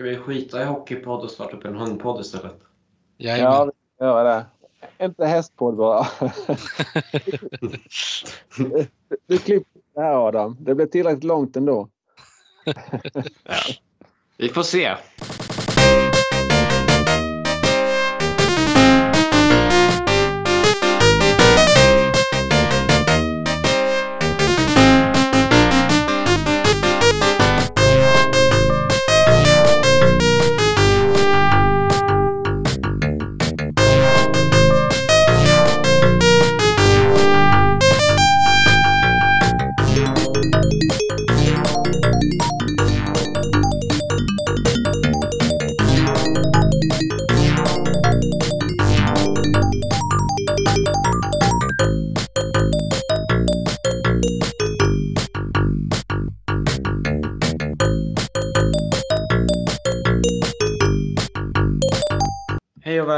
Ska vi skita i hockeypodd och starta upp en hundpodd istället? Ja, vi ska göra det. Inte hästpodd bara. du klipper det här Adam. Det blir tillräckligt långt ändå. ja. Vi får se.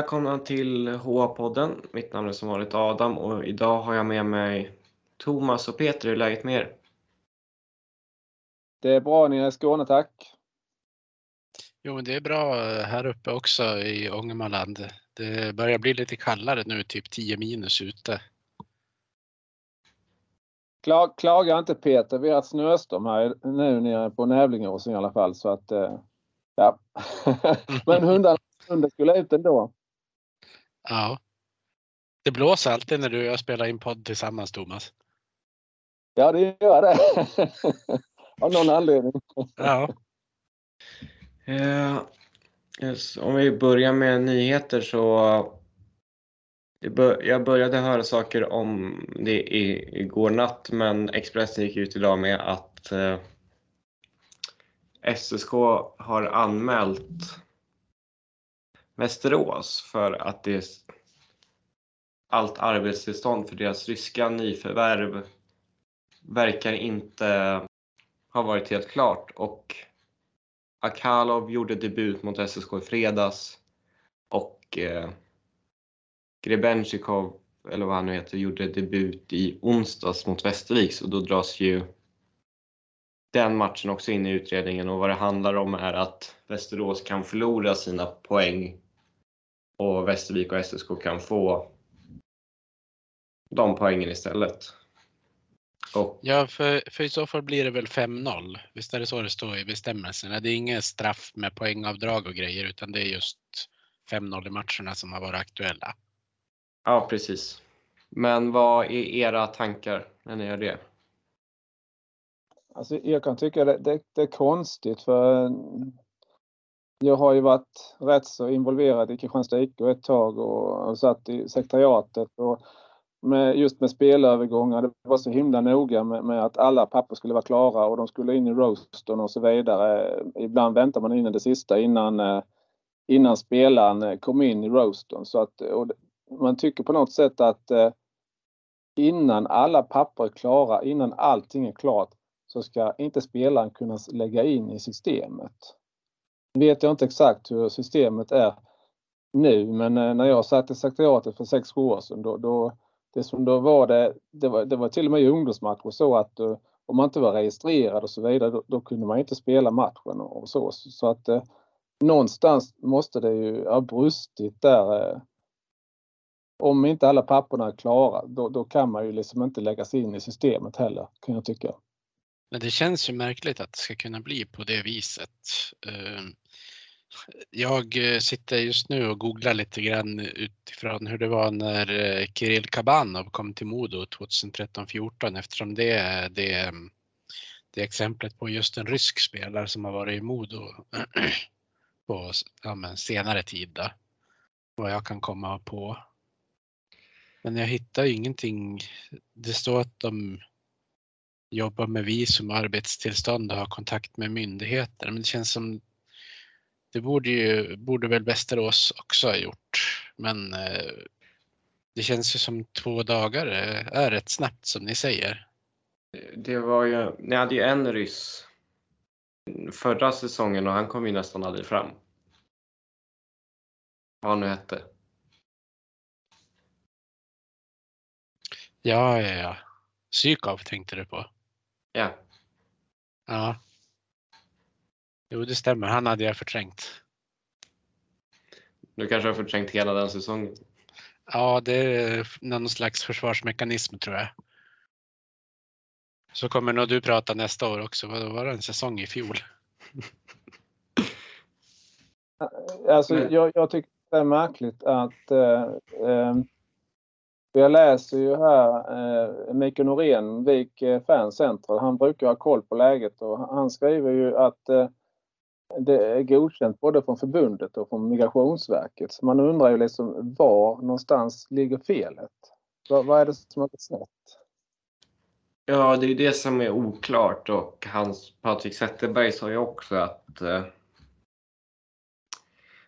Välkomna till HA-podden. Mitt namn är som vanligt Adam och idag har jag med mig Thomas och Peter. Hur är läget med er? Det är bra nere i Skåne, tack. Jo, men det är bra här uppe också i Ångermanland. Det börjar bli lite kallare nu, typ 10 minus ute. Klag, klaga inte Peter, vi har ett snöstorm här nu nere på Nävlingeåsen i alla fall så att eh, ja. men hundarna, hundarna skulle ut ändå. Ja. Det blåser alltid när du och jag spelar in podd tillsammans Thomas. Ja, det gör det. Av någon anledning. Ja. Eh, yes, om vi börjar med nyheter så jag började höra saker om det igår natt men Expressen gick ut idag med att eh, SSK har anmält Västerås för att det allt arbetstillstånd för deras ryska nyförvärv verkar inte ha varit helt klart. Och Akalov gjorde debut mot SSK i fredags och eh, Grebenchikov, eller vad han nu heter, gjorde debut i onsdags mot Västervik så då dras ju den matchen också in i utredningen. Och vad det handlar om är att Västerås kan förlora sina poäng och Västervik och SSK kan få de poängen istället. Och, ja, för, för i så fall blir det väl 5-0. Visst är det så det står i bestämmelserna? Det är inget straff med poängavdrag och grejer utan det är just 5-0 i matcherna som har varit aktuella. Ja, precis. Men vad är era tankar när ni gör det? Alltså, jag kan tycka det, det, det är konstigt för jag har ju varit rätt så involverad i Kristianstad IK ett tag och, satt i sekretariatet och med, just med spelövergångar. Det var så himla noga med, med, att alla papper skulle vara klara och de skulle in i roastern och så vidare. Ibland väntar man in i det sista innan, eh, innan spelaren eh, kom in i roastern. Så att, man tycker på något sätt att eh, innan alla papper är klara, innan allting är klart så ska inte spelaren kunna lägga in i systemet. Nu vet jag inte exakt hur systemet är nu men eh, när jag satt i sekretariatet för 6-7 år sedan då, då, det som då var det, det var, det var till och med i ungdomsmatcher så att uh, om man inte var registrerad och så vidare då, då, kunde man inte spela matchen och så. Så att uh, någonstans måste det ju ha brustit där. Uh, om inte alla papperna är klara då, då kan man ju liksom inte lägga sig in i systemet heller kan jag tycka. Men det känns ju märkligt att det ska kunna bli på det viset. Ehm, jag eh, sitter just nu och googlar lite grann utifrån hur det var när eh, Kirill Kabanov kom till Modo 2013-14 eftersom det är det, ehm, det exemplet på just en rysk spelare som har varit i Modo på ja, senare tid. Då, vad jag kan komma på. Men jag hittar ingenting. Det står att de jobbar med visum och arbetstillstånd och har kontakt med myndigheter. Men det känns som det borde ju, borde väl Västerås också ha gjort. Men eh, det känns ju som två dagar är rätt snabbt som ni säger. Det var ju, ni hade ju en ryss förra säsongen och han kom ju nästan aldrig fram. Vad han nu hette. Ja, ja, ja. Sykov tänkte du på? Ja. Ja. Jo, det stämmer. Han hade jag förträngt. Du kanske har förträngt hela den säsongen? Ja, det är någon slags försvarsmekanism tror jag. Så kommer nog du prata nästa år också. Vad var det en säsong i fjol? Alltså, jag, jag tycker det är märkligt att eh, eh, jag läser ju här eh, Mikael Norén, Vik eh, Fan Central. Han brukar ha koll på läget och han skriver ju att eh, det är godkänt både från förbundet och från Migrationsverket. Så man undrar ju liksom var någonstans ligger felet? Vad, vad är det som har gått snett? Ja, det är ju det som är oklart och hans Patrik Zetterberg sa ju också att eh,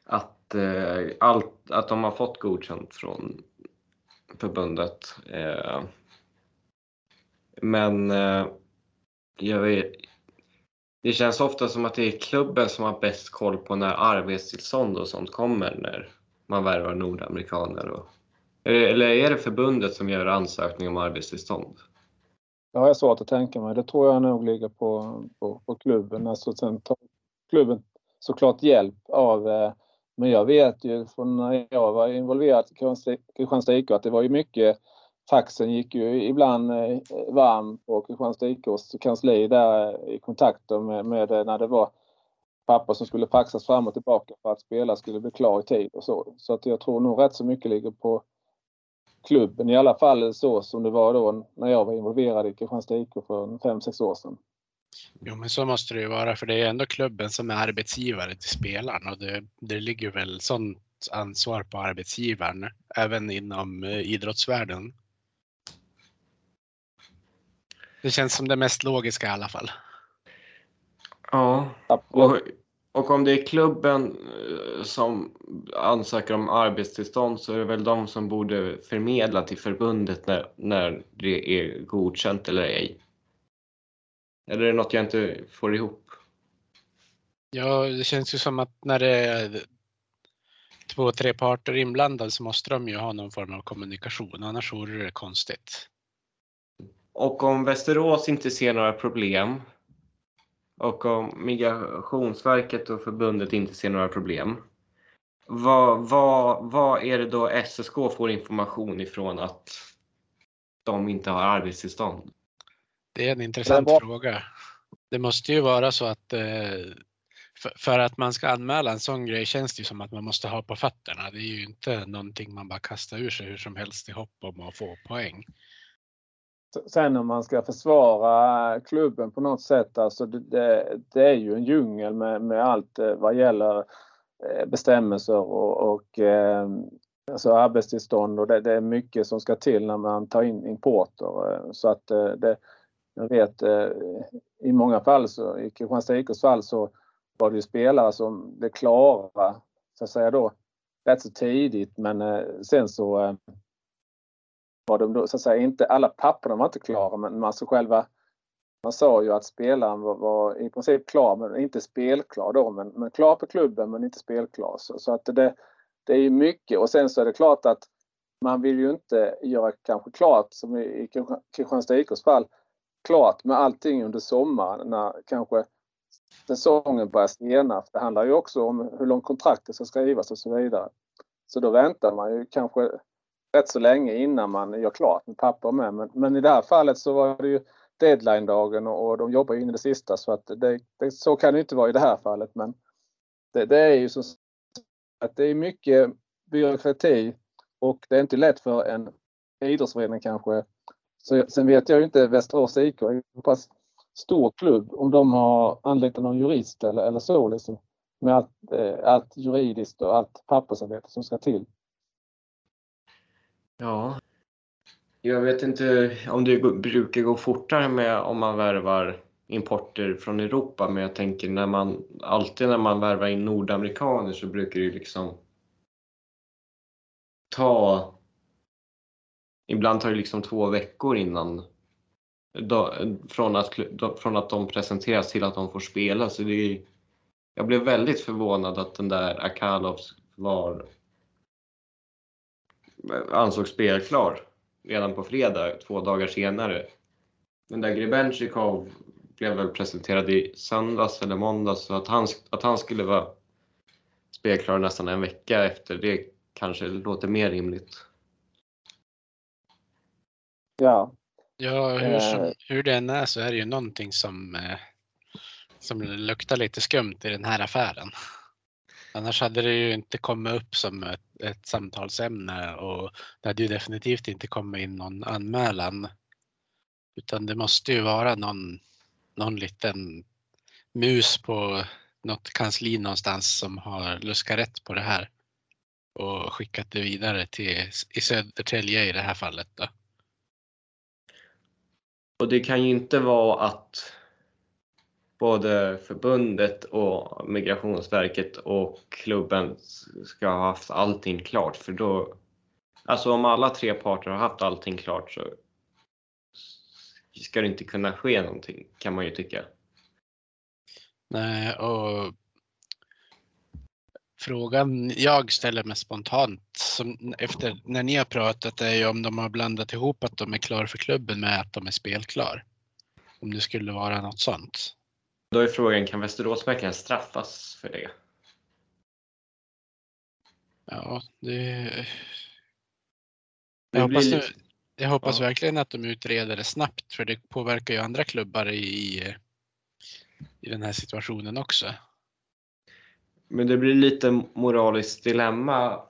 att, eh, allt, att de har fått godkänt från förbundet. Eh, men eh, jag vet, det känns ofta som att det är klubben som har bäst koll på när arbetstillstånd och sånt kommer när man värvar nordamerikaner. Och, eh, eller är det förbundet som gör ansökning om arbetstillstånd? Det har jag svårt att tänka mig. Det tror jag nog ligger på, på, på klubben. Alltså sen tar klubben såklart hjälp av eh, men jag vet ju från när jag var involverad i Kristianstad IK att det var ju mycket faxen gick ju ibland eh, varm på Kristianstad IKs kansli där eh, i kontakter med, med eh, när det var papper som skulle faxas fram och tillbaka för att spelare skulle bli klar i tid och så. Så att jag tror nog rätt så mycket ligger på klubben i alla fall så som det var då när jag var involverad i Kristianstad IK för 5-6 år sedan. Jo, men så måste det ju vara, för det är ändå klubben som är arbetsgivare till spelaren och det, det ligger väl sånt ansvar på arbetsgivaren även inom eh, idrottsvärlden. Det känns som det mest logiska i alla fall. Ja, och, och om det är klubben eh, som ansöker om arbetstillstånd så är det väl de som borde förmedla till förbundet när, när det är godkänt eller ej. Eller är det något jag inte får ihop? Ja, det känns ju som att när det är två, tre parter inblandade så måste de ju ha någon form av kommunikation, annars vore det konstigt. Och om Västerås inte ser några problem och om Migrationsverket och förbundet inte ser några problem. Vad, vad, vad är det då SSK får information ifrån att de inte har arbetstillstånd? Det är en intressant det fråga. Det måste ju vara så att eh, för att man ska anmäla en sån grej känns det ju som att man måste ha på fötterna. Det är ju inte någonting man bara kastar ur sig hur som helst i hopp om att få poäng. Sen om man ska försvara klubben på något sätt, alltså det, det, det är ju en djungel med, med allt eh, vad gäller eh, bestämmelser och, och alltså arbetstillstånd och det, det, är mycket som ska till när man tar in importer. Så att det, jag vet eh, i många fall, så, i Kristianstad IKs fall, så var det ju spelare som blev klara, så att säga då, rätt så tidigt. Men eh, sen så eh, var de då, så att säga, inte, alla papperna var inte klara, men alltså själva man sa ju att spelaren var, var, i princip klar, men inte spelklar då. Men, men klar på klubben, men inte spelklar. Så, så att det, det är ju mycket. Och sen så är det klart att man vill ju inte göra kanske klart, som i Kristianstad IKs fall, klart med allting under sommaren när kanske säsongen börjar sena. Det handlar ju också om hur långt kontraktet ska skrivas och så vidare. Så då väntar man ju kanske rätt så länge innan man gör klart med papper med. Men, men i det här fallet så var det ju deadline-dagen och, och de jobbar in i det sista så att det, det, så kan det inte vara i det här fallet. Men det, det är ju så att det är mycket byråkrati och det är inte lätt för en idrottsförening kanske så, sen vet jag ju inte Västerås IK, är en pass stor klubb, om de har anlitat någon jurist eller, eller så liksom. Med allt, eh, allt juridiskt och allt pappersarbete som ska till. Ja. Jag vet inte om det brukar gå fortare med om man värvar importer från Europa, men jag tänker när man alltid när man värvar in nordamerikaner så brukar det ju liksom ta Ibland tar det liksom två veckor innan då, från, att, då, från att de presenteras till att de får spela. Så det är, jag blev väldigt förvånad att den där Akalov var ansågs spelklar redan på fredag, två dagar senare. Den där Grebenchikov blev väl presenterad i söndags eller måndags så att han, att han skulle vara spelklar nästan en vecka efter det kanske låter mer rimligt. Ja. Ja, hur, Eh. som, hur det än är så är det ju någonting som, eh, som luktar lite skumt i den här affären. Annars hade det ju inte kommit upp som ett, ett samtalsämne och det hade ju definitivt inte kommit in någon anmälan. Utan det måste ju vara någon, någon liten mus på något kansli någonstans som har luskat rätt på det här och skickat det vidare till i Södertälje i det här fallet. Då. Och det kan ju inte vara att både förbundet och Migrationsverket och klubben ska ha haft allting klart för då, alltså om alla tre parter har haft allting klart så ska det inte kunna ske någonting kan man ju tycka. Nej, och frågan jag ställer mig spontant efter när ni har pratat är ju om de har blandat ihop att de är klara för klubben med att de är spelklar. Om det skulle vara något sånt. Då är frågan, kan Västerås verkligen straffas för det? Ja, det. Det Jag hoppas, nu, jag hoppas ja. verkligen att de utreder det snabbt för det påverkar ju andra klubbar i, i den här situationen också. Men det blir lite moraliskt dilemma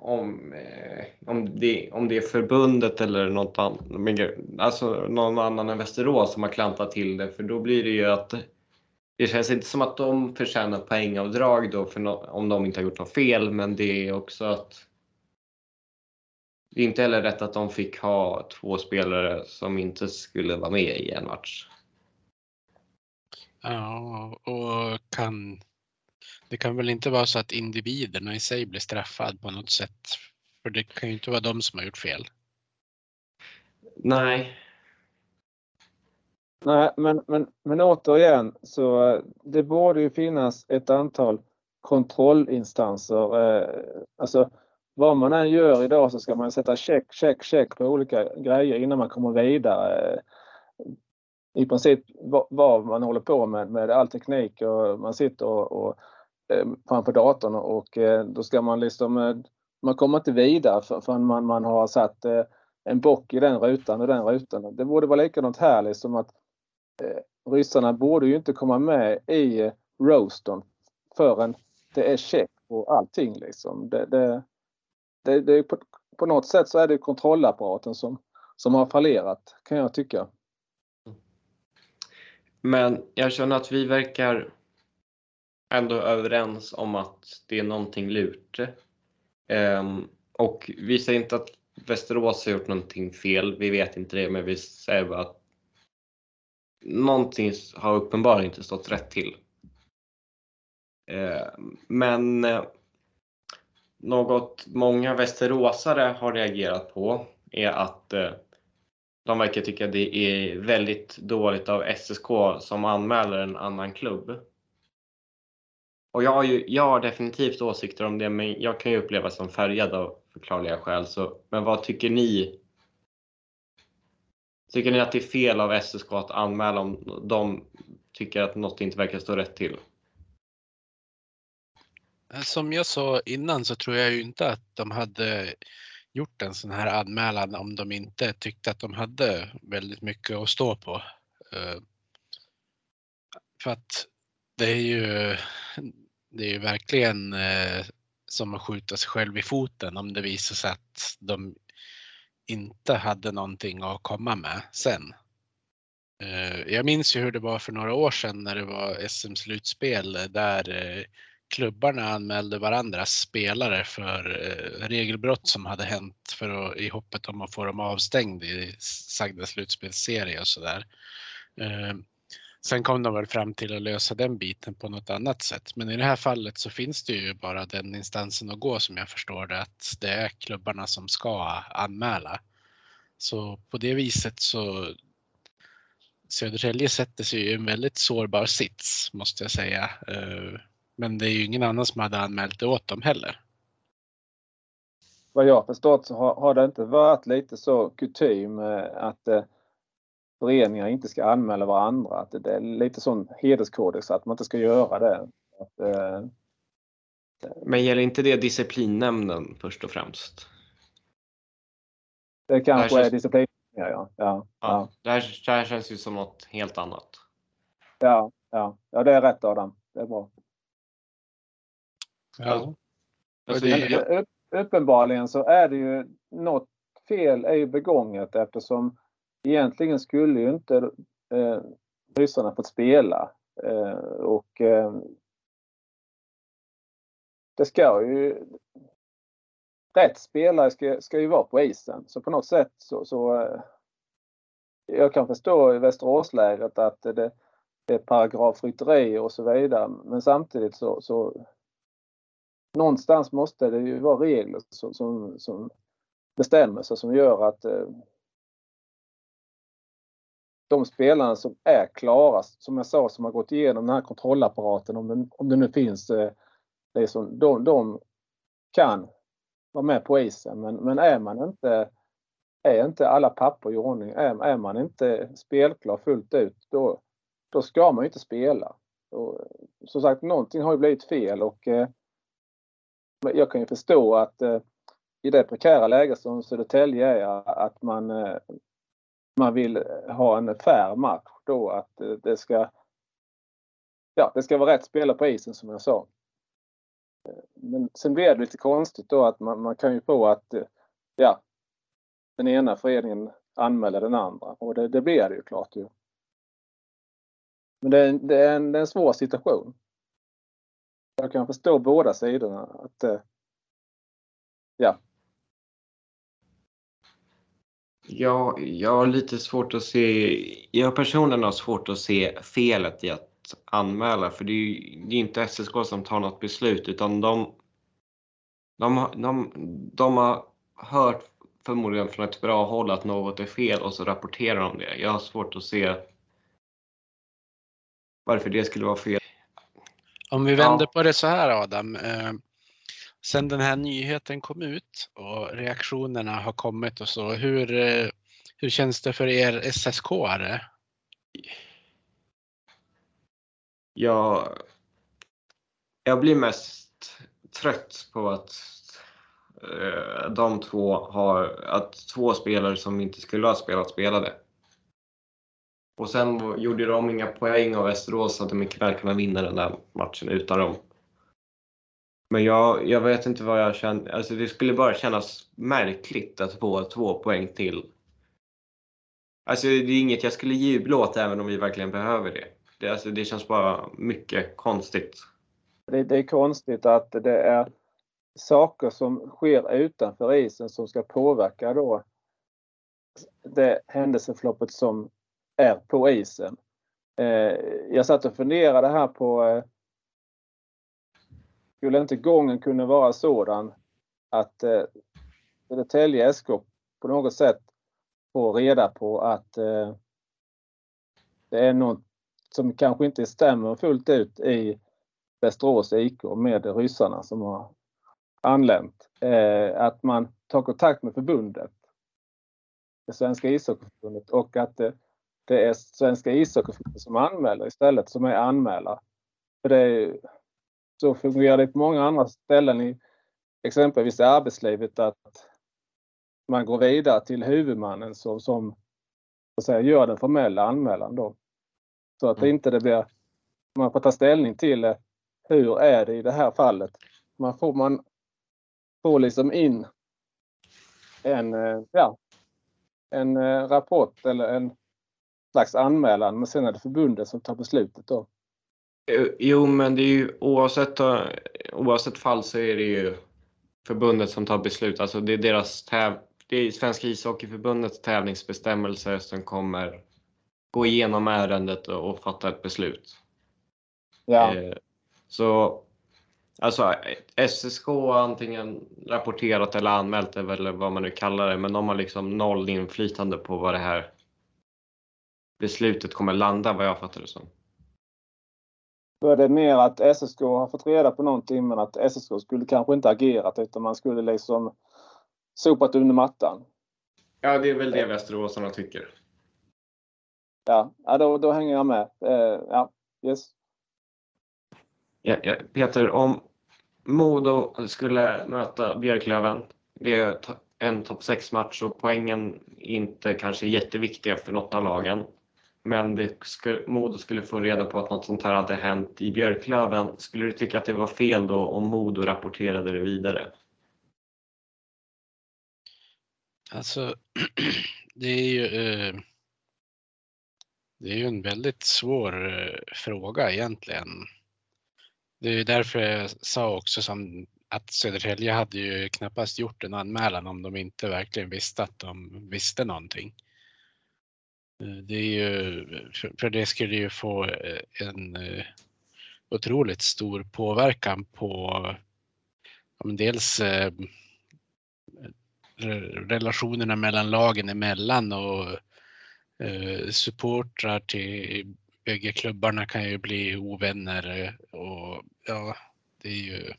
om, eh, om, det, om det är förbundet eller något annat, alltså någon annan än Västerås som har klantat till det. För då blir det ju att det känns inte som att de förtjänar poängavdrag då för no, om de inte har gjort något fel. Men det är också att det är inte heller rätt att de fick ha två spelare som inte skulle vara med i en match. Ja, och kan det kan väl inte vara så att individerna i sig blir straffad på något sätt? För det kan ju inte vara de som har gjort fel. Nej, Nej, men, men, men återigen så eh, det borde ju finnas ett antal kontrollinstanser. Eh, alltså vad man än gör idag så ska man sätta check, check, check på olika grejer innan man kommer vidare. I princip vad, man håller på med, med all teknik och man sitter och, och Eh, framför datorn och eh, då ska man liksom, eh, man kommer inte vidare förrän man, man har satt en bock i den rutan och den rutan. Det borde vara likadant här liksom att eh, ryssarna borde ju inte komma med i eh, roastern förrän det är check på allting liksom. Det, det, det, det på, på något sätt så är det kontrollapparaten som, som har fallerat kan jag tycka. Men jag känner att vi verkar ändå överens om att det är någonting lurt. Um, och vi säger inte att Västerås har gjort någonting fel, vi vet inte det, men vi säger bara att någonting har uppenbarligen inte stått rätt till. Um, men eh, något många västeråsare har reagerat på är att eh, de verkar tycka det är väldigt dåligt av SSK som anmäler en annan klubb. Och jag har, ju, jag har definitivt åsikter om det, men jag kan ju upplevas som färgad av förklarliga skäl. Så, men vad tycker ni? Tycker ni att det är fel av SSK att anmäla om de tycker att något inte verkar stå rätt till? Eh, som jag sa innan så tror jag ju inte att de hade gjort en sån här anmälan om de inte tyckte att de hade väldigt mycket att stå på. Eh, för att det är ju, det är ju verkligen eh, som att skjuta sig själv i foten om det visar sig att de inte hade någonting att komma med sen. Eh, Jag minns ju hur det var för några år sedan när det var SM-slutspel där eh, klubbarna anmälde varandras spelare för eh, regelbrott som hade hänt för att, i hoppet om att få dem avstängd i sagda slutspelsserie och sådär. Eh, Sen kom de väl fram till att lösa den biten på något annat sätt. Men i det här fallet så finns det ju bara den instansen att gå som jag förstår det, att det är klubbarna som ska anmäla. Så på det viset så Södertälje sätter sig i en väldigt sårbar sits måste jag säga. Eh, men det är ju ingen annan som hade anmält det åt dem heller. Vad jag förstått så har, har det inte varit lite så kutym eh, att eh, föreningar inte ska anmäla varandra. Att det är lite sån hederskodex att man inte ska göra det. Att, eh, Men gäller inte det disciplinnämnden först och främst? det kanske Det här är känns- disciplin. Ja, ja, ja, Ja. Det, här, det här känns ju som något helt annat. ja, ja, ja, det är rätt Adam. Det är bra. Ja. Alltså, upp, uppenbarligen så är det ju något fel är ju begånget eftersom egentligen skulle ju inte eh, ryssarna fått spela. Eh, och eh, det ska ju... Rätt spelare ska, ska ju vara på isen. Så på något sätt så... så eh, jag kan förstå i Västeråslägret att det, det är paragrafrytteri och så vidare. Men samtidigt så, så någonstans måste det ju vara regler som, som, som bestämmelser som gör att eh, de spelarna som är klara, som jag sa, som har gått igenom den här kontrollapparaten, om, den, om den nu finns, eh, liksom, de, de kan vara med på isen. Men, men är man inte, är inte alla papper i ordning, är, är man inte spelklar fullt ut, då, då ska man ju inte spela. Och, som sagt, någonting har ju blivit fel och eh, jag kan ju förstå att eh, i det prekära läge som Södertälje är att man, eh, man vill eh, ha en fair match då att eh, det ska ja, det ska vara rätt spelare på isen som jag sa. Eh, men sen blir det lite konstigt då att man, man kan ju få att ja, den ena föreningen anmäler den andra och det, det blir det ju klart ju. Men det, är en- det, är en, det är en svår situation. Jag kan förstå båda sidorna. Att, ja, ja, jag, har lite svårt att se, jag personligen har svårt att se felet i att anmäla för det är ju det är inte SSK som tar något beslut utan de, de, har- de, de har hört förmodligen från ett bra håll att något är fel och så rapporterar de det. Jag har svårt att se varför det skulle vara fel. Om vi vänder Ja. på det så här Adam. Sen den här nyheten kom ut och reaktionerna har kommit och så. Hur, eh, hur känns det för er SSK-are? Jag, jag blir mest trött på att eh, de två har, att två spelare som inte skulle ha spelat spelade. Och sen gjorde de inga poäng av Västerås så att de mycket väl kunna vinna den där matchen utan dem. Men jag, jag vet inte vad jag känner, alltså det skulle bara kännas märkligt att få två poäng till. Alltså det är inget jag skulle jubla åt även om vi verkligen behöver det. Det, alltså, det känns bara mycket konstigt. det, det är konstigt att det är saker som sker utanför isen som ska påverka då det händelseförloppet som är på isen. Eh, jag satt och funderade här på eh, skulle inte gången kunna vara sådan att eh, Södertälje SK på något sätt får reda på att eh, det är något som kanske inte stämmer fullt ut i Västerås IK med ryssarna som har anlänt. Eh, att man tar kontakt med förbundet, det svenska ishockeyförbundet och att det, det är svenska ishockeyförbundet som anmäler istället som är anmälare. För det är, så fungerar det på många andra ställen i exempelvis i arbetslivet att man går vidare till huvudmannen som, som så säga, gör den formella anmälan då. Så att det Mm. inte det blir, man får ta ställning till eh, hur är det i det här fallet. Man får, man får liksom in en, eh, ja, en eh, rapport eller en slags anmälan men sen är det förbundet som tar beslutet då. Jo, men det är ju oavsett, eh, oavsett fall så är det ju förbundet som tar beslut. Alltså det är deras täv det är Svenska ishockeyförbundets tävlingsbestämmelser som kommer gå igenom ärendet och och fatta ett beslut. Ja, Eh, Så alltså SSK har antingen rapporterat eller anmält det eller vad man nu kallar det, men de har liksom noll inflytande på vad det här beslutet kommer landa vad jag fattar det som. Är det mer att SSK har fått reda på någonting men att SSK skulle kanske inte agerat utan man skulle liksom sopat under mattan. Ja, det är väl det Västeråsarna tycker. ja, ja då, då hänger jag med. Eh, ja, yes. Ja, ja, Peter, om Modo skulle möta Björklöven, det är en topp 6-match och poängen inte kanske jätteviktiga för något av lagen. Men det skulle, Modo skulle få reda på att något sånt här hade hänt i Björklöven. Skulle du tycka att det var fel då om Modo rapporterade det vidare? Alltså, det är ju eh, det är ju en väldigt svår eh, fråga egentligen. Det är därför jag sa också som att Södertälje hade ju knappast gjort en anmälan om de inte verkligen visste att de visste någonting. Eh, det är ju, för det skulle ju få eh, en eh, otroligt stor påverkan på dels relationerna mellan lagen emellan och supportrar till bägge klubbarna kan ju bli ovänner och ja, det är ju.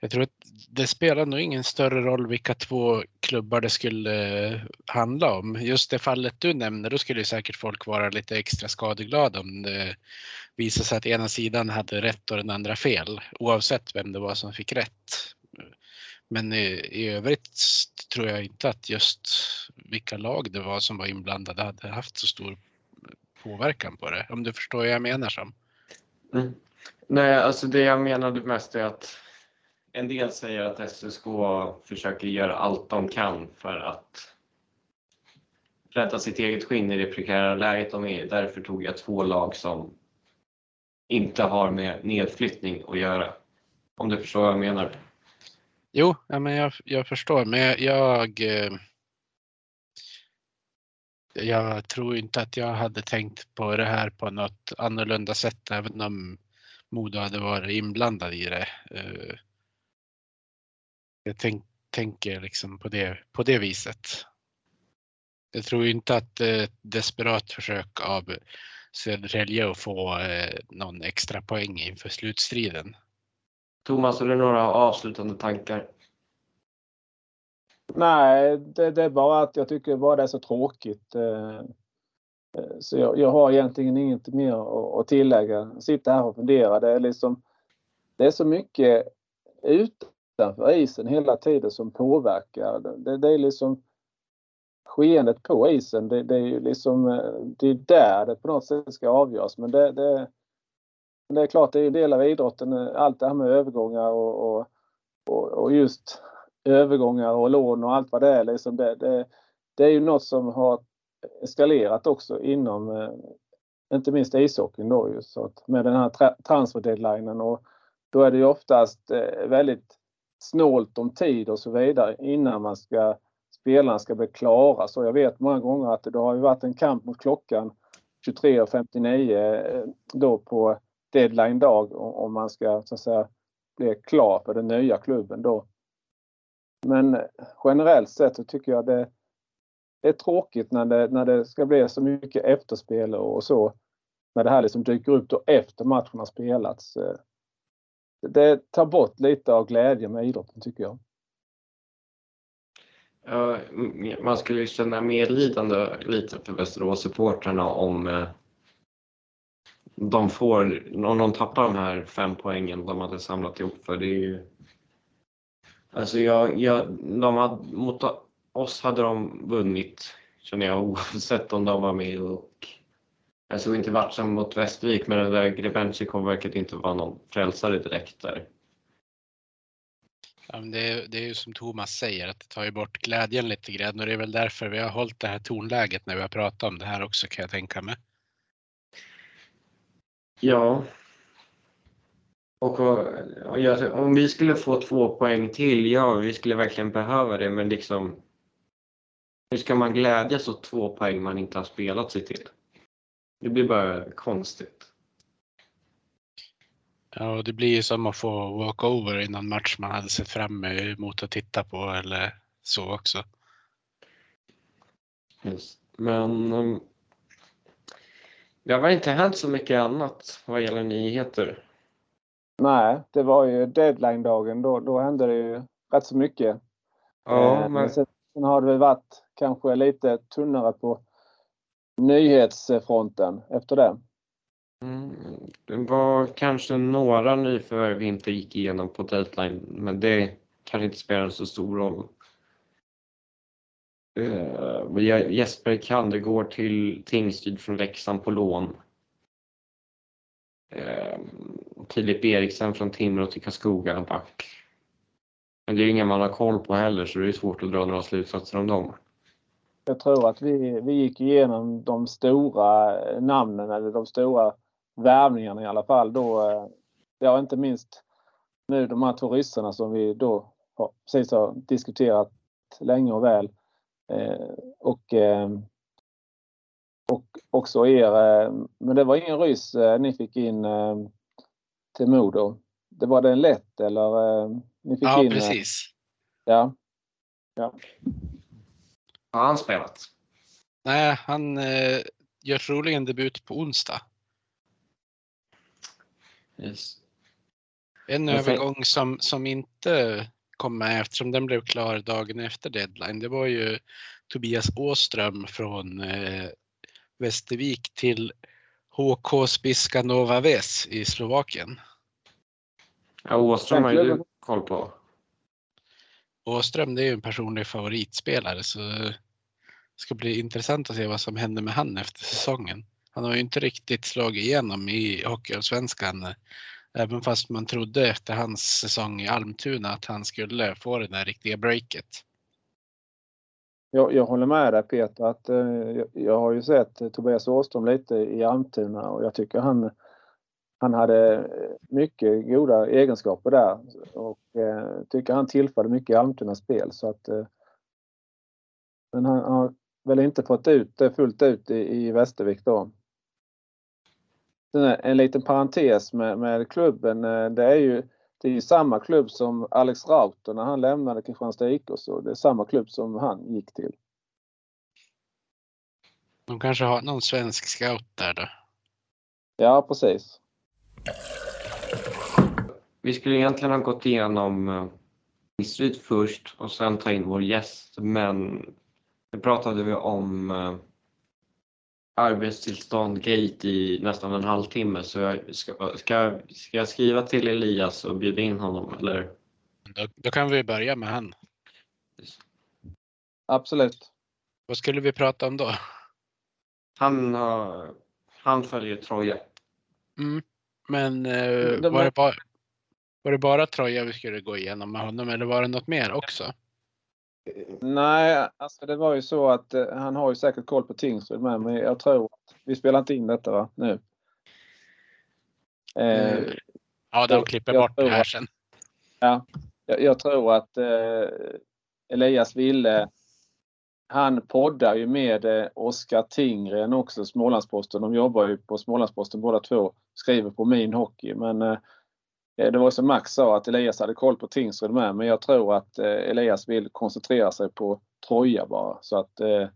Jag tror att det spelar nog ingen större roll vilka två klubbar det skulle eh, handla om. Just det fallet du nämner, då skulle säkert folk vara lite extra skadeglada om det visar sig att ena sidan hade rätt och den andra fel, oavsett vem det var som fick rätt. Men i, i övrigt tror jag inte att just vilka lag det var som var inblandade hade haft så stor påverkan på det. Om du förstår vad jag menar som. Mm. Nej, alltså det jag menade mest är att en del säger att SSK försöker göra allt de kan för att rädda sitt eget skinn i det prekära läget de är Därför tog jag två lag som inte har med nedflyttning att göra. Om du förstår vad jag menar. Jo, ja, men jag, jag förstår, men jag, jag, eh, jag tror inte att jag hade tänkt på det här på något annorlunda sätt, även om Modo hade varit inblandad i det. Eh, Eh, jag tänk, tänker liksom på det, på det viset. Jag tror inte att det är ett desperat försök av Södertälje att få eh, någon extra poäng inför slutstriden. Thomas, har du några avslutande tankar? Nej, det, det, är bara att jag tycker bara det är så tråkigt. Eh, eh, så jag, jag har egentligen inget mer att, tillägga. Jag sitter här och funderar. Det är liksom det är så mycket utanför isen hela tiden som påverkar. Det, det är liksom skeendet på isen. Det, det, är liksom eh, det är där det på något sätt ska avgöras. Men det, det, det är klart, det är en del av idrotten. Eh, allt det här med övergångar och, och, och, och just övergångar och lån och allt vad det är. Liksom det, det, det är ju något som har eskalerat också inom eh, inte minst ishockeyn då ju, så att med den här tra transfer och då är det ju oftast väldigt snålt om tid och så vidare innan man ska spelarna ska bli klara. Så jag vet många gånger att det har ju varit en kamp mot klockan 23.59 eh, då på deadline dag om man ska så att säga bli klar för den nya klubben då. Men eh, generellt sett så tycker jag det, det är tråkigt när det, när det ska bli så mycket efterspel och så. När det här liksom dyker upp då efter matchen har spelats. Eh. Det tar bort lite av glädjen med idrotten tycker jag. Ja, man skulle känna medlidande lite för Västerås-supportrarna om eh, de får, om de tappar de här fem poängen de hade samlat ihop för det är ju Alltså jag, jag, de hade, mot oss hade de vunnit, känner jag, oavsett om de var med. Och jag såg inte matchen mot Västervik, men den där Grebenchikov verkar inte vara någon frälsare direkt där. Ja, det, är, det är ju som Thomas säger, att det tar ju bort glädjen lite grann och det är väl därför vi har hållit det här tonläget när vi har pratat om det här också kan jag tänka mig. Ja, och, om vi skulle få två poäng till, ja vi skulle verkligen behöva det men liksom hur ska man glädjas åt två poäng man inte har spelat sig till? Det blir bara konstigt. Ja, det blir ju som att få walkover i någon match man hade sett fram emot att titta på eller så också. Just. Men um, det har inte hänt så mycket annat vad gäller nyheter. Nej, det var ju deadline-dagen. Då, då hände det ju rätt så mycket. Ja, eh, men... sen, sen har det väl varit kanske lite tunnare på nyhetsfronten efter det? Mm, det var kanske några nyförvärv vi inte gick igenom på deadline, men det kanske inte spelar så stor roll. Uh, Jesper Kandegård till Tingsryd från Leksand på lån. Uh, Filip Eriksen från Timrå till Karlskoga, back. Men det är ju inga man har koll på heller så det är svårt att dra några slutsatser om dem. Jag tror att vi, vi gick igenom de stora namnen eller de stora värvningarna i alla fall då. Eh, ja, inte minst nu de här två ryssarna som vi då har, precis har diskuterat länge och väl. Eh, och, eh, och också er, eh, men det var ingen ryss eh, ni fick in eh, till Modo. Det var det en lätt eller? Ni fick ja, in, precis. Ja. ja. Har han spelat? Nej, han eh, gör troligen debut på onsdag. Yes. En Jag övergång som, som inte kom med eftersom den blev klar dagen efter deadline. Det var ju Tobias Åström från eh, Västervik till HK Spiska Nova Ves i Slovakien. Ja, Åström har ju du koll på. Åström det är ju en personlig favoritspelare så ska bli intressant att se vad som händer med han efter säsongen. Han har ju inte riktigt slagit igenom i Hockeyallsvenskan eh, även fast man trodde efter hans säsong i Almtuna att han skulle få det där riktiga breaket. Jag, jag håller med dig Peter att eh, jag, jag har ju sett Tobias Åström lite i Almtuna och jag tycker han han hade mycket goda egenskaper där och eh, tycker han tillförde mycket i Almtunas spel så att eh, men han har väl inte fått ut det fullt ut i, i Västervik då. En liten parentes med, med klubben. Eh, det är ju det är samma klubb som Alex Rauter när han lämnade Kristianstad IK så det är samma klubb som han gick till. De kanske har någon svensk scout där då? Ja precis. Vi skulle egentligen ha gått igenom Street först och sen ta in vår gäst men nu pratade vi om arbetstillstånd gate i nästan en halvtimme så jag ska, ska, ska jag skriva till Elias och bjuda in honom eller? Då, då kan vi börja med han. Absolut. Vad skulle vi prata om då? Han, uh, han följer Troja. Mm. Men De var, det bara, var det bara Troja vi skulle gå igenom med honom eller var det något mer också? Nej, alltså det var ju så att eh, han har ju säkert koll på Tingsryd med men jag tror att vi spelar inte in detta va, nu. Eh, ja, de klipper bort det här sen. Ja, jag, jag tror att eh, Elias Ville han poddar ju med eh, Oskar Tingren också, Smålandsposten. De jobbar ju på Smålandsposten båda två. Skriver på Min Hockey. Men eh, det var som Max sa att Elias hade koll på Tingsryd med. Men jag tror att eh, Elias vill koncentrera sig på Troja bara. Så att eh,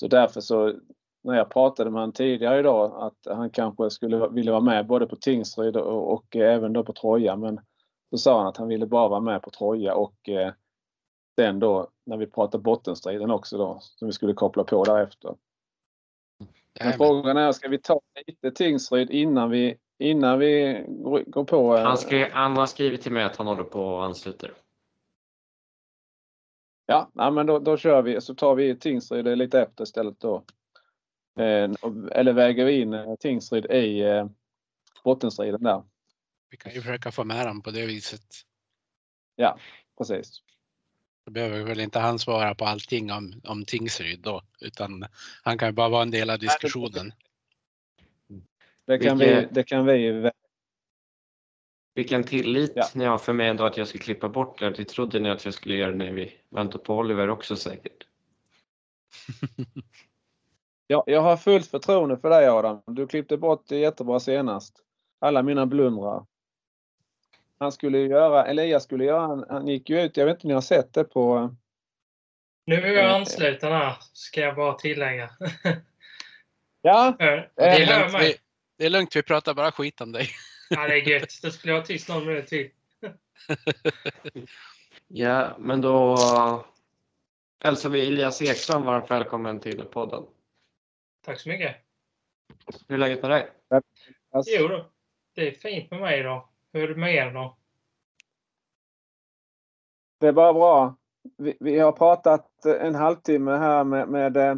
så därför så när jag pratade med honom tidigare idag att han kanske skulle vilja vara med både på Tingsryd och, och även då på Troja. Men då sa han att han ville bara vara med på Troja och eh, sen då när vi pratar bottenstriden också då som vi skulle koppla på därefter. Men frågan är, ska vi ta lite Tingsryd innan vi, innan vi går på? Han, skrev, han har skrivit till mig att han håller på och ansluter. Ja, men då, då kör vi så tar vi Tingsryd lite efter istället då. Eh, eller väger vi in Tingsryd i eh, bottenstriden där. Vi kan ju försöka få med dem på det viset. Ja, precis. Då behöver väl inte han svara på allting om, om Tingsryd då, utan han kan bara vara en del av diskussionen. Det kan vi, det kan vi vilken tillit ja. ni har för mig ändå att jag ska klippa bort det. Det trodde ni att jag skulle göra när vi väntade på Oliver också säkert. ja, jag har fullt förtroende för dig Adam. Du klippte bort det jättebra senast. Alla mina blundrar. Han skulle göra, Elias skulle göra, han, han gick ju ut, jag vet inte om ni har sett det på... Nu är jag ansluten här, ska jag bara tillägga. ja. Det är, lugnt, vi, det är lugnt, vi pratar bara skit om dig. Ja, det är gött. Det skulle jag vara tyst någon minut till. ja, men då hälsar vi Elias Ekström varmt välkommen till podden. Tack så mycket. Hur är läget med dig? Jo då, det är fint med mig då. Hur är det med er då? det är bara bra. Vi, vi har pratat en halvtimme här med, med eh,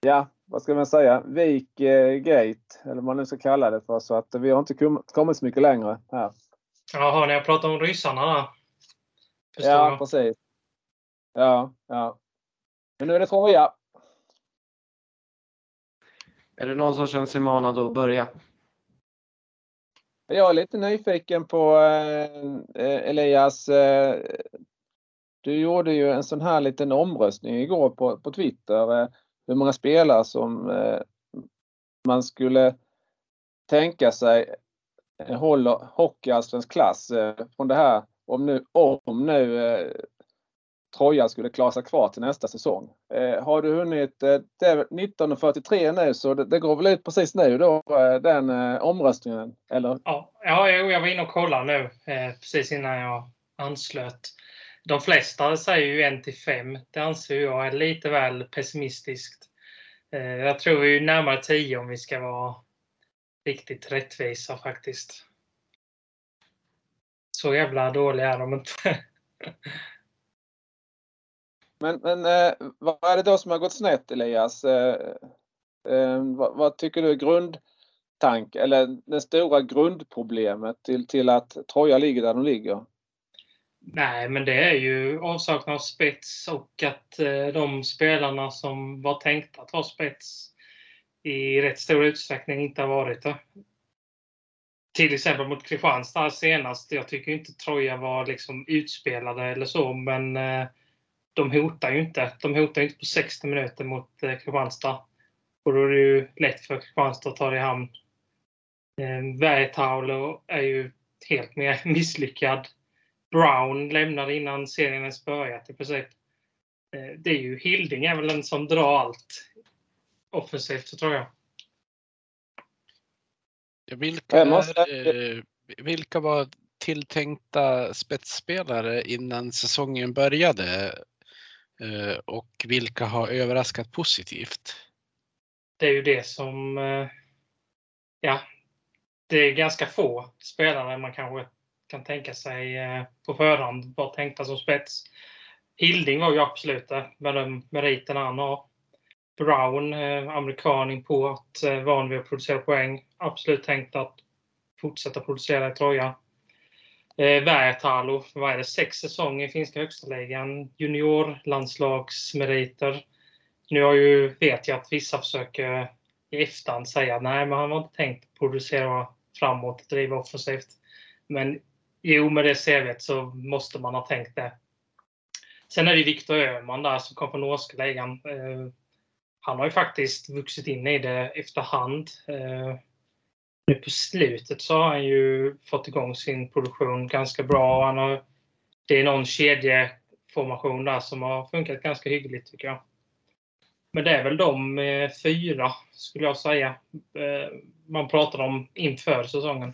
ja, vad ska man säga, Vik eh, Gate, eller vad man nu ska kalla det för. Så att vi har inte kom, kommit så mycket längre här. Jaha, ni har pratat om ryssarna där. Förstår Ja, jag. precis. Ja, ja. Men nu är det Troja. Är det någon som känner sig manad att börja? Jag är lite nyfiken på eh, eh, Elias. Eh, du gjorde ju en sån här liten omröstning igår på, på Twitter. Hur många spelare som eh, man skulle tänka sig eh, håller hockeyallsvensk klass eh, från det här om nu, om nu eh, Troja skulle klara sig kvar till nästa säsong. Eh, har du hunnit, eh, det är 19.43 nu så det, det går väl ut precis nu då eh, den eh, omröstningen eller? Ja, ja jag var inne och kollade nu eh, precis innan jag anslöt. De flesta säger ju 1 till 5. Det anser jag är lite väl pessimistiskt. Eh, jag tror vi är närmare 10 om vi ska vara riktigt rättvisa faktiskt. Så jävla dåliga är de inte. Men, men eh, vad är det då som har gått snett Elias? Eh, eh, vad, vad tycker du är grundtank eller det stora grundproblemet till, till att Troja ligger där de ligger? Nej, men det är ju avsaknad av spets och att eh, de spelarna som var tänkta att ha spets i rätt stor utsträckning inte har varit det. Till exempel mot Kristianstad senast. Jag tycker inte Troja var liksom utspelade eller så, men eh, de hotar ju inte. De hotar ju inte på 60 minuter mot eh, Kristianstad. Och då är det ju lätt för Kristianstad att ta det i hamn. Eh, är ju helt mer misslyckad. Brown lämnade innan serien ens börjat i princip. Eh, Det är ju Hilding är väl den som drar allt offensivt, så tror jag. Vilka, måste- eh, vilka var tilltänkta spetsspelare innan säsongen började? Eh, Och vilka har överraskat positivt? Det är ju det som... eh, Ja, det är ganska få spelare man kanske kan tänka sig eh, på förhand var tänkta som spets. Hilding var ju absolut det, med de eh, meriterna han har. Brown, eh, amerikan import, van vid att producera poäng. Absolut tänkt att fortsätta producera i Troja. Eh, Väärtalo, vad är det, sex säsonger i finska högsta ligan. Juniorlandslagsmeriter. Nu har ju, vet jag att vissa försöker i efterhand säga nej, men han var inte tänkt producera framåt, driva offensivt. Men jo, med det CVt så måste man ha tänkt det. Sen är det Viktor Öhman där som kom från norska ligan. Eh, han har ju faktiskt vuxit in i det efterhand. Eh, nu på slutet så har han ju fått igång sin produktion ganska bra. Han har, det är någon kedjeformation där som har funkat ganska hyggligt tycker jag. Men det är väl de eh, fyra skulle jag säga. Man pratar om inför säsongen.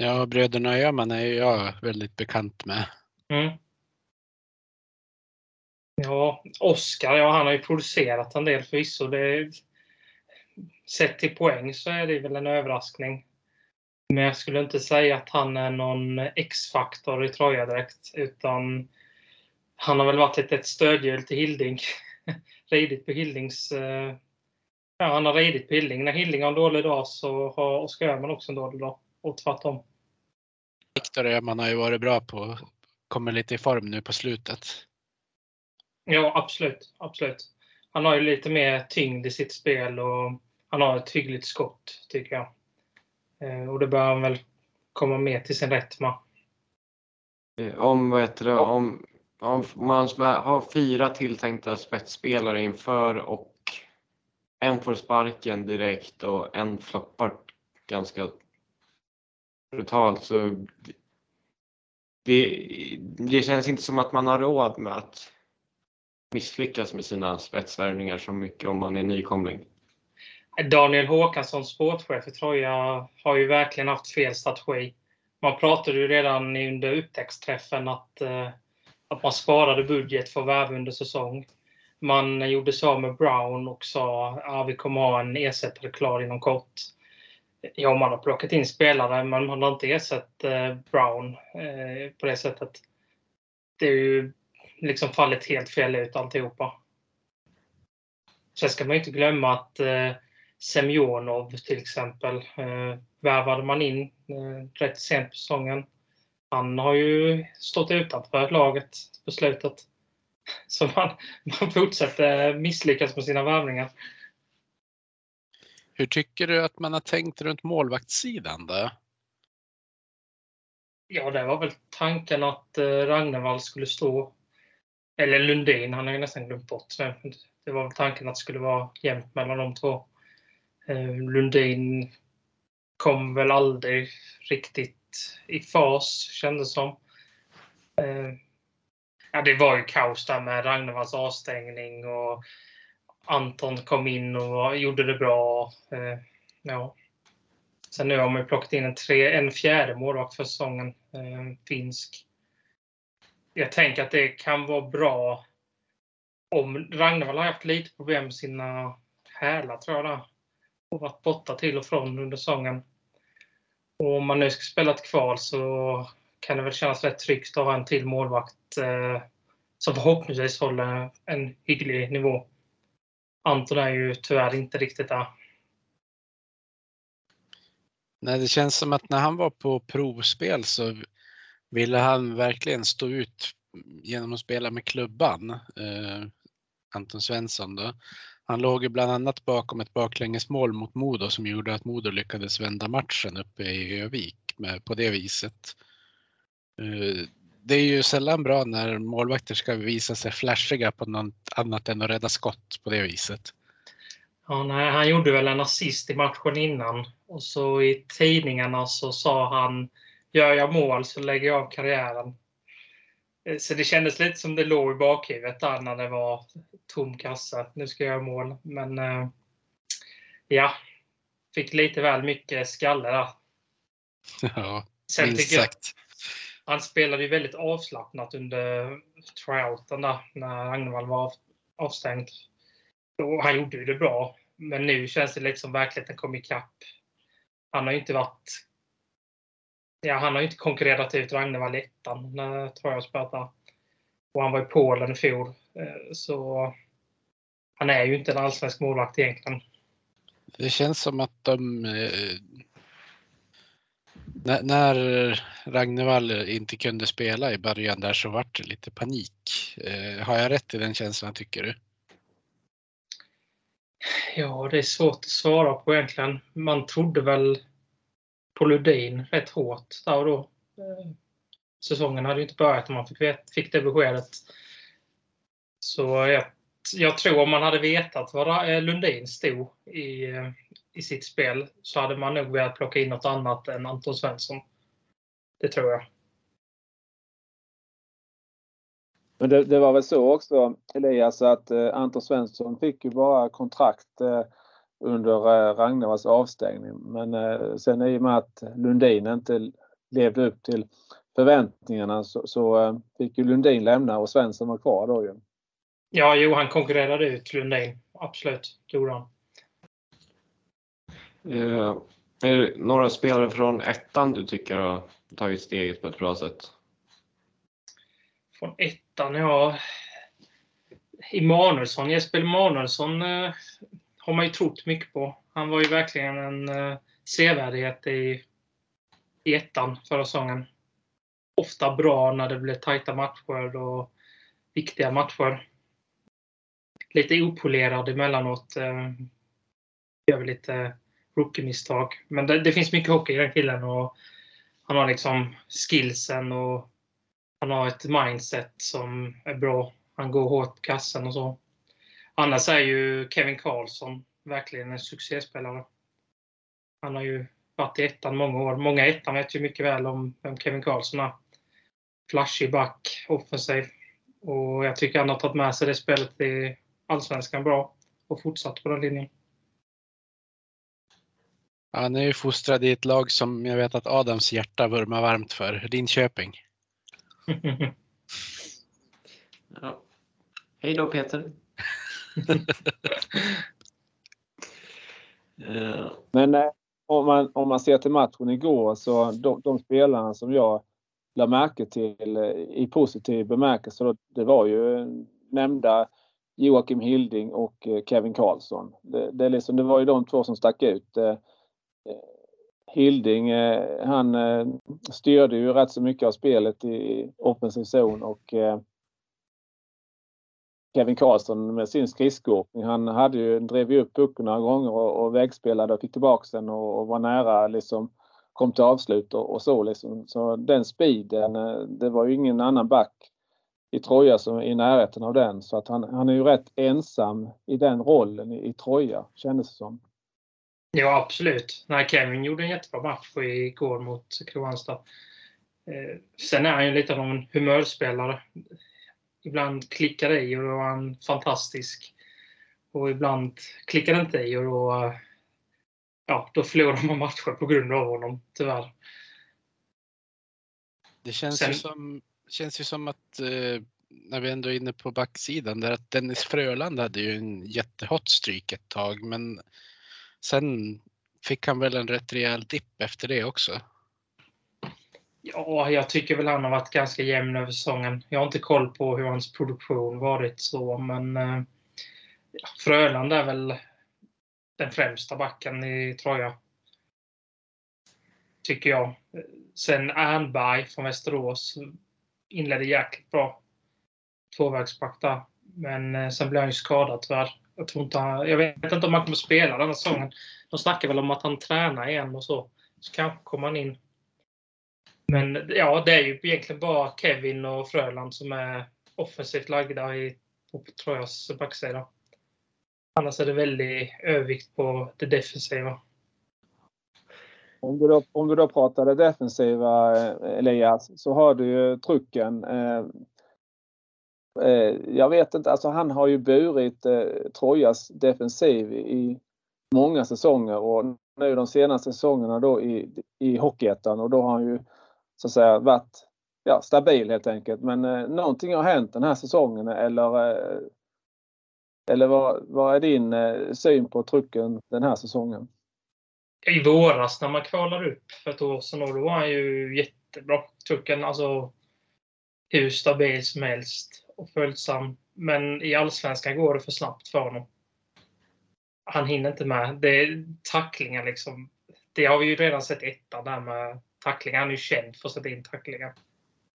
Ja, bröderna Öhman är jag väldigt bekant med. Mm. Ja, Oskar, ja, han har ju producerat en del förvisso. Det, sett till poäng så är det väl en överraskning. Men jag skulle inte säga att han är någon X-faktor i Troja direkt. Utan han har väl varit ett, ett stödhjul till Hilding. ridit på Hildings... Eh, ja, han har ridit på Hilding. När Hilding har en dålig dag så har Oskar Öhman också en dålig dag. Och tvärtom. Viktor Öhman har ju varit bra på, kommer lite i form nu på slutet. Ja, absolut. absolut. Han har ju lite mer tyngd i sitt spel och han har ett hyggligt skott, tycker jag. Eh, Och det bör han väl komma mer till sin rätt med. Eh, Om, vad heter det, om, om man har fyra tilltänkta spetsspelare inför och en får sparken direkt och en floppar ganska brutalt så det, det känns inte som att man har råd med att misslyckas med sina spetsvärvningar så mycket om man är nykomling. Daniel Håkansson, sportchef i Troja, har ju verkligen haft fel strategi. Man pratade ju redan under upptäcktsträffen att, eh, att man sparade budget för värv under säsong. man gjorde så med Brown och sa att ah, vi kommer ha en ersättare klar inom kort. Ja, man har plockat in spelare, men man har inte ersatt eh, Brown eh, på det sättet. Det är ju liksom fallit helt fel ut alltihopa. Sen ska man inte glömma att eh, Semjonov till exempel eh, värvade man in eh, rätt sent på säsongen. Han har ju stått utanför laget på slutet. Så man, man fortsätter misslyckas med sina värvningar. Hur tycker du att man har tänkt runt målvaktssidan då? Ja, det var väl tanken att Ragnarvall Ragnevall skulle stå, eller Lundin, han har ju nästan glömt bort. Det var väl tanken att det skulle vara jämnt mellan de två. Eh, Lundin kom väl aldrig riktigt i fas, kändes som. Eh, ja, det var ju kaos där med Ragnevalls avstängning och Anton kom in och gjorde det bra. Eh, ja. Sen nu har man plockat in en, tre, en fjärde målvakt för säsongen, eh, finsk. Jag tänker att det kan vara bra om Ragnevall har haft lite problem med sina hälar tror jag. Där och varit borta till och från under säsongen. Och om man nu ska spela ett kval så kan det väl kännas rätt tryggt att ha en till målvakt eh, som förhoppningsvis håller en hygglig nivå. Anton är ju tyvärr inte riktigt där. Nej, det känns som att när han var på provspel så ville han verkligen stå ut genom att spela med klubban. Eh, Anton Svensson då. Han låg ju bland annat bakom ett baklängesmål mot Modo som gjorde att Modo lyckades vända matchen uppe i Övik med, på det viset. Eh, det är ju sällan bra när målvakter ska visa sig flashiga på något annat än att rädda skott på det viset. Ja, nej, han gjorde väl en assist i matchen innan och så i tidningarna så sa han Gör jag mål så lägger jag av karriären. Eh, så det kändes lite som det låg i bakhuvudet där när det var tom kassa. Nu ska jag göra mål. Men eh, ja, fick lite väl mycket skalle där. Ja, Sen minst sagt. Jag, han spelade ju väldigt avslappnat under tryouten där när Agnevall var avstängd. Och han gjorde ju det bra. Men nu känns det liksom verkligheten kom ikapp. Han har ju inte varit Ja, han har ju inte konkurrerat ut Ragnevall i ettan när Troja spelat Och han var i Polen i fjol. Eh, så han är ju inte en allsvensk målvakt egentligen. Det känns som att de... Eh, när, när Ragnevall inte kunde spela i början där så vart det lite panik. Eh, har jag rätt i den känslan tycker du? Ja, det är svårt att svara på egentligen. Man trodde väl på Ludin rätt hårt där och då. Eh, säsongen hade ju inte börjat om man fick, fick det beskedet. Så jag, jag tror om man hade vetat var eh, Lundin stod i, eh, i sitt spel så hade man nog velat plocka in något annat än Anton Svensson. Det tror jag. Men det, det, var väl så också Elias att eh, Anton Svensson fick ju bara kontrakt eh, under eh, Ragnars avstängning. Men eh, sen i och med att Lundin inte levde upp till förväntningarna så, så eh, fick ju Lundin lämna och Svensson var kvar då ju. Ja, jo, han konkurrerade ut Lundin. Absolut, det gjorde han. Uh, är det några spelare från ettan du tycker har tagit steget på ett bra sätt? Från ettan, ja. Emanuelsson, Jesper Emanuelsson har man ju trott mycket på. Han var ju verkligen en uh, sevärdighet i, i ettan förra säsongen. Ofta bra när det blev tajta matcher och viktiga matcher. Lite opolerad emellanåt. Uh, gör lite rookie-misstag. Men det, det, finns mycket hockey i den killen. Och han har liksom skillsen och han har ett mindset som är bra. Han går hårt på kassen och så. Annars är ju Kevin Karlsson verkligen en succéspelare. Han har ju varit i ettan många år. Många i ettan vet ju mycket väl om vem Kevin Karlsson är. Flashig back, offensiv. Och jag tycker han har tagit med sig det spelet i Allsvenskan bra och fortsatt på den linjen. Han är ju fostrad i ett lag som jag vet att Adams hjärta vurmar varmt för, Linköping. ja. Hej då Peter! Eh, Men eh, om, man, om man ser till matchen igår så de, de spelarna som jag la märke till eh, i positiv bemärkelse, då, det var ju nämnda Joakim Hilding och eh, Kevin Karlsson. Det, det, är liksom, det var ju de två som stack ut. Eh, eh, Hilding, han styrde ju rätt så mycket av spelet i offensiv zon och Kevin Karlsson med sin skridskoåkning. Han hade ju, drev ju upp pucken några gånger och, och vägspelade och fick tillbaks den och, och var nära liksom kom till avslut och, och så liksom. Så den speeden, det var ju ingen annan back i Troja som är i närheten av den. Så att han, han är ju rätt ensam i den rollen i, i Troja, kändes det som. Ja, absolut. Nej, Kevin gjorde en jättebra match igår mot Kristianstad. Eh, sen är han ju lite av en humörspelare. Ibland klickar det i och då är han fantastisk. Och ibland klickar det inte i och då, ja, då förlorar man matcher på grund av honom, tyvärr. Det känns, Sen- ju, som, känns ju som att eh, när vi ändå är inne på backsidan där att Dennis Fröland hade ju en jättehot stryk ett tag men sen fick han väl en rätt rejäl dipp efter det också. Ja, jag tycker väl han har varit ganska jämn över säsongen. Jag har inte koll på hur hans produktion varit så, men eh, Fröland är väl den främsta backen i Troja. Tycker jag. Sen Ernberg från Västerås inledde jäkligt bra. Tvåvägsback där. Men eh, sen blev han ju skadad tyvärr. Jag, tror inte han, jag vet inte om han kommer spela den här säsongen. De snackar väl om att han tränar igen och så. Så kanske kommer han in. Men ja, det är ju egentligen bara Kevin och Fröland som är offensivt lagda i, på Trojas backsida. Annars är det väldigt övervikt på det defensiva. Om du då, om du då pratade defensiva eh, Elias så har du ju trucken. Eh, eh, jag vet inte, alltså han har ju burit eh, Trojas defensiv i många säsonger och nu de senaste säsongerna då i, i Hockeyettan och då har han ju så att säga varit ja, stabil helt enkelt. Men eh, någonting har hänt den här säsongen eller eh, eller vad, vad är din eh, syn på trucken den här säsongen? I våras när man kvalade upp för ett år sedan, då var han ju jättebra. Trucken, alltså hur stabil som helst och följsam. Men i Allsvenskan går det för snabbt för honom. Han hinner inte med. Det är tacklingar liksom. Det har vi ju redan sett ettan där med tacklingar. Han är ju känd för att sätta in tacklingar.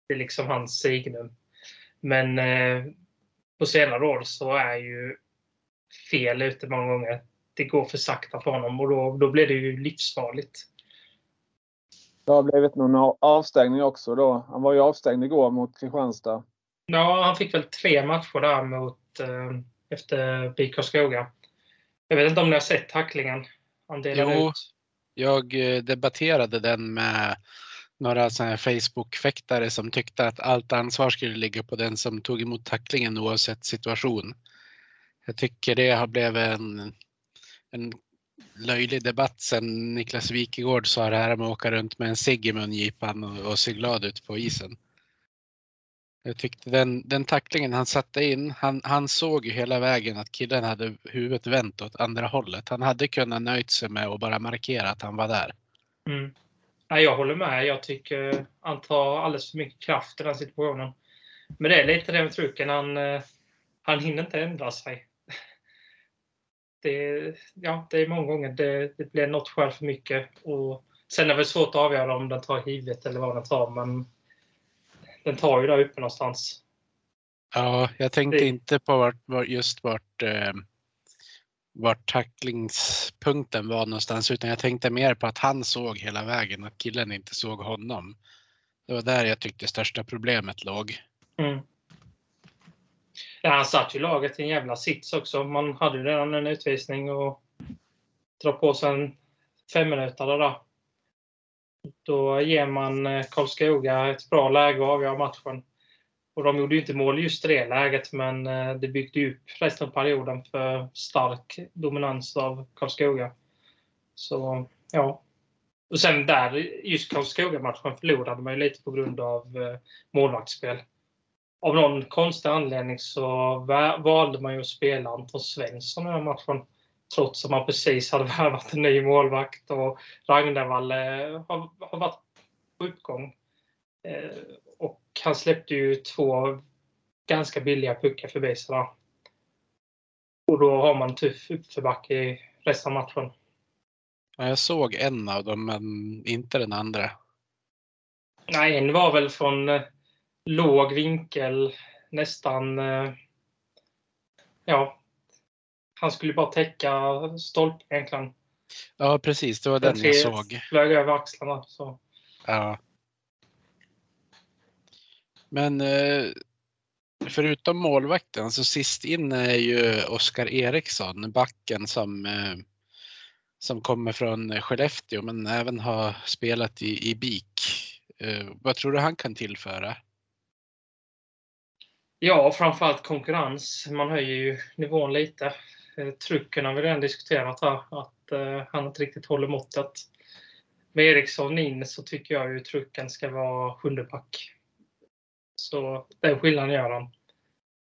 Det är liksom hans signum. Men eh, på senare år så är ju fel ute många gånger. Det går för sakta för honom och då, då blir det ju livsfarligt. Det har blivit någon av- avstängning också då. Han var ju avstängd igår mot Kristianstad. Ja, han fick väl tre matcher där mot, eh, efter BIK Karlskoga. Jag vet inte om ni har sett tacklingen han delade Jo. ut. Jag eh, debatterade den med några Facebook-fäktare som tyckte att allt ansvar skulle ligga på den som tog emot tacklingen oavsett situation. Jag tycker det har blivit en, en löjlig debatt sen Niklas Wikegård sa det här med att åka runt med en cigg i mungipan och, och se glad ut på isen. Jag tyckte den, den tacklingen han satte in, han, han såg ju hela vägen att killen hade huvudet vänt åt andra hållet. Han hade kunnat nöjt sig med att bara markera att han var där. Mm. Nej, jag håller med. Jag tycker han tar alldeles för mycket kraft i den situationen. Men det är lite det med trucken. Han, eh, han hinner inte ändra sig. Det, ja, det är många gånger det, det blir något själv för mycket. Och sen är det väl svårt att avgöra om den tar huvudet eller vad den tar. Men den tar ju där uppe någonstans. Ja, jag tänkte Det- inte på vart, var, just vart, eh, vart tacklingspunkten var någonstans utan jag tänkte mer på att han såg hela vägen, att killen inte såg honom. Det var där jag tyckte största problemet låg. Mm. Ja, han satt ju laget i en jävla sits också. Man hade ju redan en utvisning och drar på sig en femminutare där. Då ger man eh, Karlskoga ett bra läge att avgöra matchen. Och de gjorde ju inte mål just i det läget, men eh, det byggde ju upp resten av perioden för stark dominans av Karlskoga. Så, ja. Och sen där, just Karlskoga-matchen förlorade man ju lite på grund av eh, målvaktsspel av någon konstig anledning så valde man ju att spela Anton Svensson i den här matchen. Trots att man precis hade värvat en ny målvakt och Ragnevall har, har varit på uppgång. Eh, och han släppte ju två ganska billiga puckar förbi sig där. Och då har man tuff uppförbacke i resten av matchen. Ja, jag såg en av dem, men inte den andra. Nej, en var väl från eh, låg vinkel, nästan... Eh, ja. Han skulle bara täcka stolpen egentligen. Ja, precis. Det var den, den jag såg. flög över axlarna. Så. Ja. Men eh, förutom målvakten så sist in är ju Oskar Eriksson, backen som, eh, som kommer från Skellefteå men även har spelat i, i BIK. Vad tror du han kan tillföra? Ja, framförallt konkurrens. Man höjer ju nivån lite. Eh, Trycken har vi redan diskuterat här, att eh, han inte riktigt håller måttet. Med Eriksson in så tycker jag ju trucken ska vara sjunde pack. Så den skillnaden gör han.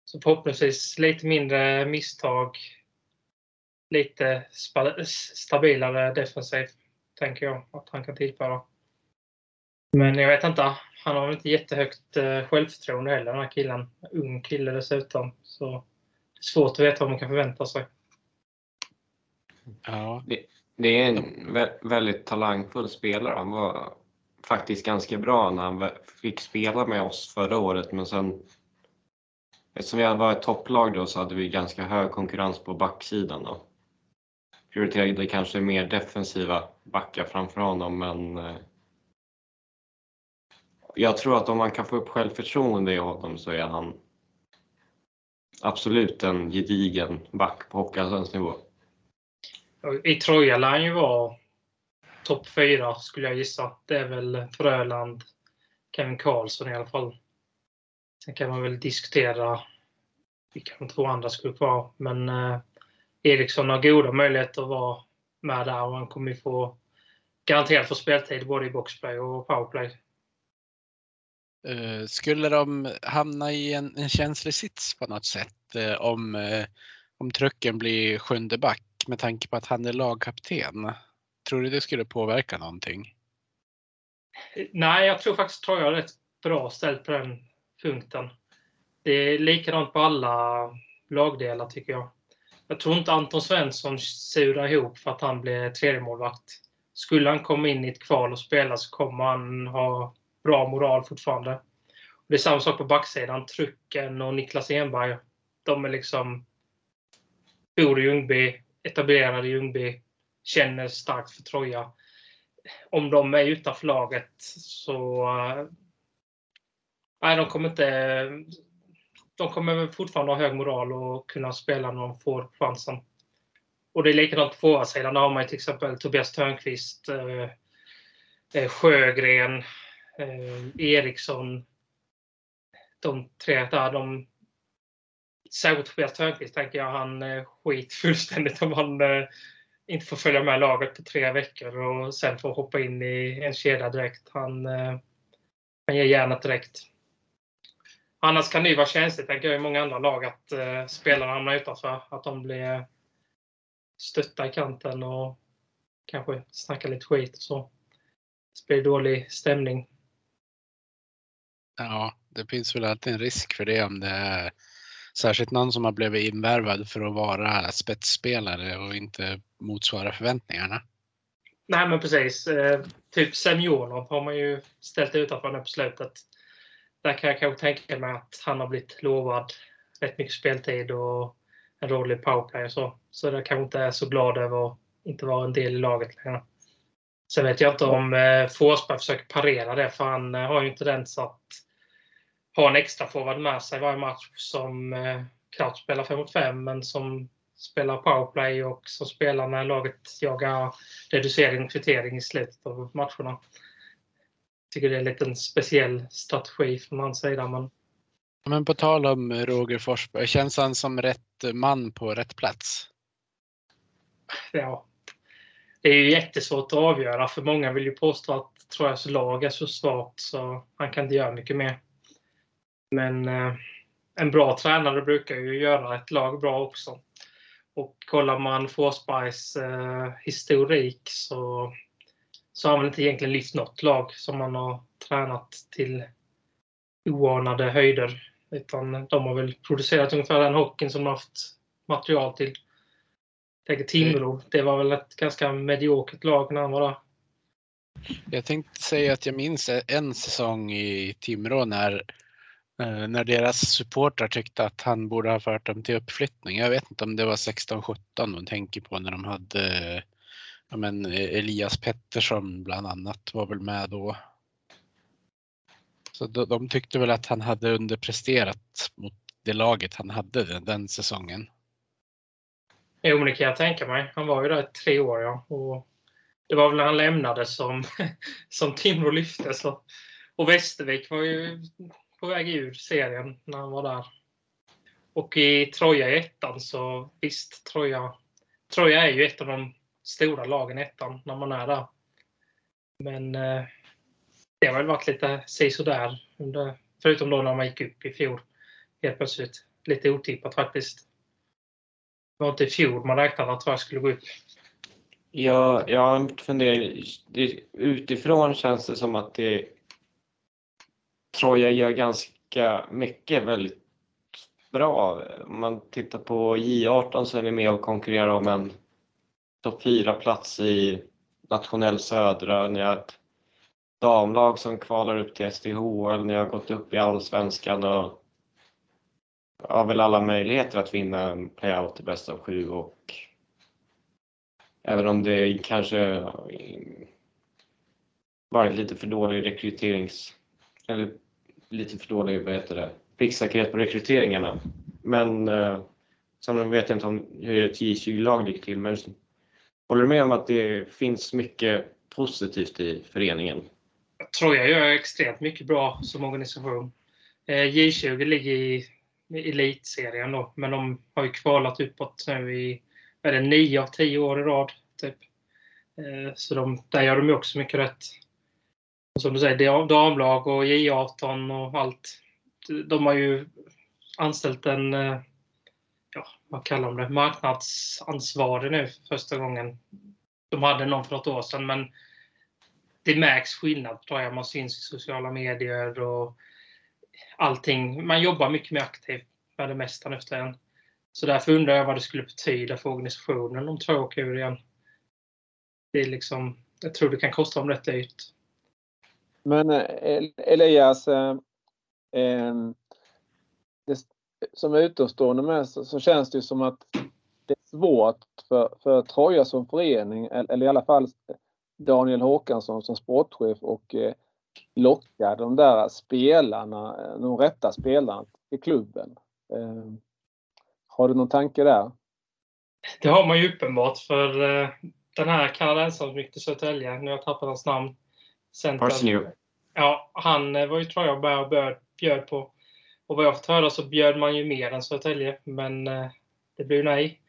Så förhoppningsvis lite mindre misstag. Lite stabilare defensiv, tänker jag att han kan tillföra. Men jag vet inte. Han har inte jättehögt eh, självförtroende heller, den här killen. Ung kille dessutom. Så det är svårt att veta vad man kan förvänta sig. Ja. Det, det är en väldigt talangfull spelare. Han var faktiskt ganska bra när han fick spela med oss förra året men sen eftersom vi var ett topplag då så hade vi ganska hög konkurrens på backsidan då. Prioriterade kanske mer defensiva backar framför honom men eh, jag tror att om man kan få upp självförtroende i honom så är han absolut en gedigen back på Hockeyallsvensk nivå. I Troja lär han ju vara topp fyra skulle jag gissa. Det är väl Fröland, Kevin Karlsson i alla fall. Sen kan man väl diskutera vilka de två andra skulle vara. Men eh, Eriksson har goda möjligheter att vara med där och han kommer ju få garanterat få speltid både i boxplay och powerplay. Eh, skulle de hamna i en, en känslig sits på något sätt eh, om, eh, om trucken blir sjunde back med tanke på att han är lagkapten? Tror du det skulle påverka någonting? Nej, jag tror faktiskt Troja jag är rätt bra ställt på den punkten. Det är likadant på alla lagdelar tycker jag. Jag tror inte Anton Svensson surar ihop för att han blir tredjemålvakt. Skulle han komma in i ett kval och spela så kommer han ha bra moral fortfarande. Det är samma sak på backsidan. Trucken och Niklas Enberg. De är liksom bor i Ljungby, etablerade i Ljungby, känner starkt för Troja. Om de är utanför laget så... Eh, nej, de kommer inte... De kommer fortfarande ha hög moral och kunna spela när de får chansen. Och det är likadant på forwardsidan. Där har man till exempel Tobias Törnqvist, eh, eh Sjögren, eh, Eriksson. De tre där, de särskilt Tobias Törnqvist tänker jag han eh, skit fullständigt om han eh, inte får följa med laget på tre veckor och sen får hoppa in i en kedja direkt. Han, eh, han ger järnet direkt. Annars kan det ju vara känsligt, tänker jag, i många andra lag att eh, spelarna hamnar utanför. Att de blir stötta i kanten och kanske snackar lite skit och så. Det blir dålig stämning. Ja, det finns väl alltid en risk för det om det är Särskilt någon som har blivit invärvad för att vara spetsspelare och inte motsvara förväntningarna. Nej men precis. Eh, typ Semjonov har man ju ställt utanför nu på slutet. Där kan jag kanske tänka mig att han har blivit lovad rätt mycket speltid och en roll i powerplay och så. Så jag kanske inte är så glad över att inte vara en del i laget längre. Sen vet jag inte om eh, Forsberg försöker parera det för han eh, har ju en tendens att ha en extra forward med sig varje match som eh, klart spelar 5 mot 5 men som spelar powerplay och som spelar när laget jagar reducering och kvittering i slutet av matcherna. Jag tycker det är en liten speciell strategi från hans sida. Men... men på tal om Roger Forsberg, känns han som rätt man på rätt plats? Ja. Det är ju jättesvårt att avgöra för många vill ju påstå att Trojas lag är så svagt så han kan inte göra mycket mer. Men eh, en bra tränare brukar ju göra ett lag bra också. Och kollar man Forsbergs eh, historik så, så har han väl inte egentligen lyft något lag som man har tränat till oanade höjder. Utan de har väl producerat ungefär den hockeyn som de haft material till. Tänker Timrå, det var väl ett ganska mediokert lag när han var där. Jag tänkte säga att jag minns en säsong i Timrå när, Eh, när deras supportrar tyckte att han borde ha fört dem till uppflyttning. Jag vet inte om det var 16-17 de tänker på när de hade ja, men eh, Elias Pettersson bland annat var väl med då. Så de, de tyckte väl att han hade underpresterat mot det laget han hade den, den säsongen. Jo, men det kan jag tänka mig. Han var ju där i tre år, ja. Och det var väl när han lämnade som, som Timrå lyfte. Så. Och Västervik var ju på väg ur serien när han var där. Och i Troja i ettan så visst, Troja, Troja är ju ett av de stora lagen i ettan när man är där. Men eh, det har väl varit lite sisådär. Förutom då när man gick upp i fjol. Helt plötsligt. Lite otippat faktiskt. Det var inte i fjol man räknade att jag skulle gå upp. Ja, jag funderar. Utifrån känns det som att det Troja gör ganska mycket väldigt bra. Om man tittar på J18 så är vi med och konkurrerar om en topp 4-plats i nationell södra. Ni har ett damlag som kvalar upp till SDHL. Ni har gått upp i allsvenskan och har väl alla möjligheter att vinna en playout i bästa av sju och Även om det kanske varit lite för dålig rekryterings... Eller lite för dålig, vad heter det, pricksäkerhet på rekryteringarna. Men eh, sen vet jag inte om hur ett J20-lag gick till, men håller du med om att det finns mycket positivt i föreningen? Jag tror jag gör extremt mycket bra som organisation. Eh, J20 ligger i elitserien då, men de har ju kvalat uppåt nu i är det nio av tio år i rad. Typ. Eh, så de, där gör de ju också mycket rätt. Och som du säger, damlag och J18 och allt. De har ju anställt en, eh, ja, vad kallar de det, marknadsansvarig nu för första gången. De hade någon för något år sedan, men det märks skillnad tror jag. Man syns i sociala medier och allting. Man jobbar mycket mer aktivt med det mesta nu för så därför undrar jag vad det skulle betyda för organisationen om två åker ur igen. Det är liksom, jag tror det kan kosta dem rätt dyrt. Men eh, Elias, eh, eh, det, som utomstående med så, så, känns det som att det är svårt för, för Troja som förening, eller i alla fall Daniel Håkansson som sportchef och locka de där spelarna, de rätta spelarna till klubben. Har du någon tanke där? Det har man ju uppenbart för den här kanadensaren som gick till Södertälje, nu har jag tappat hans namn. Centern. Ja, han eh, var ju tror jag med och bjöd på. Och vad jag fått höra så bjöd man ju mer än Södertälje, men eh, det blev nej.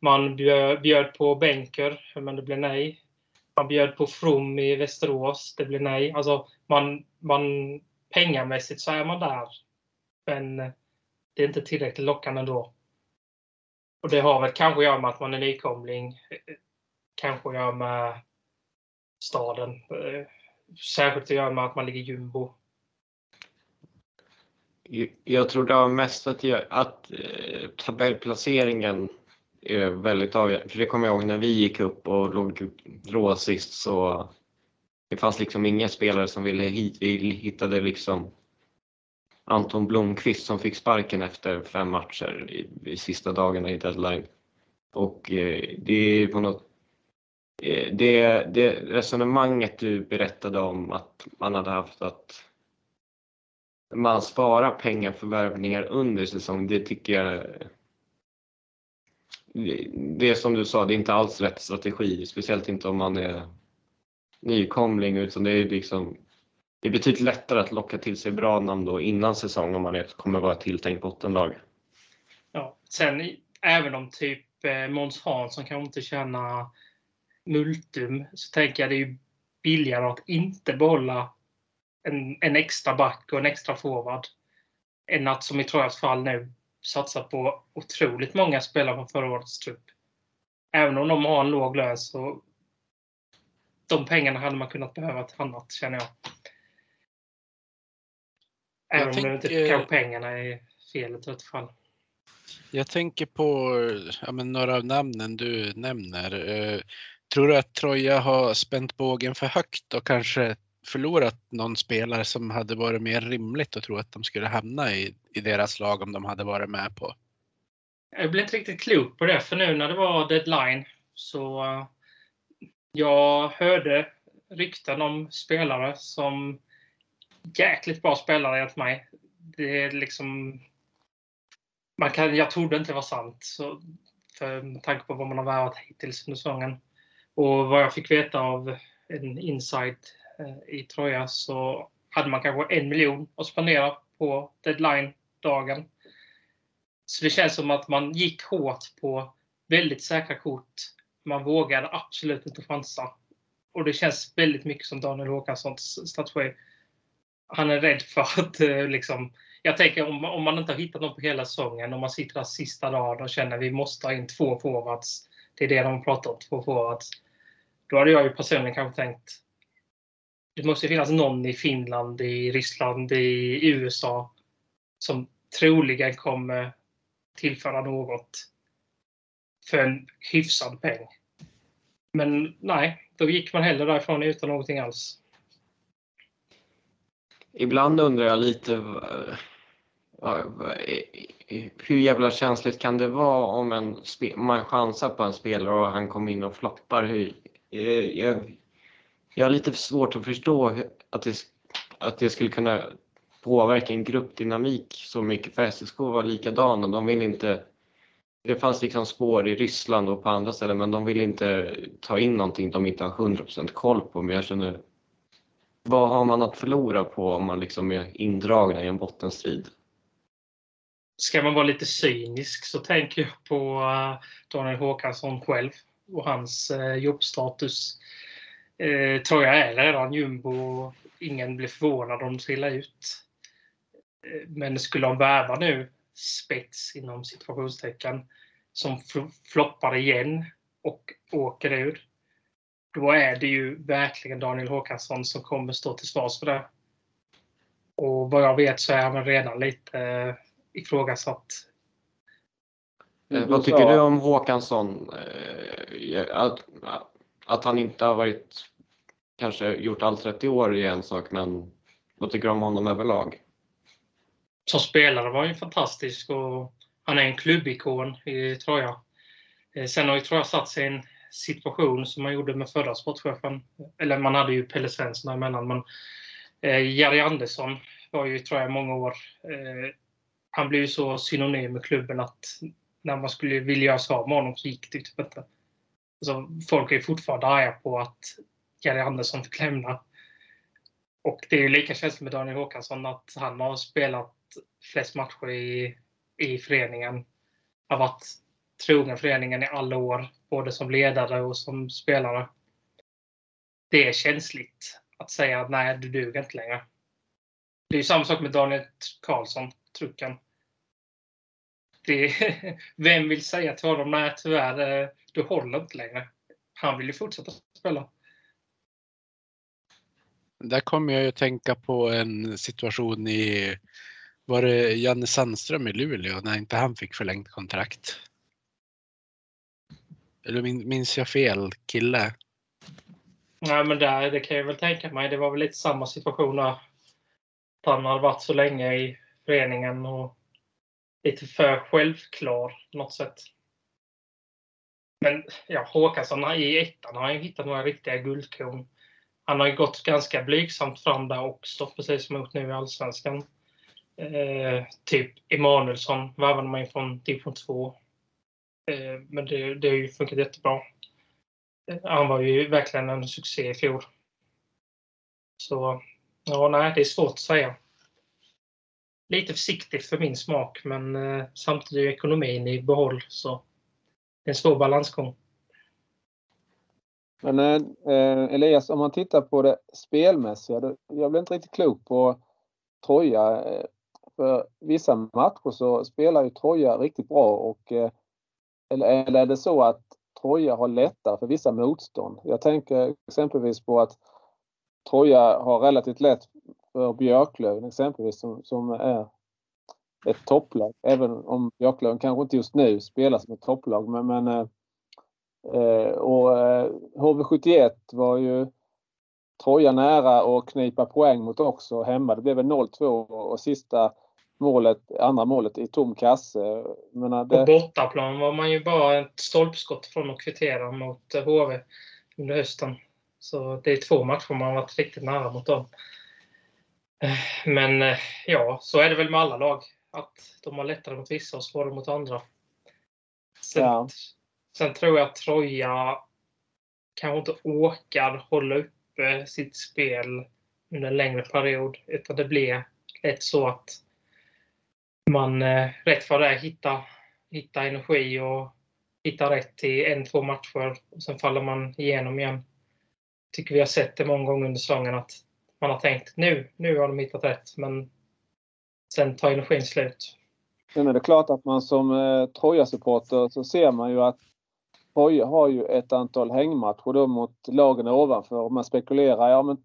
Man bjöd, bjöd på Bänker, men det blev nej. Man bjöd på From i Västerås, det blev nej. Alltså, man, man, pengamässigt så är man där, men eh, det är inte tillräckligt lockande ändå. Och det har väl kanske att göra med att man är nykomling. Eh, kanske att göra med staden. Särskilt att göra med att man ligger jumbo. Jag tror det har mest att göra att eh, tabellplaceringen är väldigt avgörande. För det kommer jag ihåg när vi gick upp och låg rå sist så det fanns liksom inga spelare som ville hit. Vi hittade liksom Anton Blomqvist som fick sparken efter fem matcher i, i sista dagarna i deadline. Och eh, det är på något Eh, det, det resonemanget du berättade om att man hade haft att man sparar pengar för värvningar under säsong, det tycker jag det är som du sa, det är inte alls rätt strategi, speciellt inte om man är nykomling utan det är liksom det är betydligt lättare att locka till sig bra namn då innan säsong om man är, kommer vara tilltänkt bottenlag. Ja, sen även om typ eh, Måns Hansson kanske inte tjänar multum så tänker jag det är billigare att inte behålla en, en extra back och en extra forward. än att som i Trojas fall nu satsa på otroligt många spelare från förra årets trupp. Även om de har en låg lön så de pengarna hade man kunnat behöva till annat känner jag. Även Jag om det inte tänker- kanske pengarna är felet i ett fall. Jag tänker på ja, några av namnen du nämner. Tror du att Troja har spänt bågen för högt och kanske förlorat någon spelare som hade varit mer rimligt att tro att de skulle hamna i, i deras lag om de hade varit med på? Jag blir inte riktigt klok på det, för nu när det var deadline så eh, jag hörde rykten om spelare som jäkligt bra spelare enligt mig. Det är liksom... Man kan, jag trodde inte det var sant så, för, med tanke på vad man har värvat hittills under säsongen. Och vad jag fick veta av en inside eh, i Troja så hade man kanske en miljon att spendera på deadline-dagen. Så det känns som att man gick hårt på väldigt säkra kort. Man vågade absolut inte chansa. Och det känns väldigt mycket som Daniel Håkanssons strategi. Han är rädd för att eh, liksom... Jag tänker om, om man inte har hittat någon på hela säsongen, om man sitter där sista dagen och känner att vi måste ha in två forwards. Det är det de pratar om, två forwards. Då hade jag ju personligen kanske tänkt det måste finnas någon i Finland, i Ryssland, i USA som troligen kommer tillföra något för en hyfsad peng. Men nej, då gick man hellre därifrån utan någonting alls. Ibland undrar jag lite eh, hur jävla känsligt kan det vara om en man chansar på en spelare och han kommer in och floppar? Hur, Eh, jag, jag har lite svårt att förstå att det, att det skulle kunna påverka en gruppdynamik så mycket. För SSK var likadana. De vill inte det fanns liksom spår i Ryssland och på andra ställen men de vill inte ta in någonting de inte har 100% koll på. Men jag känner, vad har man att förlora på om man liksom är indragna i en bottenstrid? Ska man vara lite cynisk så tänker jag på eh, Daniel Håkansson själv och hans eh, jobbstatus. Eh, tror jag är redan jumbo. Ingen blir förvånad om de trillar ut. Eh, men skulle de värva nu spets inom situationstecken som floppar igen och åker ur. Då är det ju verkligen Daniel Håkansson som kommer stå till svars för det. Och vad jag vet så är han redan lite eh, ifrågasatt. Eh, Du vad sa- tycker du om Håkansson? Eh, Att, att han inte har varit, kanske gjort allt rätt i år är en sak, men vad tycker du om honom överlag? Som spelare var han ju fantastisk och han är en klubbikon i Troja. Eh, Sen har ju Troja satt sig i en situation som man gjorde med förra sportchefen. Eller man hade ju Pelle Svensson emellan, men eh, Jerry Andersson var ju i Troja många år. Eh, han blev ju så synonym med klubben att när man skulle vilja göra sig av med honom så gick det typ inte. Alltså, folk är ju fortfarande arga på att Jerry Andersson fick lämna. Och det är ju lika känsligt med Daniel Håkansson att han har spelat flest matcher i, i föreningen. Har varit trogen föreningen i alla år, både som ledare och som spelare. Det är känsligt att säga att nej, du duger inte längre. Det är ju samma sak med Daniel Karlsson, trucken. Det, vem vill säga till honom, nej tyvärr, eh, du håller inte längre. Han vill ju fortsätta spela. Där kommer jag ju att tänka på en situation i, var det Janne Sandström i Luleå när inte han fick förlängt kontrakt? Eller min- minns jag fel kille? Nej, men där, det kan jag väl tänka mig. Det var väl lite samma situation där. Han hade varit så länge i föreningen och lite för självklar på något sätt. Men ja, Håkansson i ettan har ju hittat några riktiga guldkorn. Han har ju gått ganska blygsamt fram där också, precis som gjort nu i Allsvenskan. Eh, typ Emanuelsson värvade man ju från division 2. Eh, men det, det har ju funkat jättebra. Eh, han var ju verkligen en succé i fjol. Så, ja, nej, det är svårt att säga. Lite försiktigt för min smak, men eh, samtidigt är ekonomin i behåll. Så det är en svår balansgång. Men eh, eh, Elias, om man tittar på det spelmässiga. då- Jag blir inte riktigt klok på Troja. Eh, för vissa matcher så spelar ju Troja riktigt bra och eh, eller, eller är det så att Troja har lättare för vissa motstånd? Jag tänker exempelvis på att Troja har relativt lätt för Björklöven exempelvis som, som är ett topplag. Även om Björklöven kanske inte just nu spelar som ett topplag. Men, men eh, och eh, HV71 var ju Troja nära att knipa poäng mot också hemma. Det blev väl 0-2 och sista målet, andra målet i tom kasse. Menar, det... På bortaplan var man ju bara ett stolpskott från att kvittera mot HV under hösten. Så det är två matcher man varit riktigt nära mot dem. Eh, men eh, ja, så är det väl med alla lag. Att de har lättare mot vissa och svårare mot andra. Sen, ja. sen tror jag att Troja kanske inte orkar hålla uppe sitt spel under en längre period. Utan det blir lätt så att man eh, rätt för det hittar, hittar energi och hittar rätt i en, två matcher. Och sen faller man igenom igen. tycker vi har sett det många gånger under säsongen att man har tänkt nu, nu har de hittat rätt. Men sen tar energin slut. Sen är det klart att man som eh, Troja-supporter så ser man ju att Troja har ju ett antal hängmatcher då mot lagen ovanför man spekulerar, ja men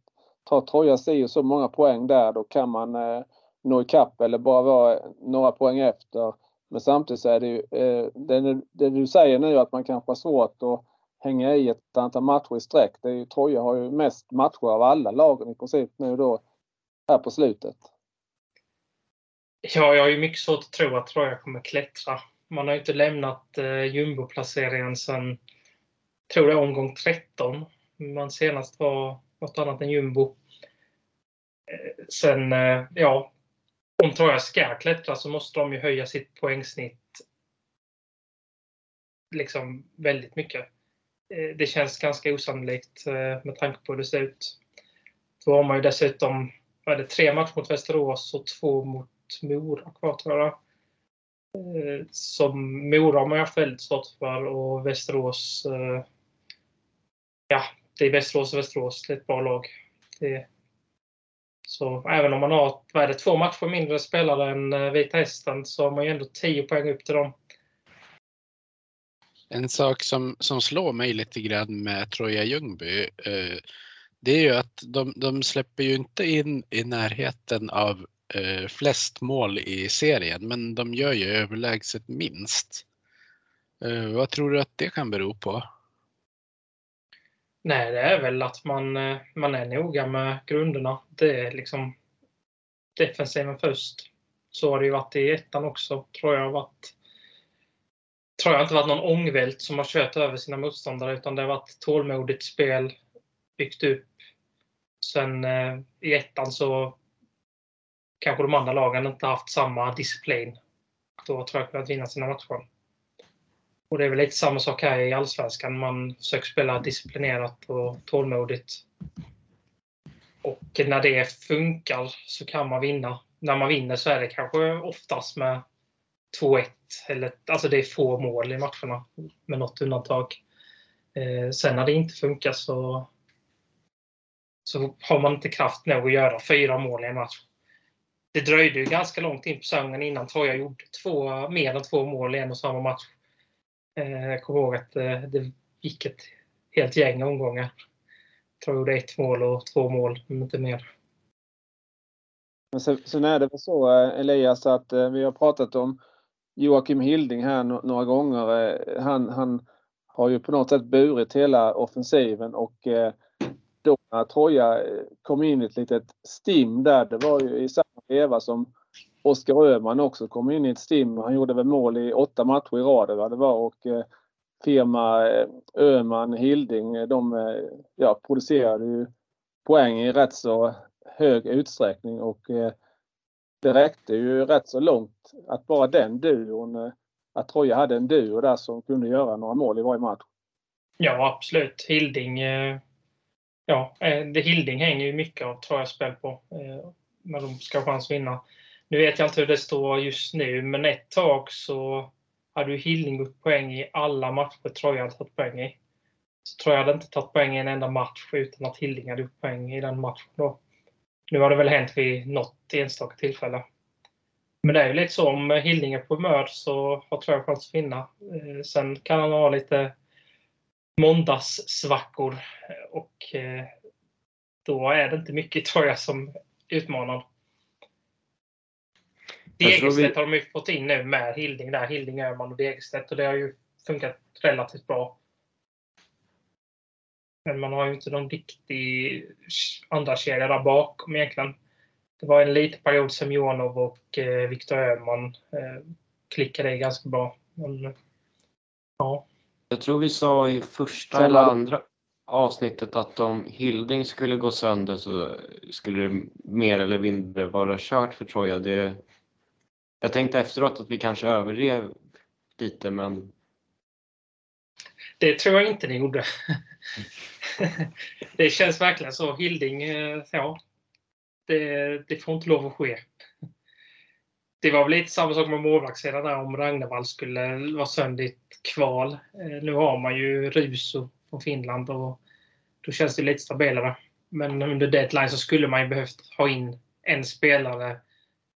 tar Troja si och så många poäng där då kan man eh, nå ikapp eller bara vara några poäng efter. Men samtidigt så är det ju eh, det, det, du säger nu att man kanske har svårt att hänga i ett antal matcher i sträck. Det är ju, Troja har ju mest matcher av alla lagen i princip nu då här på slutet. Ja, jag har ju mycket svårt att tro att Troja kommer klättra. Man har ju inte lämnat eh, jumboplaceringen sedan, tror jag, omgång 13. Man senast var något annat än jumbo. Eh, sen, eh, ja, om Troja ska klättra så måste de ju höja sitt poängsnitt liksom väldigt mycket. Eh, det känns ganska osannolikt eh, med tanke på hur det ser ut. Då har man ju dessutom vad är det, tre matcher mot Västerås och två mot Mora kvar tror jag. Eh, som Mora har man haft väldigt svårt för och Västerås Ja, det är Västerås och Västerås. Det är ett bra lag. Det, så även om man har vad är det, två matcher mindre spelare än Vita Hästen så har man ju ändå 10 poäng upp till dem. En sak som, som slår mig lite grann med Troja Ljungby eh, det är ju att de, de släpper ju inte in i närheten av eh, flest mål i serien men de gör ju överlägset minst. Eh, vad tror du att det kan bero på? Nej, det är väl att man, eh, man är noga med grunderna. Det är liksom defensiven först. Så har det ju varit i ettan också. Tror jag varit tror jag inte varit någon ångvält som har kört över sina motståndare utan det har varit tålmodigt spel, byggt upp. Sen eh, i ettan så kanske de andra lagen inte haft samma disciplin. Då tror jag kunnat vinna sina matcher. Och det är väl lite samma sak här i Allsvenskan. Man försöker spela disciplinerat och tålmodigt. Och när det funkar så kan man vinna. När man vinner så är det kanske oftast med 2-1 alltså det är få mål i matcherna med något undantag. Eh, sen när det inte funkar så, så har man inte kraft nog att göra fyra mål i en match. Det dröjde ju ganska långt in på säsongen innan Troja gjorde två, mer än två mål i en och samma match. Eh, jag kommer ihåg att eh, det gick ett helt gäng omgångar. Jag tror jag gjorde ett mål och två mål, men inte mer. Men sen, sen är det väl så eh, Elias att eh, vi har pratat om Joakim Hilding här några gånger. Eh, han, han har ju på något sätt burit hela offensiven och eh, då när Troja eh, kom in i ett litet stim där, det var ju i samma veva som Oskar Öhman också kom in i ett stim. Han gjorde väl mål i åtta matcher i rad vad det var och firma Öhman, Hilding, de ja, producerade ju poäng i rätt så hög utsträckning och eh, det räckte ju rätt så långt att bara den duon, eh, att Troja hade en duo där som kunde göra några mål i varje match. Ja absolut. Hilding, eh, ja, eh, det Hilding hänger ju mycket av Trojas spel på. När de ska ha chans att vinna. Nu vet jag inte hur det står just nu, men ett tag så hade ju Hilding gått poäng i alla matcher Troja hade tagit poäng i. Så Troja hade inte tagit poäng i en enda match utan att Hilding hade gjort poäng i den matchen. Då. Nu har det väl hänt vid något enstaka tillfälle. Men det är ju lite så om Hilding är på humör så har Troja chans att vinna. Eh, sen kan han ha lite måndagssvackor och eh, då är det inte mycket Troja som utmanar. Degerstedt vi... har de ju fått in nu med Hilding där. Hilding, Öhman och Degerstedt och det har ju funkat relativt bra. Men man har ju inte någon riktig andra kedja där bakom egentligen. Det var en liten period som Johanov och eh, Viktor Öhman eh, klickade i ganska bra. Men, ja. Jag tror vi sa i första eller andra avsnittet att om Hilding skulle gå sönder så skulle det mer eller mindre vara kört för Troja. Det, jag tänkte efteråt att vi kanske överdrev lite men det tror jag inte ni gjorde. det känns verkligen så. Hilding, eh, ja. Det, det, får inte lov att ske. Det var väl lite samma sak med målvaktssidan där om Ragnevall skulle vara sönder i ett kval. Eh, nu har man ju Ruso från Finland och då känns det lite stabilare. Men under deadline så skulle man ju behövt ha in en spelare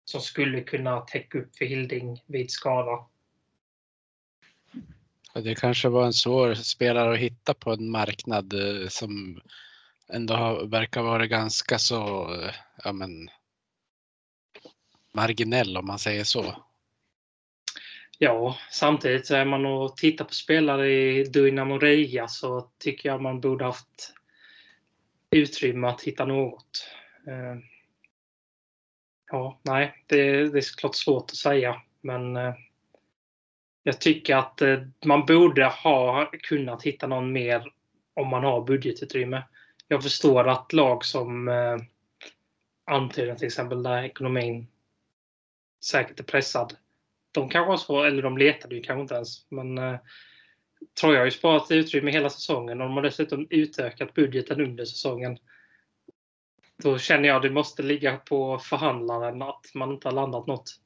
som skulle kunna täcka upp för Hilding vid skada. Det kanske var en svår spelare att hitta på en marknad eh, som ändå har, verkar vara ganska så eh, ja, men, marginell om man säger så. Ja, samtidigt så är man och tittar på spelare i Dynamo Riga så tycker jag man borde haft utrymme att hitta något. Eh, ja, nej, det, det är såklart svårt att säga, men jag tycker att eh, man borde ha kunnat hitta någon mer om man har budgetutrymme. Jag förstår att lag som eh, Antyden till exempel, där ekonomin säkert är pressad. De kanske har svårt, eller de letade ju kanske inte ens. Men eh, Troja har ju sparat utrymme hela säsongen och de har dessutom utökat budgeten under säsongen. Då känner jag att det måste ligga på förhandlaren att man inte har landat något.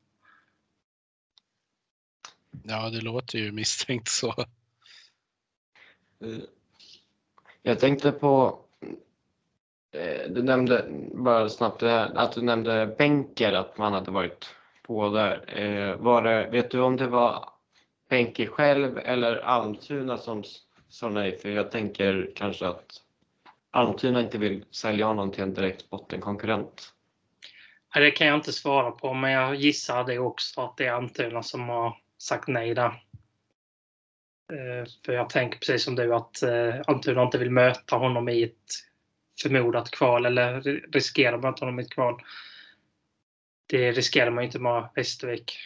Ja, det låter ju misstänkt så. Eh, jag tänkte på, eh, du nämnde bara snabbt det här, att du nämnde Benker, att man hade varit på där. Eh, var det, vet du om det var Benker själv eller Almtuna som sa nej? För jag tänker kanske att Almtuna inte vill sälja honom till en direkt bottenkonkurrent. Det kan jag inte svara på, men jag gissar det också att det är Almtuna som har sagt nej där. Eh, för jag tänker precis som du att eh, Antuna Almtuna inte vill möta honom i ett förmodat kval eller riskera att möta honom i ett kval. Det riskerar man ju inte med Västervik.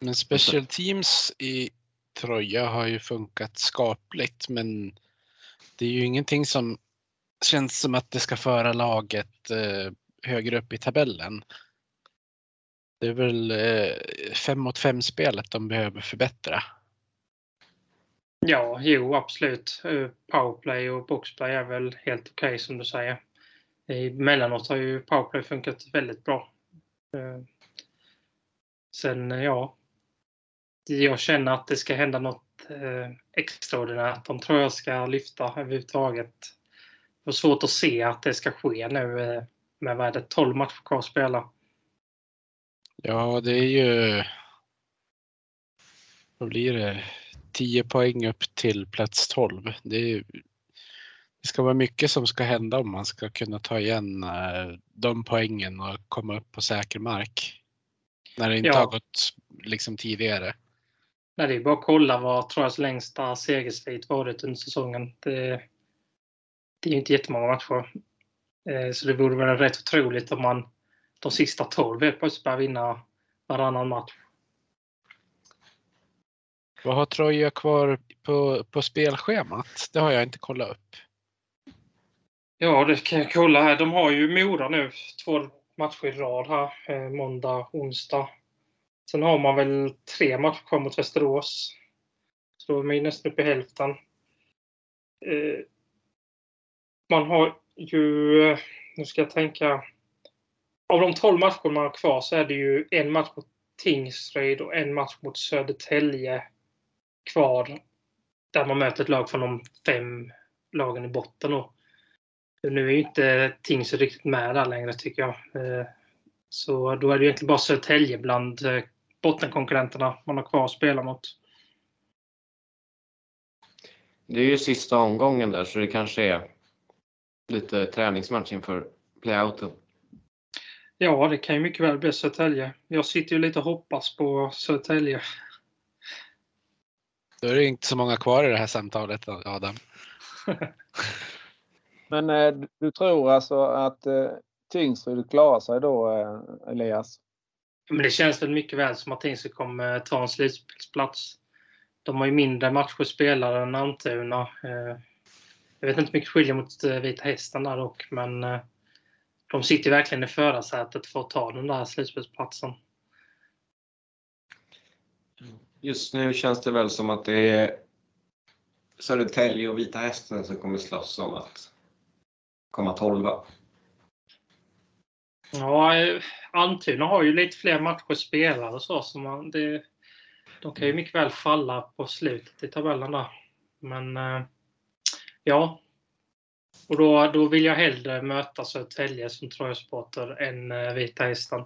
Men special teams i Troja har ju funkat skapligt men det är ju ingenting som känns som att det ska föra laget eh, högre upp i tabellen. Det är väl eh, 5 mot 5 spelet de behöver förbättra. Ja, jo absolut. Eh, powerplay och boxplay är väl helt okej okay, som du säger. Emellanåt har ju powerplay funkat väldigt bra. Eh, sen ja, jag känner att det ska hända något extraordinärt. De tror jag ska lyfta överhuvudtaget. Det var svårt att se att det ska ske nu med vad är det, 12 matcher kvar att spela. Ja, det är ju. Vad blir det? 10 poäng upp till plats 12. Det, är, det ska vara mycket som ska hända om man ska kunna ta igen eh, de poängen och komma upp på säker mark. När det inte ja. har gått liksom tidigare. Nej, det är bara att kolla vad Trojas längsta segersvit varit under säsongen. Det, det är inte jättemånga matcher. Eh, så det vore väl rätt otroligt om man de sista 12 helt plötsligt börjar vinna varannan match. Vad har Troja kvar på, på spelschemat? Det har jag inte kollat upp. Ja, det kan jag kolla här. De har ju Mora nu, två matcher i rad här. Eh, måndag, onsdag. Sen har man väl tre matcher kvar mot Västerås. Så då är man ju nästan uppe i hälften. Eh, man har ju, eh, nu ska jag tänka, av de 12 matcher man har kvar så är det ju en match mot Tingsryd och en match mot Södertälje kvar. Där man möter ett lag från de fem lagen i botten. Och nu är ju inte Tingsryd riktigt med där längre tycker jag. Eh, så då är det egentligen bara Södertälje bland eh, bottenkonkurrenterna man har kvar att spela mot. Det är ju sista omgången där så det kanske är lite träningsmatch inför playouten. Ja, det kan ju mycket väl bli Södertälje. Jag sitter ju lite och hoppas på Södertälje. Då är det inte så många kvar i det här samtalet Adam. Men eh, du tror alltså att eh, Tingsryd klarar sig då, eh, Elias? Men det känns väl mycket väl som att Tingsryd kommer ta en slutspelsplats. De har ju mindre matcher spelare än Almtuna. Jag vet inte hur mycket skiljer mot Vita Hästen där dock, men de sitter verkligen i förarsätet för att ta den där slutspelsplatsen. Just nu känns det väl som att det är Södertälje och Vita Hästen som kommer slåss om att komma tolva. Ja, Almtuna har ju lite fler matcher spelare och så. så man, det, de kan ju mycket väl falla på slutet i tabellen där. Men ja. Och då, då vill jag hellre möta Södertälje som Trojasupporter än eh, Vita Hästen.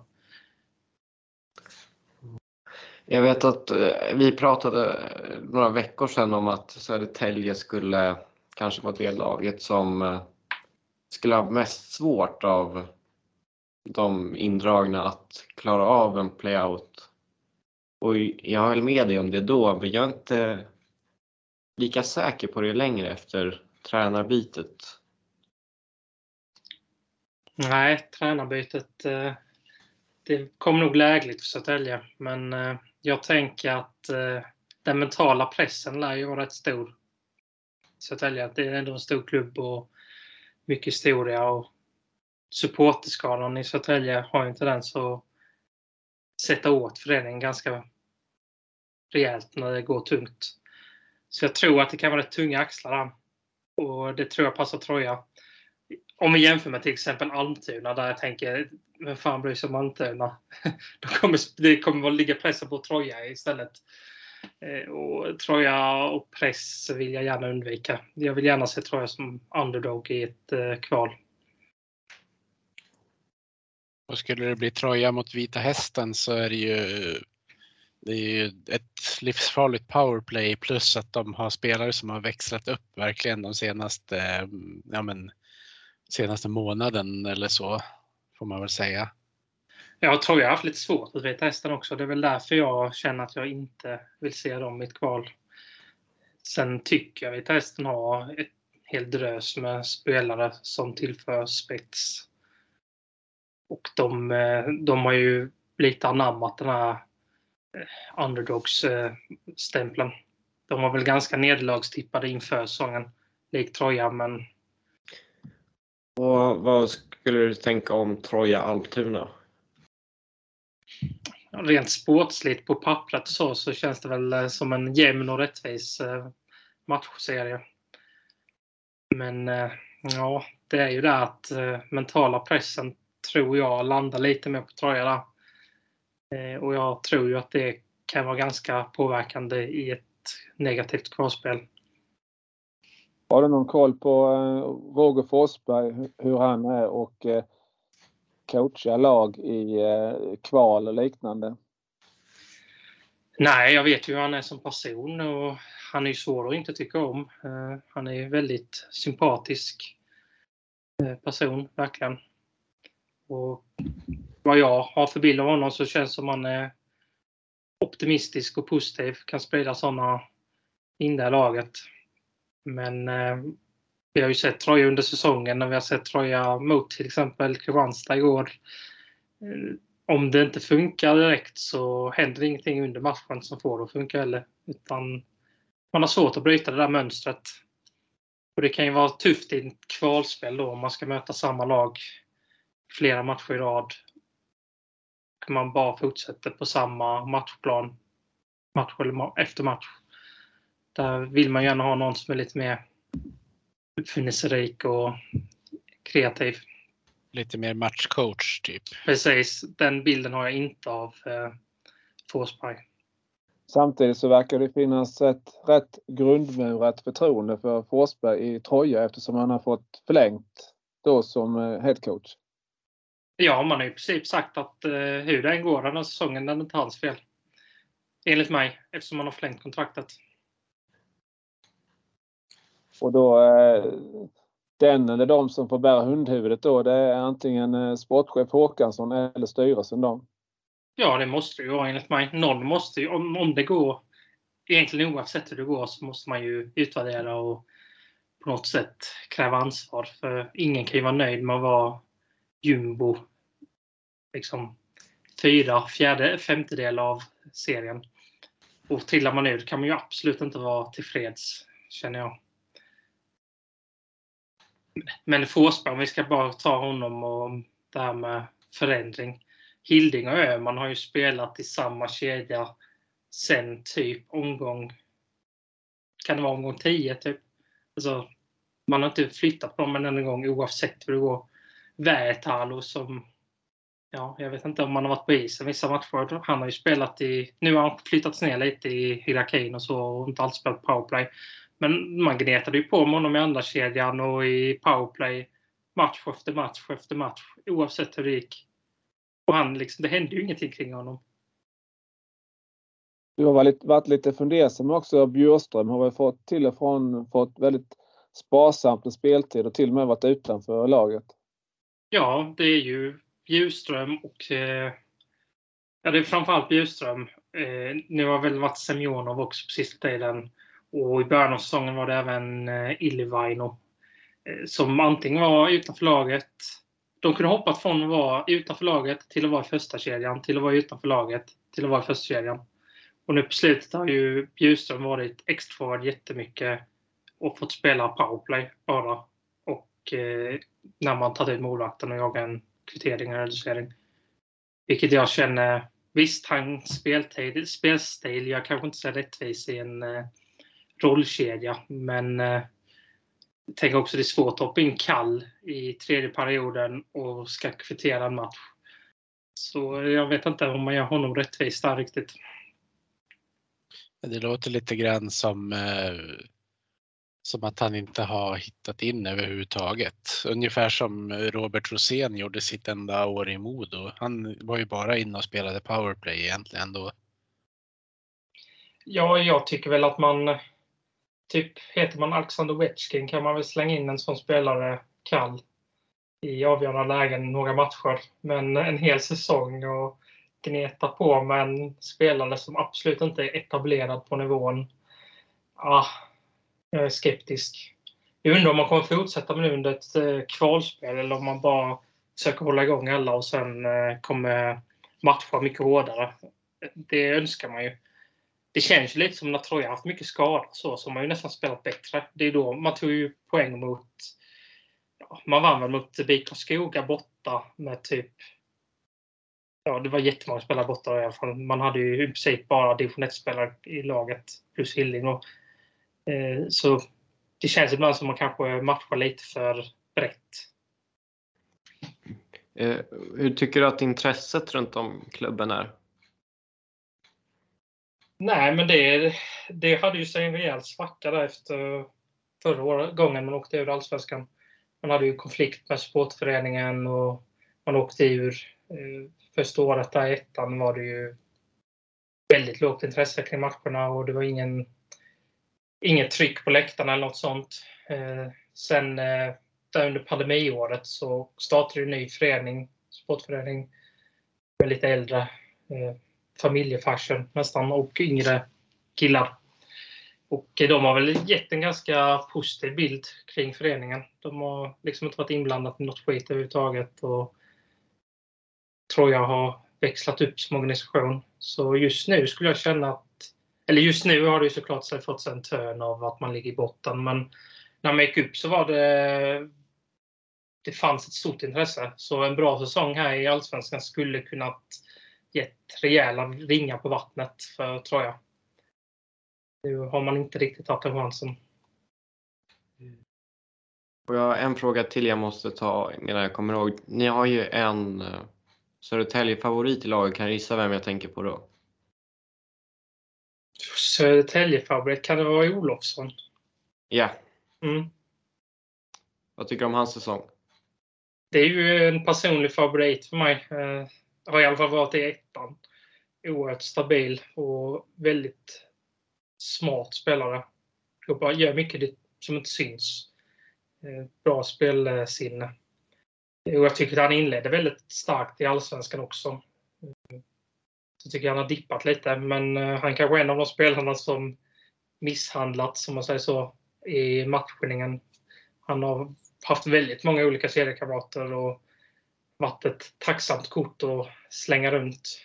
Jag vet att eh, vi pratade eh, några veckor sedan om att Södertälje skulle kanske vara det laget som skulle ha mest svårt av de indragna att klara av en playout. Och jag höll med dig om det då, men jag är inte lika säker på det längre efter tränarbytet. Nej, tränarbytet eh, det kom nog lägligt för Södertälje, men eh, jag tänker att eh, den mentala pressen lär ju vara rätt stor. Södertälje, det är ändå en stor klubb och mycket historia och supporterskalan i Södertälje har ju en tendens att sätta åt föreningen ganska rejält när det går tungt. Så jag tror att det kan vara rätt tunga axlar där. Och det tror jag passar Troja. Om vi jämför med till exempel Almtuna där jag tänker, vem fan bryr sig om Almtuna? Då kommer, det kommer att ligga pressen på Troja istället. Eh, och Troja och press vill jag gärna undvika. Jag vill gärna se Troja som underdog i ett eh, kval. Och skulle det bli Troja mot Vita Hästen så är det ju, det är ju ett livsfarligt powerplay plus att de har spelare som har växlat upp verkligen de senaste, eh, ja men, senaste månaden eller så får man väl säga. Jag tror jag har haft lite svårt att veta Hästen också. Det är väl därför jag känner att jag inte vill se dem i ett kval. Sen tycker jag Vita Hästen har ett hel drös med spelare som tillför spets. Och de, eh, de har ju lite anammat den här eh, underdogs-stämpeln. Eh, de var väl ganska nederlagstippade inför säsongen, likt Troja, men... Och vad skulle du tänka om Troja-Almtuna? Rent sportsligt på pappret så, så känns det väl eh, som en jämn och rättvis eh, matchserie. Men eh, ja, det är ju det att mentala pressen tror jag landar lite mer på Troja där. Och jag tror ju att det kan vara ganska påverkande i ett negativt kvalspel. Har du någon koll på eh, Roger Forsberg, hur han är och eh, coachar lag i eh, kval och liknande? Nej, jag vet ju hur han är som person och han är ju svår att inte tycka om. Han är ju väldigt sympatisk person, verkligen. Och vad jag har för bild av honom så känns det som han är optimistisk och positiv. Kan sprida sådana in i laget. Men eh, vi har ju sett Troja under säsongen när vi har sett Troja mot till exempel Kristianstad igår. Eh, om det inte funkar direkt så händer ingenting under matchen som får det att funka heller. Utan man har svårt att bryta det där mönstret. Och det kan ju vara tufft i ett kvalspel då om man ska möta samma lag flera matcher i rad. Och man bara fortsätter på samma matchplan match eller efter match. Där vill man gärna ha någon som är lite mer uppfinningsrik och kreativ. Lite mer matchcoach typ. Precis, den bilden har jag inte av eh, Forsberg. Samtidigt så verkar det finnas ett rätt grundmurat förtroende för Forsberg i Troja eftersom han har fått förlängt då som headcoach. Ja, man har i princip sagt att eh, hur det än går den här säsongen, den är inte hans fel. Enligt mig, eftersom man har förlängt kontraktet. Och då eh, den eller de som får bära hundhuvudet då, det är antingen eh, sportchef Håkansson eller styrelsen då? Ja, det måste ju vara enligt mig. Någon måste ju, om, om det går, egentligen oavsett hur det går, så måste man ju utvärdera och på något sätt kräva ansvar. För ingen kan ju vara nöjd med att vara jumbo liksom fyra, fjärde, femtedel av serien. Och trillar man ur kan man ju absolut inte vara tillfreds, känner jag. Men Forsberg, om vi ska bara ta honom och det här med förändring. Hilding och Öhman har ju spelat i samma kedja sen typ omgång... Kan det vara omgång 10 typ? Alltså, man har inte flyttat på dem en enda gång oavsett hur det går. Vätalo som... Ja, jag vet inte om han har varit på isen vissa matcher. Han har ju spelat i... Nu har han flyttats ner lite i hierarkin och så och inte alls spelat powerplay. Men man gnetade ju på med honom i andra kedjan och i powerplay match efter match efter match oavsett hur det gick. Och han liksom, det hände ju ingenting kring honom. Du har varit, lite fundersam också. Bjurström har väl fått till och från fått väldigt sparsamt med speltid och till och med varit utanför laget. Ja, det är ju Bjurström och eh, ja, det är framförallt Bjurström. Eh, nu har väl varit Semjonov också på sista tiden. Och i början av säsongen var det även eh, Illivaino eh, som antingen var utanför laget. De kunde hoppat från att vara utanför laget till att vara i första kedjan till att vara utanför laget till att vara i första kedjan. Och nu på slutet har ju Bjurström varit extraforward jättemycket och fått spela powerplay bara. Och eh, när man tagit ut målvakten och jagat en kvittering eller reducering. Vilket jag känner, visst hans spelstil gör kanske inte så rättvis i en eh, rollkedja. Men eh, tänker också det är svårt att hoppa in kall i tredje perioden och ska kvittera en match. Så jag vet inte om man gör honom rättvist där riktigt. Det låter lite grann som, eh, som att han inte har hittat in överhuvudtaget. Ungefär som Robert Rosén gjorde sitt enda år i Modo. Han var ju bara inne och spelade powerplay egentligen då. Ja, jag tycker väl att man typ heter man Alexander Wetchkin kan man väl slänga in en sån spelare kall i avgörande lägen några matcher. Men en hel säsong och gneta på med en spelare som absolut inte är etablerad på nivån. Ah, jag är skeptisk. Jag undrar om man kommer fortsätta med nu under ett eh, kvalspel eller om man bara försöker hålla igång alla och sen eh, kommer matcha mycket hårdare. Det önskar man ju det känns lite som när Troja haft mycket skador så, så man ju nästan spelat bättre. Det är då man tog ju poäng mot... Ja, man vann väl mot BIK Skoga borta med typ... Ja, det var jättemånga spelare borta i alla fall. Man hade ju i princip bara division 1-spelare i laget plus Hilding. Och, eh, så det känns ibland som man kanske matchar lite för brett. Eh, hur tycker du att intresset runt om klubben är? Nej, men det, det hade ju sig en rejäl svacka där efter förra gången man åkte ur Allsvenskan. Man hade ju konflikt med sportföreningen och man åkte ur. Eh, första året där i ettan var det ju väldigt lågt intresse kring matcherna och det var ingen, inget tryck på läktarna eller något sånt. Eh, sen eh, där under pandemiåret så startade en ny förening, sportförening, med lite äldre familjefarsen nästan och yngre killar. Och de har väl gett en ganska positiv bild kring föreningen. De har liksom inte varit inblandade i något skit överhuvudtaget. Och tror jag har växlat upp som organisation. Så just nu skulle jag känna att... Eller just nu har det ju såklart fått sig en törn av att man ligger i botten. Men när man gick upp så var det... Det fanns ett stort intresse. Så en bra säsong här i Allsvenskan skulle kunnat gett rejäla ringar på vattnet för Troja. Nu har man inte riktigt tagit den chansen. Och jag har en fråga till jag måste ta medan jag kommer ihåg. Ni har ju en uh, Södertälje-favorit i laget. Kan du gissa vem jag tänker på då? Södertälje-favorit? Kan det vara Olofsson? Ja. Mm. Vad tycker du om hans säsong? det är ju en personlig favorit för mig. Har i alla fall varit i ettan. Oerhört stabil och väldigt smart spelare. Gör mycket som inte syns. Eh, bra spelsinne. Och jag tycker att han inledde väldigt starkt i Allsvenskan också. Eh, så tycker jag han har dippat lite, men eh, han kanske är en av de spelarna som misshandlats, som man säger så, i matchningen. Han har haft väldigt många olika seriekamrater och varit ett tacksamt kort att slänga runt.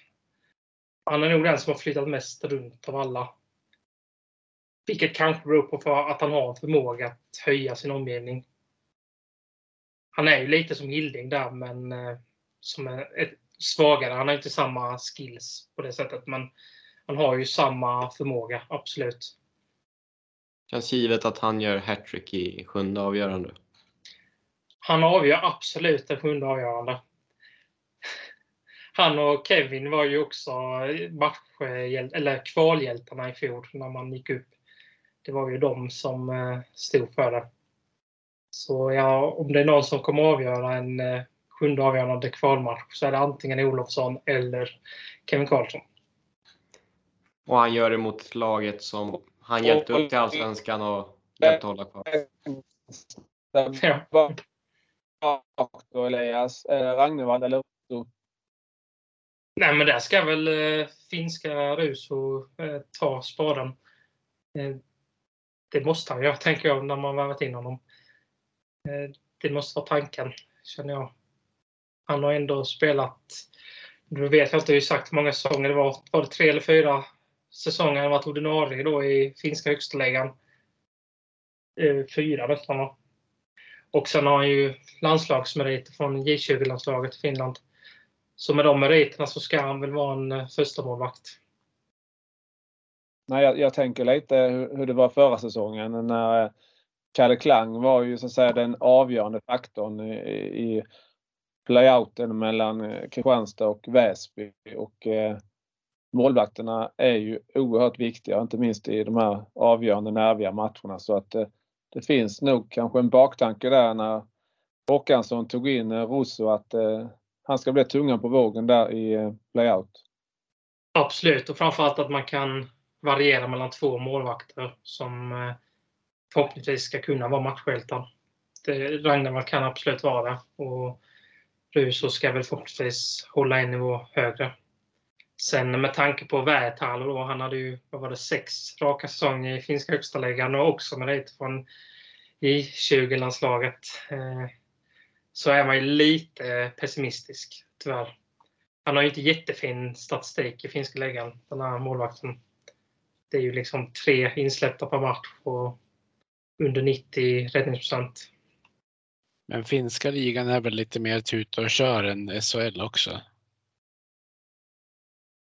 Han är nog den som har flyttat mest runt av alla. Vilket kanske beror på att han har en förmåga att höja sin omgivning. Han är ju lite som Hilding där, men eh, som är ett svagare. Han har inte samma skills på det sättet, men han har ju samma förmåga, absolut. Känns givet att han gör hattrick i sjunde avgörande. Han avgör absolut det sjunde avgörande. Han och Kevin var ju också match, eller kvalhjältarna i fjol när man gick upp. Det var ju de som eh, stod för det. Så ja, om det är någon som kommer avgöra en eh, sjunde avgörande kvalmatch så är det antingen Olofsson eller Kevin Karlsson. Och han gör det mot laget som han hjälpte upp till Allsvenskan och hjälpte hålla kvar. Ja. Och Elias, Ragnevall eller Russo? Nej, men där ska väl eh, finska Russo eh, ta spaden. Eh, det måste han göra, tänker jag, när man värvat in honom. Eh, det måste vara tanken, känner jag. Han har ändå spelat, nu vet jag inte exakt hur många säsonger det var. Var det tre eller fyra säsonger han varit ordinarie då i finska högsta ligan? Eh, fyra nästan va? Och sen har han ju landslagsmeriter från J20-landslaget i Finland. Så med de meriterna så ska han väl vara en eh, första målvakt. Nej, jag, jag, tänker lite hur, hur, det var förra säsongen när eh, Kalle Klang var ju så att säga den avgörande faktorn i, i playouten mellan eh, Kristianstad och Väsby. Och, eh, målvakterna är ju oerhört viktiga, inte minst i de här avgörande nerviga matcherna. Så att eh, det finns nog kanske en baktanke där när Håkansson tog in eh, Russo att eh, han ska bli tungan på vågen där i eh, playout. Absolut och framförallt att man kan variera mellan två målvakter som eh, förhoppningsvis ska kunna vara matchhjältar. Ragnarvall kan absolut vara det. Och Russo ska väl förhoppningsvis hålla en nivå högre. Sen med tanke på Vätalo då, han hade ju vad var det, sex raka säsonger i finska högsta ligan och också med det från J20-landslaget. Eh, så är man ju lite eh, pessimistisk, tyvärr. Han har ju inte jättefin statistik i finska ligan, den här målvakten. Det är ju liksom tre insläppta per match och under 90 räddningsprocent. Men finska ligan är väl lite mer tuta och kör än SHL också?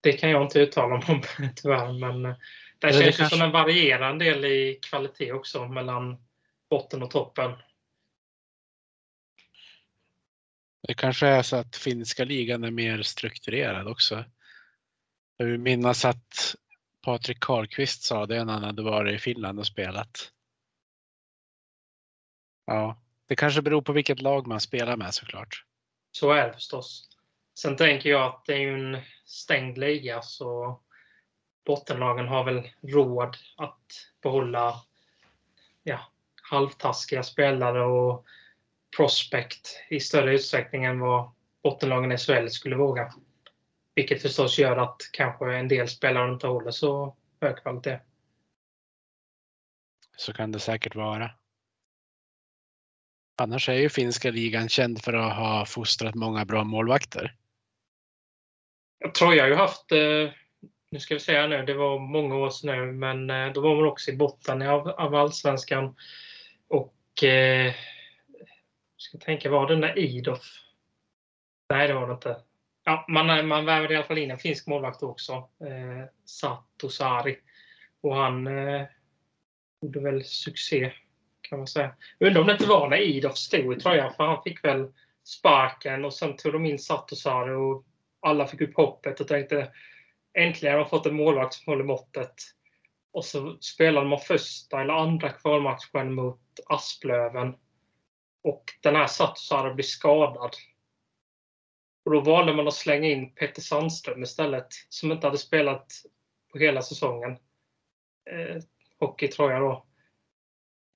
Det kan jag inte uttala mig om tyvärr, men eh, det känns det kanske... som en varierande del i kvalitet också mellan botten och toppen. Det kanske är så att finska ligan är mer strukturerad också. Jag vill minnas att Patrik Karlqvist sa det när han hade varit i Finland och spelat. Ja, det kanske beror på vilket lag man spelar med såklart. Så är det förstås. Sen tänker jag att det är en stängd liga så bottenlagen har väl råd att behålla ja, halvtaskiga spelare och prospect i större utsträckning än vad bottenlagen i SHL skulle våga. Vilket förstås gör att kanske en del spelare inte håller så hög kvalitet. Så kan det säkert vara. Annars är ju finska ligan känd för att ha fostrat många bra målvakter. Troja har ju haft, eh, nu ska vi säga nu, det var många år sedan nu, men eh, då var man också i botten av, av allsvenskan. Och eh, ska tänka, var den där Idoff? Nej, det var det inte. Ja, man, eh, man värvade i alla fall in en finsk målvakt också, eh, Satosari. Och han eh, gjorde väl succé kan man säga. Undrar om det inte var när Idoff stod i tröjan, för han fick väl sparken och sen tog de in Satosari och alla fick upp hoppet och tänkte äntligen har man fått en målvakt som håller måttet. Och så spelade man första eller andra kvalmatchen mot Asplöven. Och den här Satusara blir skadad. Och då valde man att slänga in Petter Sandström istället, som inte hade spelat på hela säsongen. Eh, hockey tror jag då.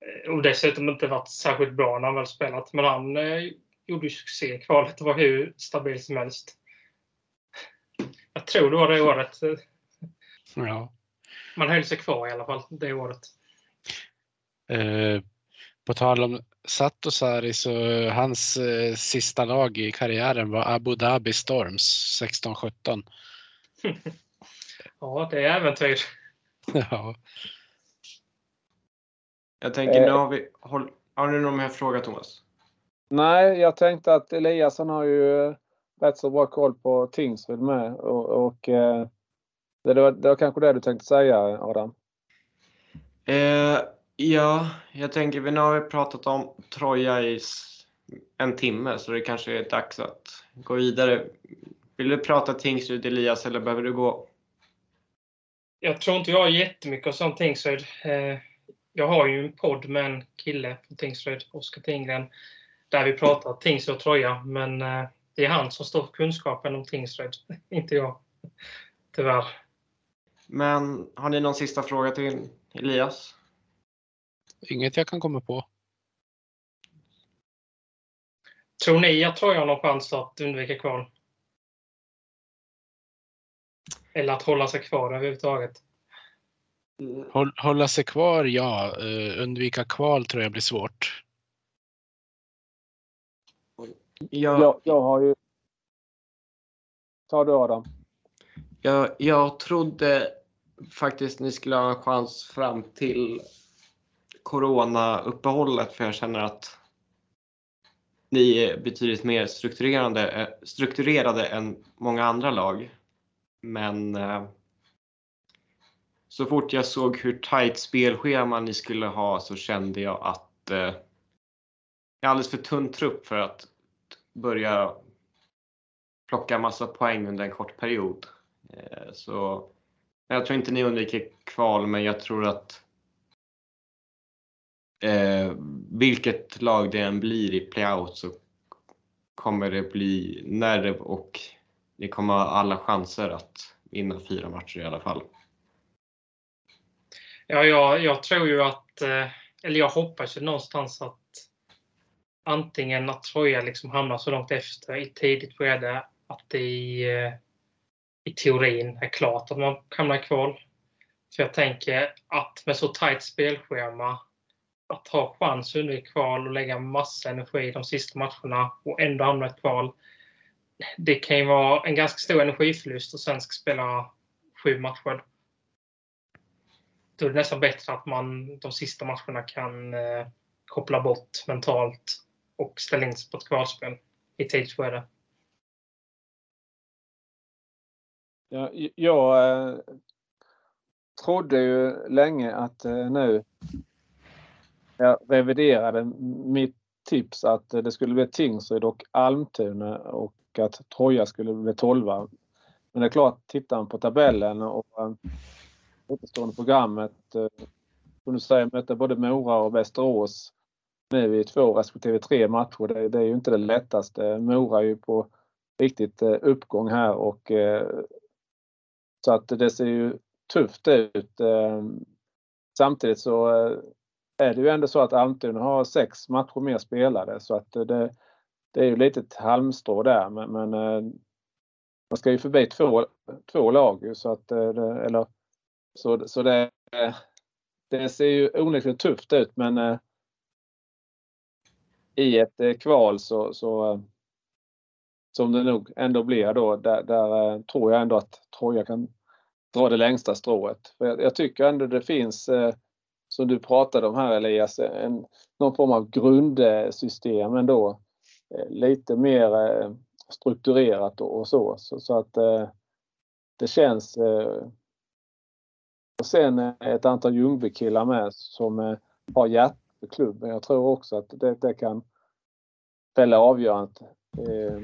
Eh, och dessutom inte varit särskilt bra när han väl spelat. Men han eh, gjorde ju succé i kvalet och var hur stabil som helst. Jag tror det var det året. Ja. Man höll sig kvar i alla fall det året. Eh, på tal om Satosari så hans eh, sista lag i karriären var Abu Dhabi Storms 16-17. Ja, det är äventyr. Ja. Jag tänker, nu Eh. har vi... Håll, har du någon mer fråga Thomas? Nej, jag tänkte att Eliasson har ju rätt så bra koll på Tingsryd med. Och, och eh, det, var, det var kanske det du tänkte säga Adam? Eh, ja, jag tänker, vi nu har vi pratat om Troja i en timme så det kanske är dags att gå vidare. Vill du prata Tingsryd Elias eller behöver du gå? Jag tror inte jag har jättemycket av sånt Tingsryd. Eh, Jag har ju en podd med en kille på Tingsryd, Oskar Tingren, där vi pratar Tingsryd och Troja. Men eh, det är han som står för kunskapen om Tingsryd, inte jag. Tyvärr. Men har ni någon sista fråga till Elias? Inget jag kan komma på. Tror ni att Troja har någon chans att undvika kval? Eller att hålla sig kvar överhuvudtaget? Håll, hålla sig kvar, ja. Eh, undvika kval tror jag blir svårt. Jag, Jag, jag har ju... Ta du Adam. jag, jag trodde faktiskt ni skulle ha en chans fram till Corona-uppehållet för jag känner att ni är betydligt mer strukturerande, eh, strukturerade än många andra lag. Men eh, så fort jag såg hur tajt spelschema ni skulle ha så kände jag att eh, jag är alldeles för tunn trupp för att börja plocka massa poäng under en kort period. Eh, så jag tror inte ni undviker kval, men jag tror att eh, vilket lag det än blir i playout så kommer det bli nerv och ni kommer ha alla chanser att vinna fyra matcher i alla fall. Ja, jag, jag tror ju att, eh, eller jag hoppas ju någonstans att antingen att Troja liksom hamnar så långt efter i tidigt skede att det i, eh, i teorin är klart att man hamnar i kval. För jag tänker att med så tajt spelschema att ha chans att undvika kval och lägga massa energi de sista matcherna och ändå hamna i ett kval. Det kan ju vara en ganska stor energiförlust och sen ska spela sju matcher då är det nästan bättre att man de sista matcherna kan eh, koppla bort mentalt och ställa in sig på ett kvalspel i tidigt. Ja, jag eh, trodde ju länge att eh, nu jag reviderade mitt tips att eh, det skulle bli Tingsryd och Almtuna och att Troja skulle bli 12. Men det är klart, tittar man på tabellen och eh, återstående programmet eh, säga du säger både Mora och Västerås nu i två respektive tre matcher. Det, det är ju inte det lättaste. Mora är ju på riktigt eh, uppgång här och eh, så att det ser ju tufft ut. Eh, samtidigt så är det ju ändå så att Almtuna har sex matcher mer spelade så att det, det är ju lite ett halmstrå där men, men man ska ju förbi två, två lag ju, så att det, eller så, så det, det ser ju onekligen tufft ut men i ett eh, kval så, så eh, som det nog ändå blir då, där, där eh, tror jag ändå att Troja kan dra det längsta strået. För jag, jag tycker ändå det finns, eh, som du pratade om här Elias, en, någon form av grundsystem ändå. Eh, lite mer eh, strukturerat och, och så. så. Så att det känns och sen ett antal Ljungby-killar med som har hjärta för klubben. Jag tror också att det, det kan fälla avgörandet. Eh,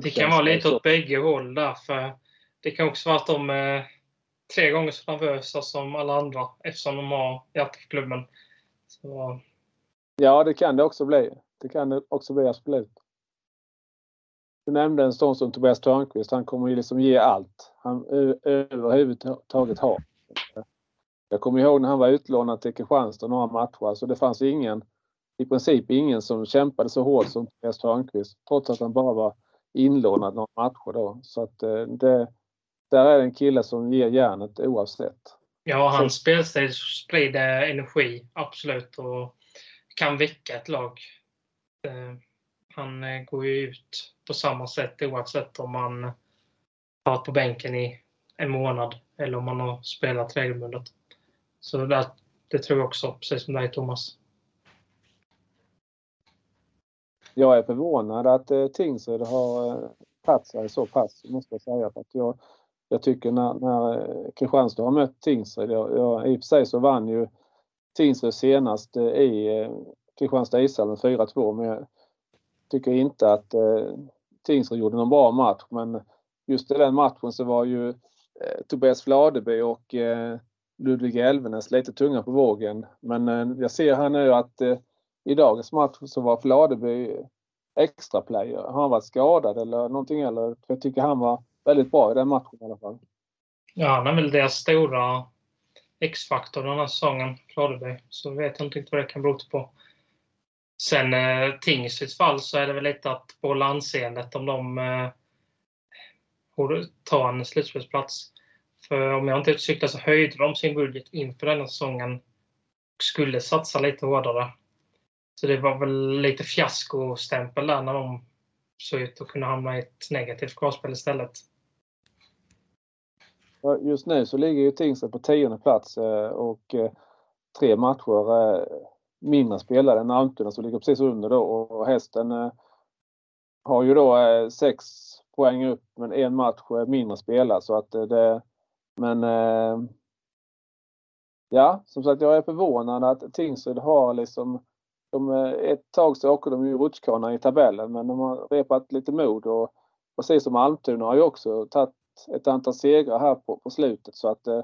Det kan vara lite åt bägge håll där. För det kan också vara att de är tre gånger så nervösa som alla andra eftersom de har hjärta för klubben. Så, Ja, det kan det också bli. Det kan det också bli absolut. Du nämnde en sån som Tobias Törnqvist. Han kommer ju liksom ge allt han överhuvudtaget har. Jag kommer ihåg när han var utlånad till Kristianstad några matcher. Alltså det fanns ingen, i princip ingen som kämpade så hårt som Tobias Törnqvist. Trots att han bara var inlånad några matcher då. Så att eh, det, där är det en kille som ger järnet oavsett. Ja, hans spelstil sprider energi, absolut. Och kan väcka ett lag. Eh, han eh, går ju ut på samma sätt oavsett om man har varit på bänken i en månad eller om man har spelat regelbundet. Så det, det tror jag också, precis som dig Thomas. Jag är förvånad att eh, Tingsryd har eh, tagit sig så pass, måste jag säga. För att jag, jag tycker när, när eh, Kristianstad har mött Tingsryd, jag, jag, i och för sig så vann ju Tingsryd senast eh, i eh, Kristianstad ishall med 4-2 men jag tycker inte att eh, Tingsryd gjorde någon bra match men just i den matchen så var ju eh, Tobias Fladeby och eh, Ludvig Elvenäs lite tunga på vågen. Men eh, jag ser här nu att eh, i dagens match så var Fladeby extra player. Har han varit skadad eller någonting eller? Jag tycker han var väldigt bra i den matchen i alla fall. Ja, han är väl deras stora X-faktor den här säsongen, Fladeby. Så vet jag inte riktigt vad det kan bero på. Sen eh, Tingsryds fall så är det väl lite att på anseendet om de eh, tar en slutspelsplats. För om jag inte cyklar så höjde de sin budget inför denna säsongen och skulle satsa lite hårdare. Så det var väl lite fiaskostämpel där när de såg ut att kunna hamna i ett negativt kvalspel istället. Just nu så ligger ju Tingsryd på tionde plats eh, och eh, tre matcher eh, mindre spelare än Almtuna som ligger precis under då och hästen har ju då sex poäng upp men en match mindre spelad så att det men eh, ja, som sagt jag är förvånad att Tingsryd har liksom de, eh, ett tag så åker de ju rutschkana i tabellen men de har repat lite mod och precis som Almtuna har ju också tagit ett antal segrar här på, på slutet så att eh,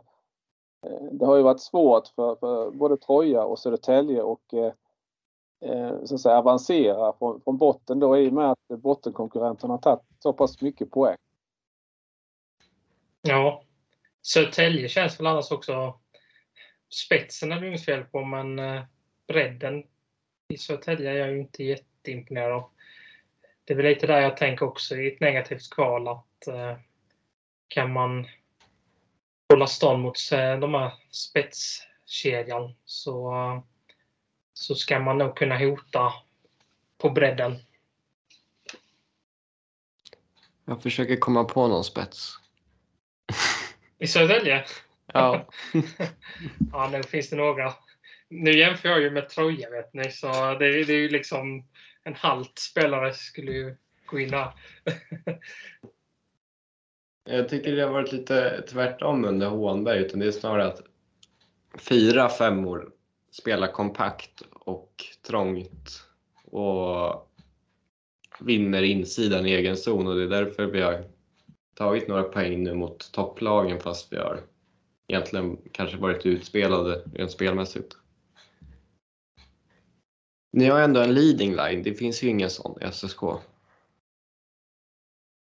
eh det har ju varit svårt för, för både Troja och Södertälje och eh, eh, så att säga, avancera från, från botten då i och med att bottenkonkurrenterna har tagit så pass mycket poäng. Ja, Södertälje känns väl annars också... Spetsen är det inget fel på, men eh, bredden i Södertälje är jag ju inte jätteimponerad av. Det är väl lite där jag tänker också i ett negativt kval att eh, kan man hålla stånd mot eh, de här spetskedjan så, så ska man nog kunna hota på bredden. Jag försöker komma på någon spets. I Södertälje? Ja. ja, nu finns det några. Nu jämför jag ju med Troja, vet ni, så det, det är ju liksom en halt spelare skulle ju gå in där. jag tycker det har varit lite tvärtom under Hånberg, utan det är snarare att fyra femmor spelar kompakt och trångt och vinner insidan i egen zon och det är därför vi har tagit några poäng nu mot topplagen fast vi har egentligen kanske varit utspelade rent spelmässigt. Ni har ändå en leading line, det finns ju ingen sån i SSK.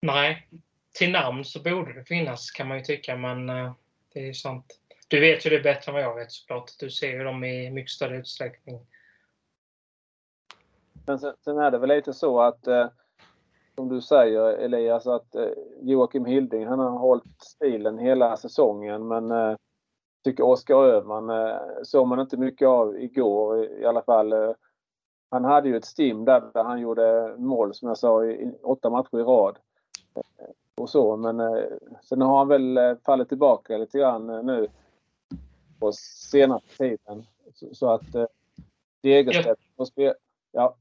Nej, till namn så borde det finnas kan man ju tycka, men eh, det är ju sant. Du vet ju det bättre än vad jag vet såklart. Du ser ju dem i mycket större utsträckning. Men sen, sen är det väl lite så att eh, som du säger Elias att eh, Joakim Hilding han har hållit stilen hela säsongen men eh, tycker Oskar Öhman eh, såg man inte mycket av igår i alla fall. Eh, han hade ju ett stim där, där han gjorde mål som jag sa i, åtta matcher i rad. Eh, och så men eh, sen har han väl eh, fallit tillbaka lite grann nu på senaste tiden. Så, så att Degerstedt ja. ja.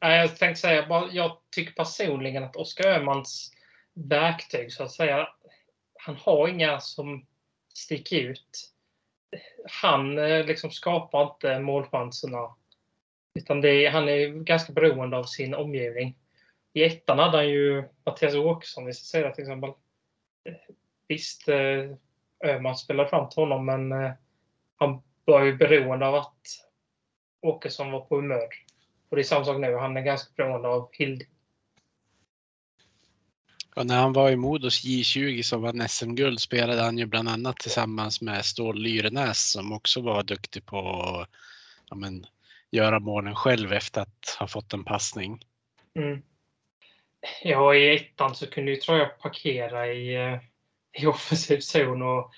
Jag tänkte säga, jag tycker personligen att Oskar Öhmans verktyg, så att säga, han har inga som sticker ut. Han eh, liksom skapar inte målchanserna. Utan det är, han är ganska beroende av sin omgivning. I ettan hade han ju Mattias Åkesson, vi ska säga till exempel. Visst, eh, Öhman spelade fram till honom, men eh, han var ju beroende av att Åkesson var på humör. Och det är samma sak nu. Han är ganska beroende av Hilding. Och när han var i Modos J20 som vann SM-guld spelade han ju bland annat tillsammans med Stål Lyrenäs som också var duktig på att ja, men, göra målen själv efter att ha fått en passning. Mm. Ja, i ettan så kunde ju Troja parkera i, eh, i offensiv zon och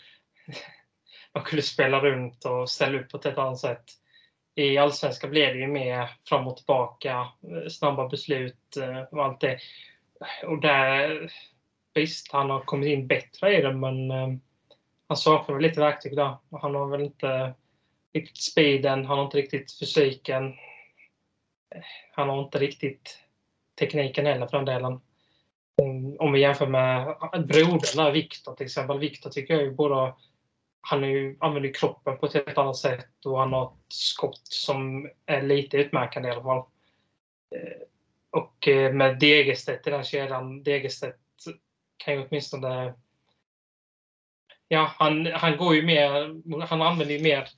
man kunde spela runt och ställa upp på ett helt annat sätt. I allsvenskan blev det ju mer fram och tillbaka, eh, snabba beslut eh, och allt det. Och där, visst, han har kommit in bättre i det, men eh, han saknar väl lite verktyg där. Han har väl inte riktigt speeden, han har inte riktigt fysiken. Han har inte riktigt tekniken heller för den delen. Mm, om vi jämför med brodern Viktor till exempel. Viktor tycker jag ju både han är ju, använder kroppen på ett helt annat sätt och han har ett skott som är lite utmärkande i alla fall. Eh, och eh, med Degerstedt i den kedjan, Degerstedt kan ju åtminstone... Ja, han, han går ju mer, han använder ju mer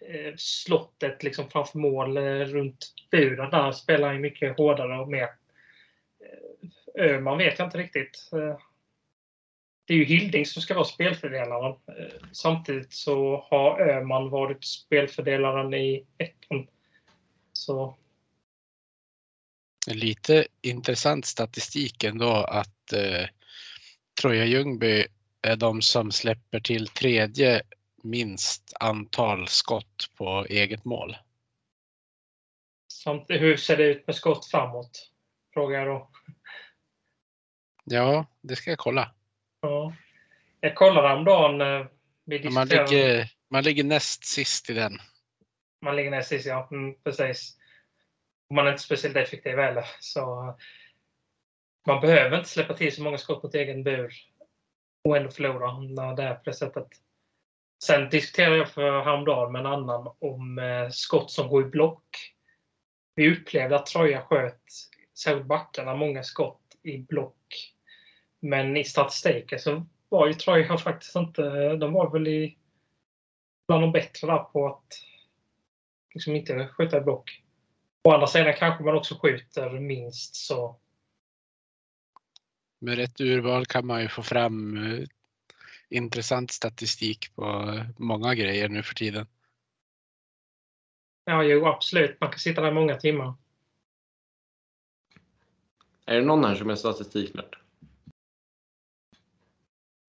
eh, slottet liksom framför mål runt buren. Där spelar han mycket hårdare och mer Öhman vet jag inte riktigt. Det är ju Hilding som ska vara spelfördelaren. Samtidigt så har Öhman varit spelfördelaren i ettan. Så. Lite intressant statistik ändå att eh, Troja Ljungby är de som släpper till tredje minst antal skott på eget mål. Samt, hur ser det ut med skott framåt? Frågar jag då. Ja, det ska jag kolla. Ja. Jag kollade häromdagen. Vi man, ligger, man ligger näst sist i den. Man ligger näst sist, ja. Mm, precis. Man är inte speciellt effektiv heller. Så man behöver inte släppa till så många skott mot egen bur och ändå förlora när det är på det sättet. Sen diskuterade jag för häromdagen med en annan om eh, skott som går i block. Vi upplevde att Troja sköt, särskilt backarna, många skott i block. Men i statistiken så var ju Troja faktiskt inte... De var väl i, bland de bättre där på att liksom inte skjuta i block. Å andra sidan kanske man också skjuter minst så. Med rätt urval kan man ju få fram intressant statistik på många grejer nu för tiden. Ja, jo absolut. Man kan sitta där många timmar. Är det någon här som är statistiknörd?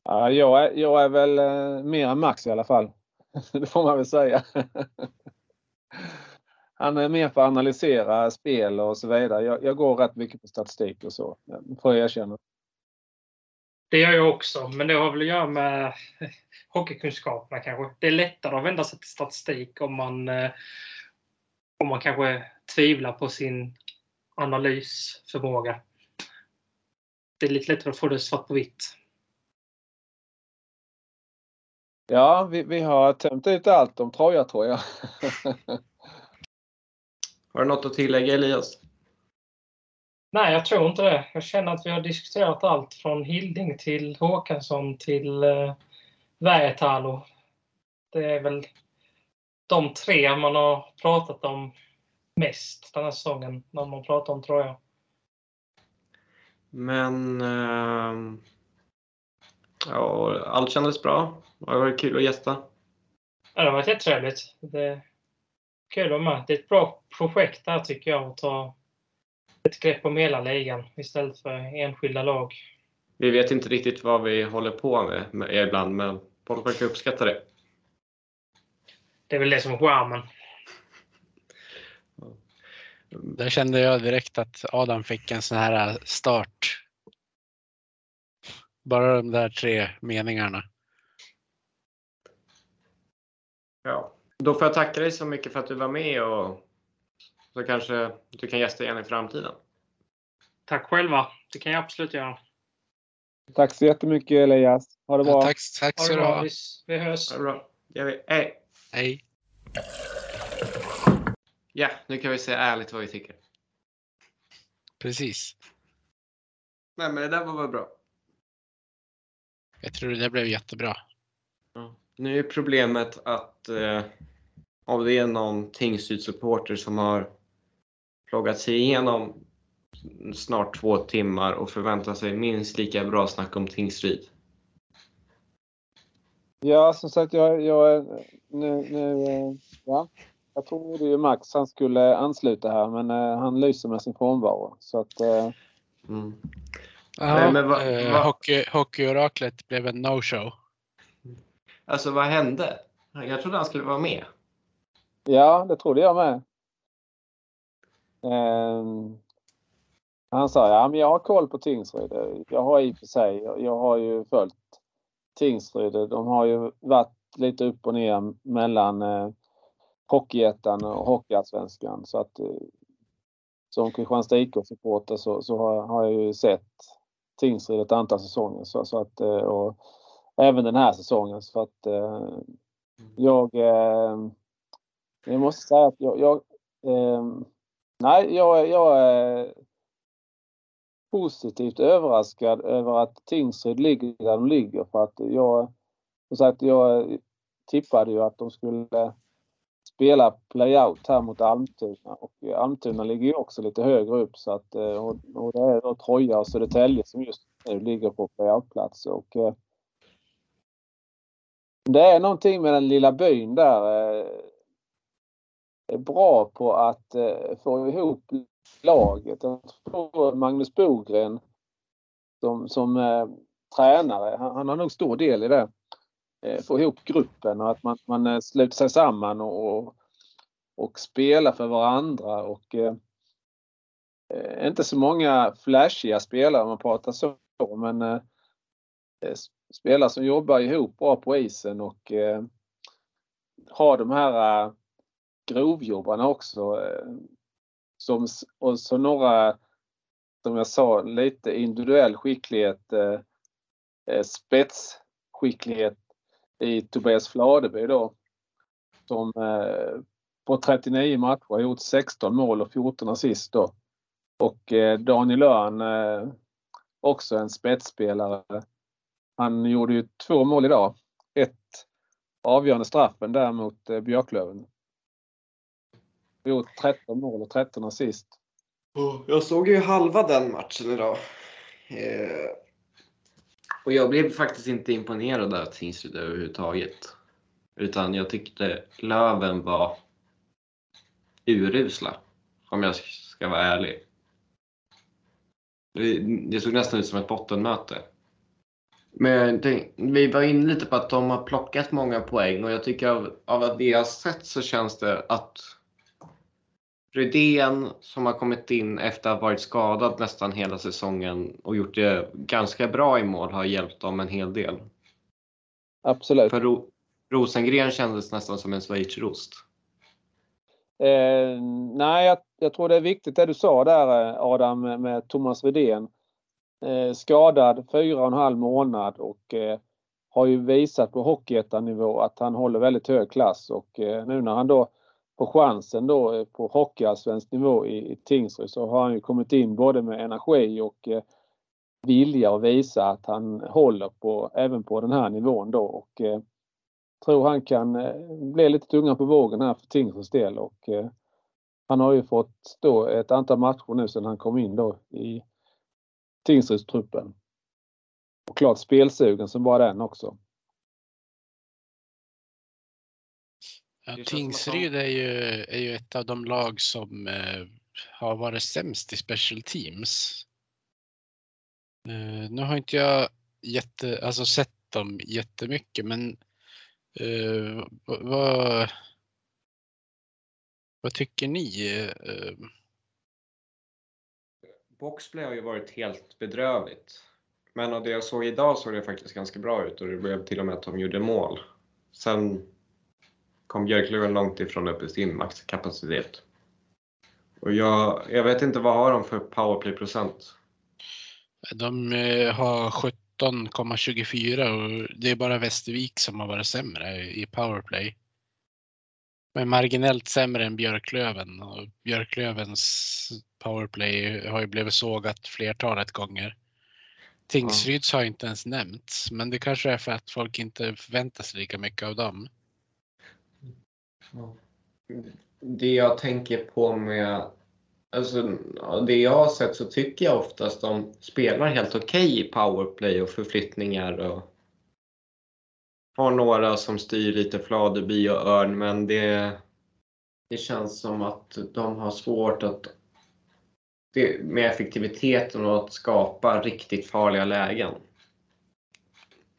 Ja, jag, är, jag är väl eh, mer än Max i alla fall. Det får man väl säga. Han är mer för att analysera spel och så vidare. Jag, jag går rätt mycket på statistik och så, eh, får jag erkänna. Det gör jag också, men det har väl att göra med eh, hockeykunskaperna kanske. Det är lättare att vända sig till statistik om man, om man kanske tvivlar på sin analysförmåga. Det är lite lättare att få det svart på vitt. Ja, vi, vi har tömt ut allt om Troja tror jag. har du något att tillägga Elias? Nej, jag tror inte det. Jag känner att vi har diskuterat allt från Hilding till Håkansson till eh, Väetalo. Det är väl de tre man har pratat om mest den här säsongen när man pratar om Troja. Men eh, ja, allt kändes bra. Det varit kul att gästa. Ja, det har varit jättetrevligt. Det är kul att med. Det är ett bra projekt här tycker jag att ta ett grepp om hela ligan istället för enskilda lag. Vi vet inte riktigt vad vi håller på med, med ibland, men folk verkar uppskatta det. Det är väl det som är charmen. Där kände jag direkt att Adam fick en sån här start. Bara de där tre meningarna. Ja, då får jag tacka dig så mycket för att du var med och så kanske du kan gästa igen i framtiden. Tack själva. Det kan jag absolut göra. Tack så jättemycket Elias. Ha det bra. Ja, tack, tack Ha ska det bra. ha. Vi, vi hörs. Ha det bra. Hej! Hej. Ja, nu kan vi säga ärligt vad vi tycker. Precis. Nej, men det där var väl bra. Jag tror det där blev jättebra. Ja. Nu är problemet att eh, om det är någon Tingsryd-supporter som har plågat sig igenom snart två timmar och förväntar sig minst lika bra snack om Tingsryd. Ja, som sagt, jag, jag nu, nu, ja. Jag trodde ju Max han skulle ansluta här men uh, han lyser med sin frånvaro. Så att, uh... mm. Ja, men va, eh, va... Hockey, hockeyoraklet blev en no-show. Alltså vad hände? Jag trodde han skulle vara med. Ja, det trodde jag med. Um, han sa ja, men jag har koll på Tingsryd. Jag har i och för sig, jag har ju följt Tingsryd. De har ju varit lite upp och ner mellan eh, Hockeyettan och Hockeyallsvenskan. Så att eh, som Kristianstad IK-supporter så, så har, har, jag ju sett Tingsryd ett antal säsonger. Så, så att, eh, och även den här säsongen. Så att eh, jag, eh, jag måste säga att jag, jag eh, nej, jag, jag är positivt överraskad över att Tingsryd ligger där de ligger. För att jag, som sagt, jag tippade ju att de skulle spela playout här mot Almtuna. Och Almtuna ligger ju också lite högre upp. Så att eh, och, och det är då Troja och Södertälje som just nu ligger på playoutplats. Och eh, det är någonting med den lilla byn där. Eh, är bra på att eh, få ihop laget. Jag tror Magnus Bogren som, som eh, tränare, han, han, har nog stor del i det. Få ihop gruppen och att man, man sluter sig samman och, och, spelar för varandra och eh, inte så många flashiga spelare om man pratar så men eh, spelare som jobbar ihop bra på isen och eh, har de här eh, grovjobbarna också eh, som, och så några, som jag sa, lite individuell skicklighet, eh, eh spetsskicklighet i Tobias Fladeby då. Som eh, på 39 matcher har gjort 16 mål och 14 assist då. Och eh, Daniel Öhrn, eh, också en spetsspelare. Han gjorde ju två mål idag. Ett avgörande straffen där mot eh, Björklöven gjort 13 mål och 13 assist. Jag såg ju halva den matchen idag. Eh, och jag blev faktiskt inte imponerad av Tingsryd överhuvudtaget. Utan jag tyckte Löven var urusla. Om jag ska vara ärlig. Det såg nästan ut som ett bottenmöte. Men vi var inne lite på att de har plockat många poäng och jag tycker av, av att har sett så känns det att Rydén som har kommit in efter att ha varit skadad nästan hela säsongen och gjort det ganska bra i mål har hjälpt dem en hel del. Absolut. För Ro Rosengren kändes nästan som en schweizerost. Eh, nej, jag, jag, tror det är viktigt det du sa där eh, Adam med, med Thomas Rydén. Eh, skadad fyra och en halv månad och eh, har ju visat på hockeyettanivå att han håller väldigt hög klass och eh, nu när han då på chansen då eh, på hockeyallsvensk nivå i, i Tingsryd så har han ju kommit in både med energi och eh, vilja att visa att han håller på även på den här nivån då och eh, tror han kan eh, bli lite tunga på vågen här för Tingsryds del och eh, han har ju fått då ett antal matcher nu sedan han kom in då i Tingsrydstruppen. Och klart spelsugen som bara den också. Ja, Tingsryd är ju, är ju ett av de lag som eh, har varit sämst i special teams. Eh, nu har inte jag jätte, alltså sett dem jättemycket men eh, vad, vad tycker ni? Boxplay har ju varit helt bedrövligt. Men av det jag såg idag såg det faktiskt ganska bra ut och det blev till och med att de gjorde mål. Sen kom Björklöven långt ifrån upp i sin maxkapacitet. Och jag, jag vet inte vad har de för powerplay-procent? De eh, har 17,24 och det är bara Västervik som har varit sämre i powerplay. Men marginellt sämre än Björklöven och Björklövens powerplay har ju blivit sågat flertalet gånger. Tingsryds har inte ens nämnts, men det kanske är för att folk inte förväntar sig lika mycket av dem. Det jag tänker på med Alltså, det jag har sett så tycker jag oftast de spelar helt okej okay i powerplay och förflyttningar. Och har några som styr lite Fladeby och Örn, men det, det känns som att de har svårt att det, med effektiviteten och att skapa riktigt farliga lägen.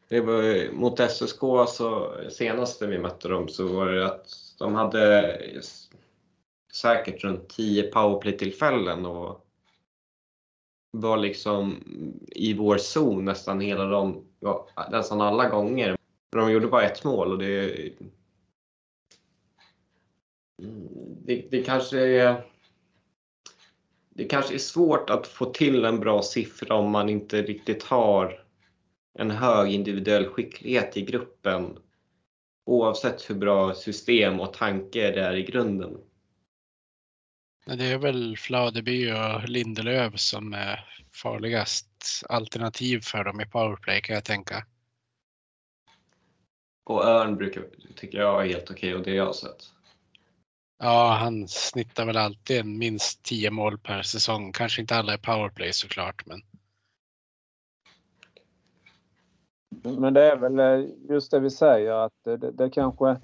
Det var, mot SSK, så, senast vi mötte dem, så var det att de hade säkert runt 10 powerplay-tillfällen och var liksom i vår zon nästan hela de, nästan alla gånger. Men de gjorde bara ett mål och det, mm, det, det kanske är det kanske är svårt att få till en bra siffra om man inte riktigt har en hög individuell skicklighet i gruppen oavsett hur bra system och tanke det är i grunden. Det är väl Fladeby och Lindelöf som är farligast alternativ för dem i powerplay kan jag tänka. Och Örn brukar, tycker jag är helt okej och det jag har sett. Ja, han snittar väl alltid en minst 10 mål per säsong. Kanske inte alla i powerplay såklart, men. Men det är väl eh, just det vi säger att det, det kanske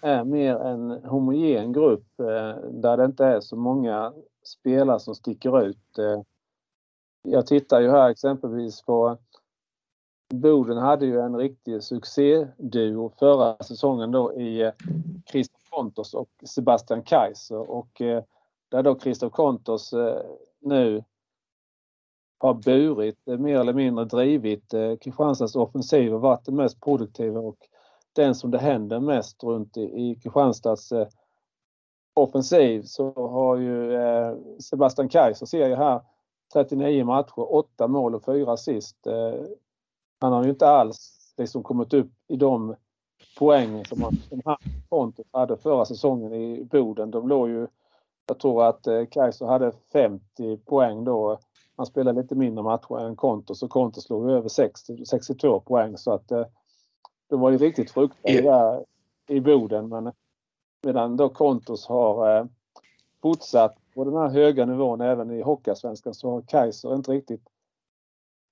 är mer en homogen grupp eh, där det inte är så många spelare som sticker ut. Eh. Jag tittar ju här exempelvis på Boden hade ju en riktig succéduo förra säsongen då i Chris Kontos och Sebastian Kaiser och eh, där då Christoph Kontos eh, nu har burit, eh, mer eller mindre drivit Kristianstads offensiv och varit den mest produktiva och den som det händer mest runt i, i Kristianstads eh, offensiv så har ju eh, Sebastian Kaiser ser jag här 39 matcher, 8 mål och 4 assist. Han har ju inte alls liksom kommit upp i de poäng som han, som han Pontus hade förra säsongen i Boden. De låg ju, jag tror att eh, Kaiser hade 50 poäng då. Han spelade lite mindre matcher än Kontos och Kontos låg över 60, 62 poäng så att eh, de var ju riktigt fruktade i Boden men medan då Kontos har eh, fortsatt på den här höga nivån även i Hockeyallsvenskan så har Kaiser inte riktigt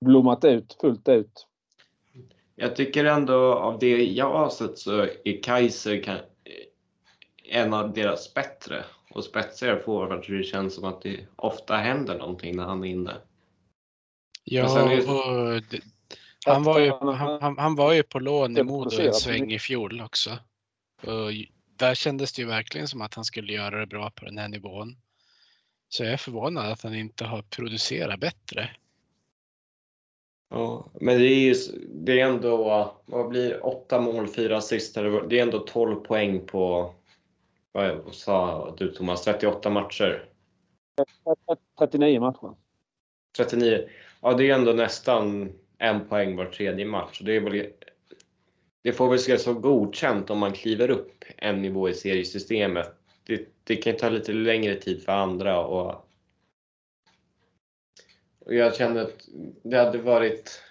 blommat ut fullt ut. Jag tycker ändå av det jag har sett så är Kaiser en av deras bättre och spetsigare forwards. Det känns som att det ofta händer någonting när han är inne. Ja, och han var, ju, han, han, han var ju på lån i Modo en sväng i fjol också. Och där kändes det ju verkligen som att han skulle göra det bra på den här nivån. Så jag är förvånad att han inte har producerat bättre. Ja, men det är ju det är ändå, vad blir åtta mål, fyra assist. Det är ändå 12 poäng på, vad sa du Thomas, 38 matcher? 39 matcher. 39. Ja, det är ändå nästan en poäng var tredje match. Det, väl, det får väl ses som godkänt om man kliver upp en nivå i seriesystemet. Det, det kan ta lite längre tid för andra och, och jag kände att det hade varit...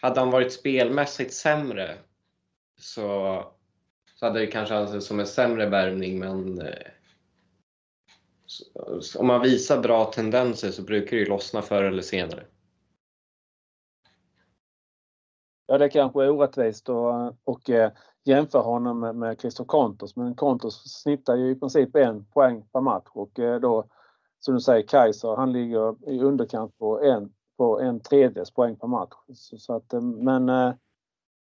Hade han varit spelmässigt sämre så, så hade det kanske ansetts som en sämre värvning men så, om man visar bra tendenser så brukar det ju lossna förr eller senare. Ja, det kanske är orättvist att och, eh, jämföra honom med, med Christer Kontos. Men Kontos snittar ju i princip en poäng per match och eh, då som du säger Kaiser, han ligger i underkant på en, på en tredjedels poäng per match. Så, så att, eh, men, eh,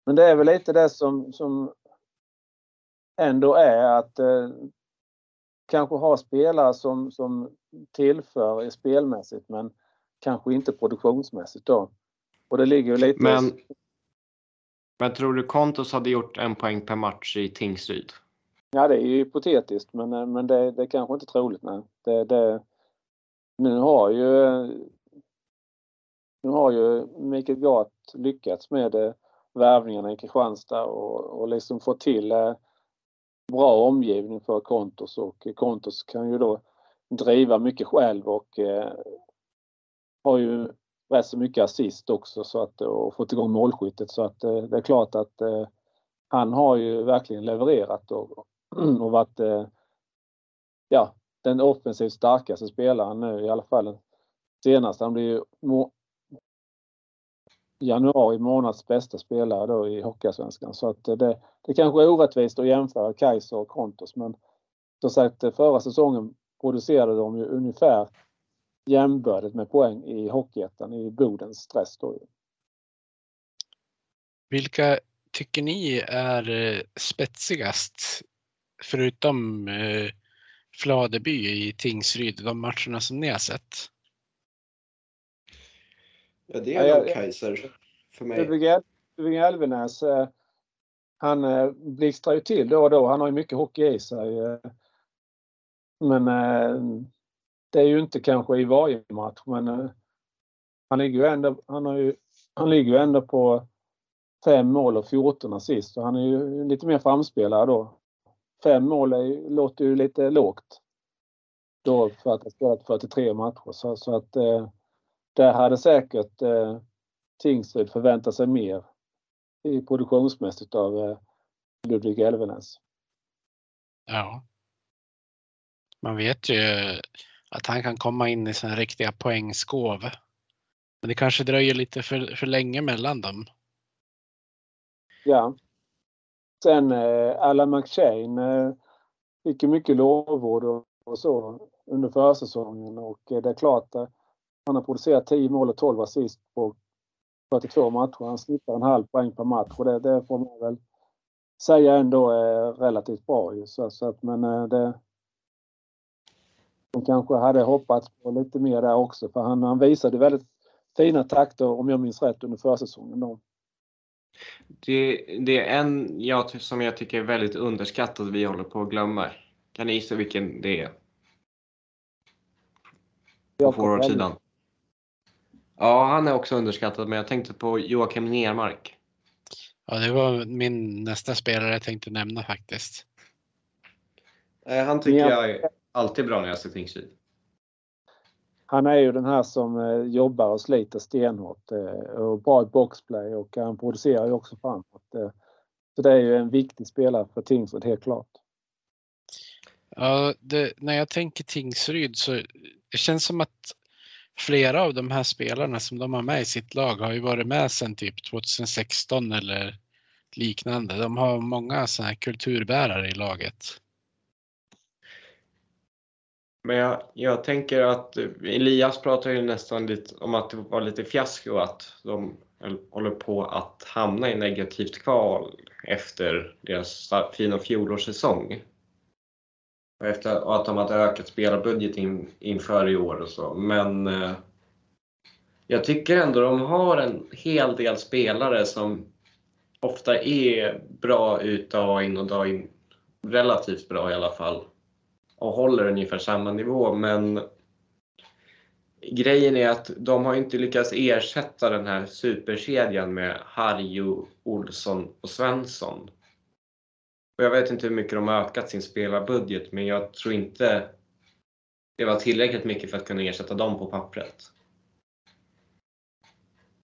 men det är väl lite det som, som ändå är att eh, kanske ha spelare som, som tillför spelmässigt men kanske inte produktionsmässigt då. Och det ligger ju lite... Men men tror du Kontos hade gjort en poäng per match i Tingsryd? Ja, det är ju hypotetiskt, men, eh, men det, det är kanske inte troligt. Nej. Det, det, nu har ju nu har ju Mikael Gart lyckats med eh, värvningarna i Kristianstad och, och liksom få till eh, bra omgivning för Kontos och Kontos kan ju då driva mycket själv och eh, har ju rätt så mycket assist också så att, och fått igång målskyttet. Så att eh, det är klart att eh, han har ju verkligen levererat och, och varit eh, ja, den offensivt starkaste spelaren nu i alla fall. Senast han blir ju januari månads bästa spelare då i Hockeyallsvenskan. Så att eh, det, det kanske är orättvist att jämföra Kaiser och Kontos men som sagt eh, förra säsongen producerade de ju ungefär jämbördigt med poäng i Hockeyettan i Bodens stress. Då. Vilka tycker ni är eh, spetsigast förutom eh, Fladeby i Tingsryd, de matcherna som ni har sett? Ja, det är nog Kaiser för mig. Ludvig Elvenäs, eh, han eh, blixtrar ju till då och då. Han har ju mycket hockey i sig. Eh. Men det är ju inte kanske i varje match, men han ligger ju ändå, han har ju, han ligger ju ändå på fem mål och 14 assist. Så han är ju lite mer framspelare då. Fem mål är, låter ju lite lågt. Då för att ha spelat 43 matcher. Så, så att eh, där hade säkert eh, Tingsryd förväntat sig mer i produktionsmässigt av eh, Ludvig Elvenäs. Ja. Man vet ju att han kan komma in i sina riktiga poängskov. Men det kanske dröjer lite för, för länge mellan dem. Ja. Sen eh, Alan McShane eh, fick ju mycket lovord och, och så under försäsongen och eh, det är klart att han har producerat 10 mål och 12 assist på 42 matcher. Han snittar en halv poäng per match och det, det får man väl säga ändå är relativt bra. Så, så att, men eh, det, de kanske hade hoppats på lite mer där också för han, han visade väldigt fina takter om jag minns rätt under försäsongen. Då. Det, det är en jag, som jag tycker är väldigt underskattad vi håller på att glömma. Kan ni gissa vilken det är? På forwardsidan. Ja, han är också underskattad, men jag tänkte på Joakim Nermark. Ja, det var min nästa spelare jag tänkte nämna faktiskt. Eh, han tycker jag är alltid bra när jag ser Tingsryd. Han är ju den här som eh, jobbar och sliter stenhårt eh, och bra i boxplay och han producerar ju också framåt. Eh. Så det är ju en viktig spelare för Tingsryd, helt klart. Ja, det, när jag tänker Tingsryd så det känns som att flera av de här spelarna som de har med i sitt lag har ju varit med sedan typ 2016 eller liknande. De har många sådana här kulturbärare i laget. Men jag, jag, tänker att Elias pratar ju nästan lite om att det var lite fiasko att de håller på att hamna i negativt kval efter deras fina fjolårssäsong. Och, efter, och att de hade ökat spelarbudget in, inför i år och så. Men eh, jag tycker ändå de har en hel del spelare som ofta är bra ut dag in och dag in. Relativt bra i alla fall. Och håller ungefär samma nivå. Men grejen är att de har inte lyckats ersätta den här superkedjan med Harjo, Olsson och Svensson. Och jag vet inte hur mycket de har ökat sin spelarbudget, men jag tror inte det var tillräckligt mycket för att kunna ersätta dem på pappret.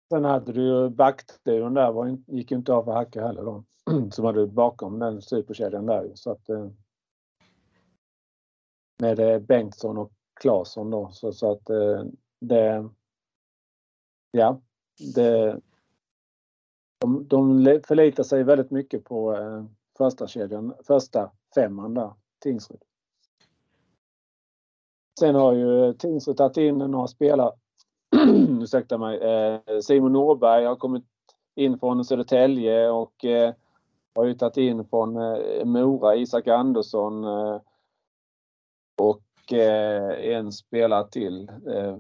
Sen hade du ju backduon där, var, gick ju inte av för hacka heller då. Som hade bakom den superkedjan där så att eh, med eh, Bengtsson och Claesson då så, så att eh, det Ja, det de, de förlitar sig väldigt mycket på eh, första kedjan, första femman där, Tingsryd. Sen har ju Tingsryd tagit in några spelare, ursäkta mig, Simon Norberg har kommit in från Södertälje och har ju tagit in från Mora, Isak Andersson och en spelare till.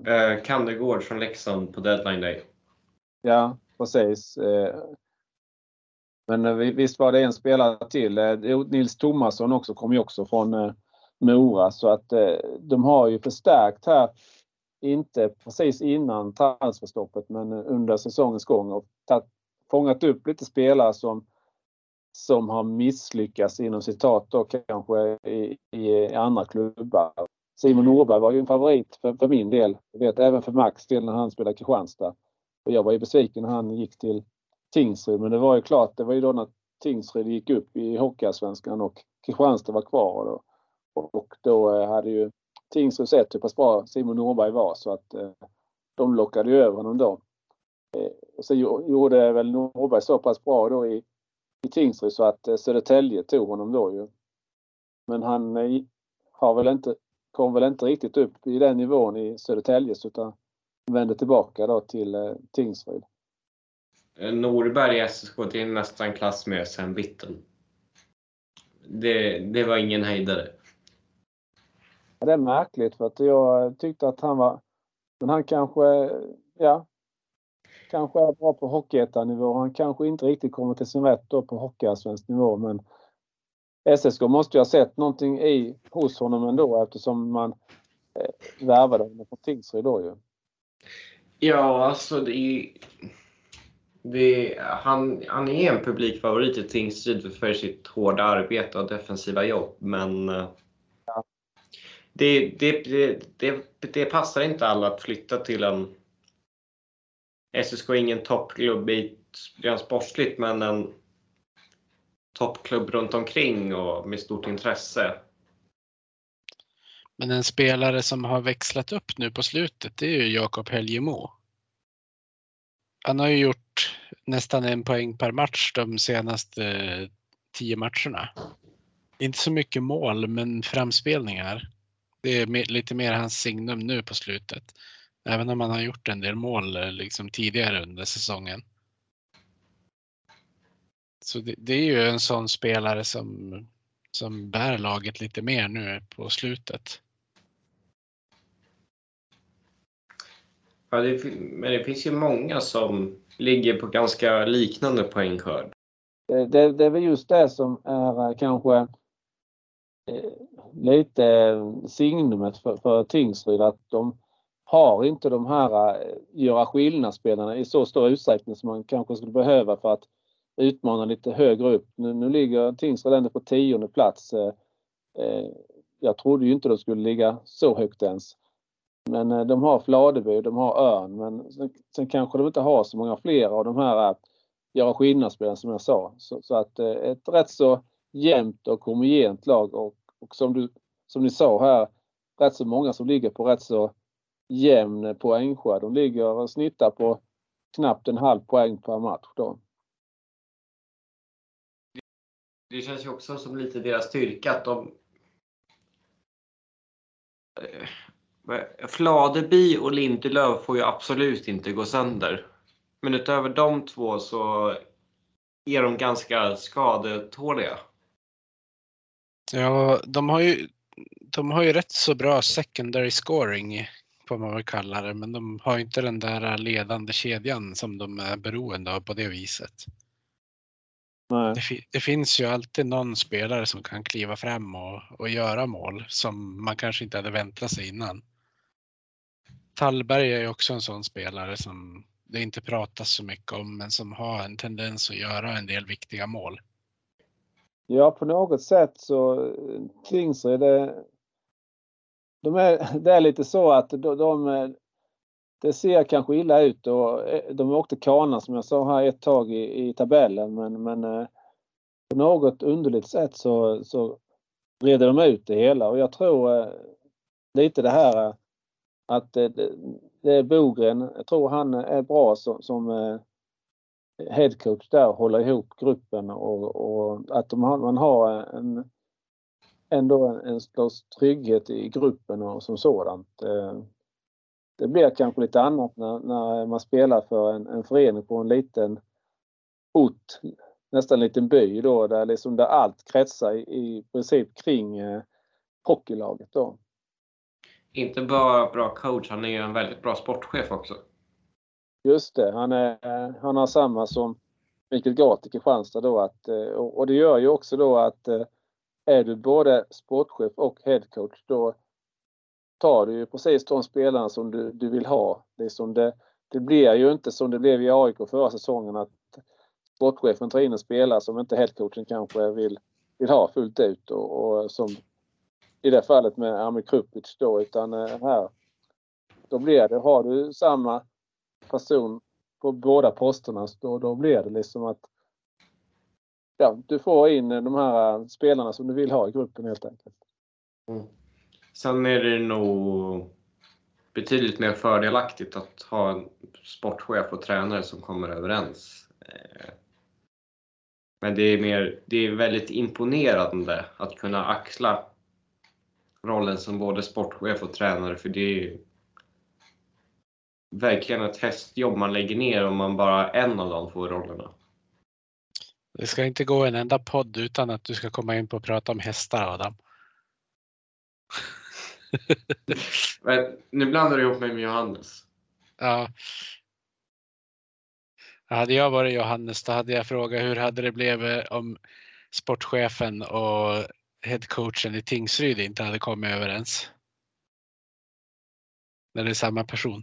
Eh, Kandegård från Leksand på deadline day. Ja, precis. Men eh, visst var det en spelare till. Eh, Nils Tomasson också kom ju också från eh, Mora så att de har ju förstärkt här. Inte precis innan transferstoppet men under säsongens gång och tatt, fångat upp lite spelare som som har misslyckats inom citat då kanske i, i andra klubbar. Simon Norberg var ju en favorit för, för min del. Jag vet även för Max del när han spelade Kristianstad. Och jag var ju besviken när han gick till Tingsryd. Men det var ju klart, det var ju då när Tingsryd gick upp i Hockeyallsvenskan och Kristianstad var kvar. Då. Och då eh, hade ju Tingsryd sett hur pass bra Simon Norberg var så att eh, de lockade ju över honom då. Eh, och så gjorde väl Norberg så pass bra då i, i Tingsryd så att eh, Södertälje tog honom då ju. Men han eh, har väl inte, kom väl inte riktigt upp i den nivån i Södertälje utan vände tillbaka då till eh, Tingsryd. Norberg i SSK till nästan klass med Sam Bitten. Det, det var ingen höjdare. Ja, det är märkligt för att jag tyckte att han var... Men han kanske, ja, kanske är bra på hockeyettanivå. Han kanske inte riktigt kommer till sin rätt då på hockeyallsvensk nivå men SSK måste ju ha sett någonting i, hos honom ändå eftersom man eh, värvade honom från Tingsryd då ju. Ja, alltså det är, det han, han är en publikfavorit i Tingsryd för sitt hårda arbete och defensiva jobb men eh, ja. det, det, det, det, passar inte alla att flytta till en SSK är ingen toppklubb rent sportsligt men en toppklubb runt omkring och med stort intresse. Men en spelare som har växlat upp nu på slutet det är ju Jakob Helgemo. Han har ju gjort nästan en poäng per match de senaste eh, tio matcherna. Inte så mycket mål men framspelningar. Det är lite mer hans signum nu på slutet. Även om han har gjort en del mål eh, liksom tidigare under säsongen. Så det, det, är ju en sån spelare som, som bär laget lite mer nu på slutet. Ja, det, men det finns ju många som ligger på ganska liknande poängskörd. Det, det, är väl just det som är eh, kanske eh, lite signumet för, för Tingsryd att de har inte de här eh, göra skillnadsspelarna i så stor utsträckning som man kanske skulle behöva för att utmana lite högre upp. Nu, nu ligger Tingsryd ändå på tionde plats. Eh, eh, jag trodde ju inte de skulle ligga så högt ens. Men de har Fladeby, de har Örn men sen, sen, kanske de inte har så många fler av de här göra skillnadsspelarna som jag sa. Så, så att ett rätt så jämnt och homogent lag och, och som, du, som ni sa här, rätt så många som ligger på rätt så jämn poängskörd. De ligger och snittar på knappt en halv poäng per match då. Det känns ju också som lite deras styrka att de eh, Fladeby och Lindelöf får ju absolut inte gå sönder. Men utöver de två så är de ganska skadetåliga. Ja, de har ju, de har ju rätt så bra secondary scoring får man väl kalla det, men de har inte den där ledande kedjan som de är beroende av på det viset. Det, det, finns ju alltid någon spelare som kan kliva fram och, och göra mål som man kanske inte hade väntat sig innan. Tallberg är ju också en sån spelare som det inte pratas så mycket om, men som har en tendens att göra en del viktiga mål. Ja, på något sätt så Tingsryd, det, de är, det är lite så att de, de, det ser kanske illa ut och eh, de åkte kana som jag sa här ett tag i, i tabellen men, men eh, på något underligt sätt så, så reder de ut det hela. Och jag tror eh, lite det här att det, det är Bogren, jag tror han är bra som, som headcoach där, håller ihop gruppen och, och att de, man har en ändå en, slags trygghet i gruppen och som sådant. Eh, det blir kanske lite annat när, när man spelar för en, en förening på en liten ort, nästan en liten by då, där, liksom där allt kretsar i, i princip kring eh, hockeylaget då. Inte bara bra coach, han är ju en väldigt bra sportchef också. Just det, han, är, han har samma som Mikael Gart i Kristianstad då att, eh, och det gör ju också då att är du både sportchef och headcoach då tar du ju precis de spelarna som du, du vill ha. Det, som det, det blir ju inte som det blev i AIK förra säsongen att sportchefen tar in en spelare som inte headcoachen kanske vill, vill ha fullt ut och, och som i det fallet med Amir Krupic då utan eh, här då blir det, har du samma person på båda posterna då, då blir det liksom att ja, du får in de här spelarna som du vill ha i gruppen helt enkelt. Mm. Sen är det nog betydligt mer fördelaktigt att ha en sportchef och tränare som kommer överens. Eh, men det är, mer, det är väldigt imponerande att kunna axla rollen som både sportchef och tränare för det är verkligen ett hästjobb man lägger ner om man bara en av dem får rollerna. Det ska inte gå en enda podd utan att du ska komma in på att prata om hästar Adam. Men nu blandar du ihop mig med Johannes. Ja. Hade jag varit Johannes då hade jag frågat hur hade det blivit om sportchefen och headcoachen i Tingsryd inte hade kommit överens? När det är samma person.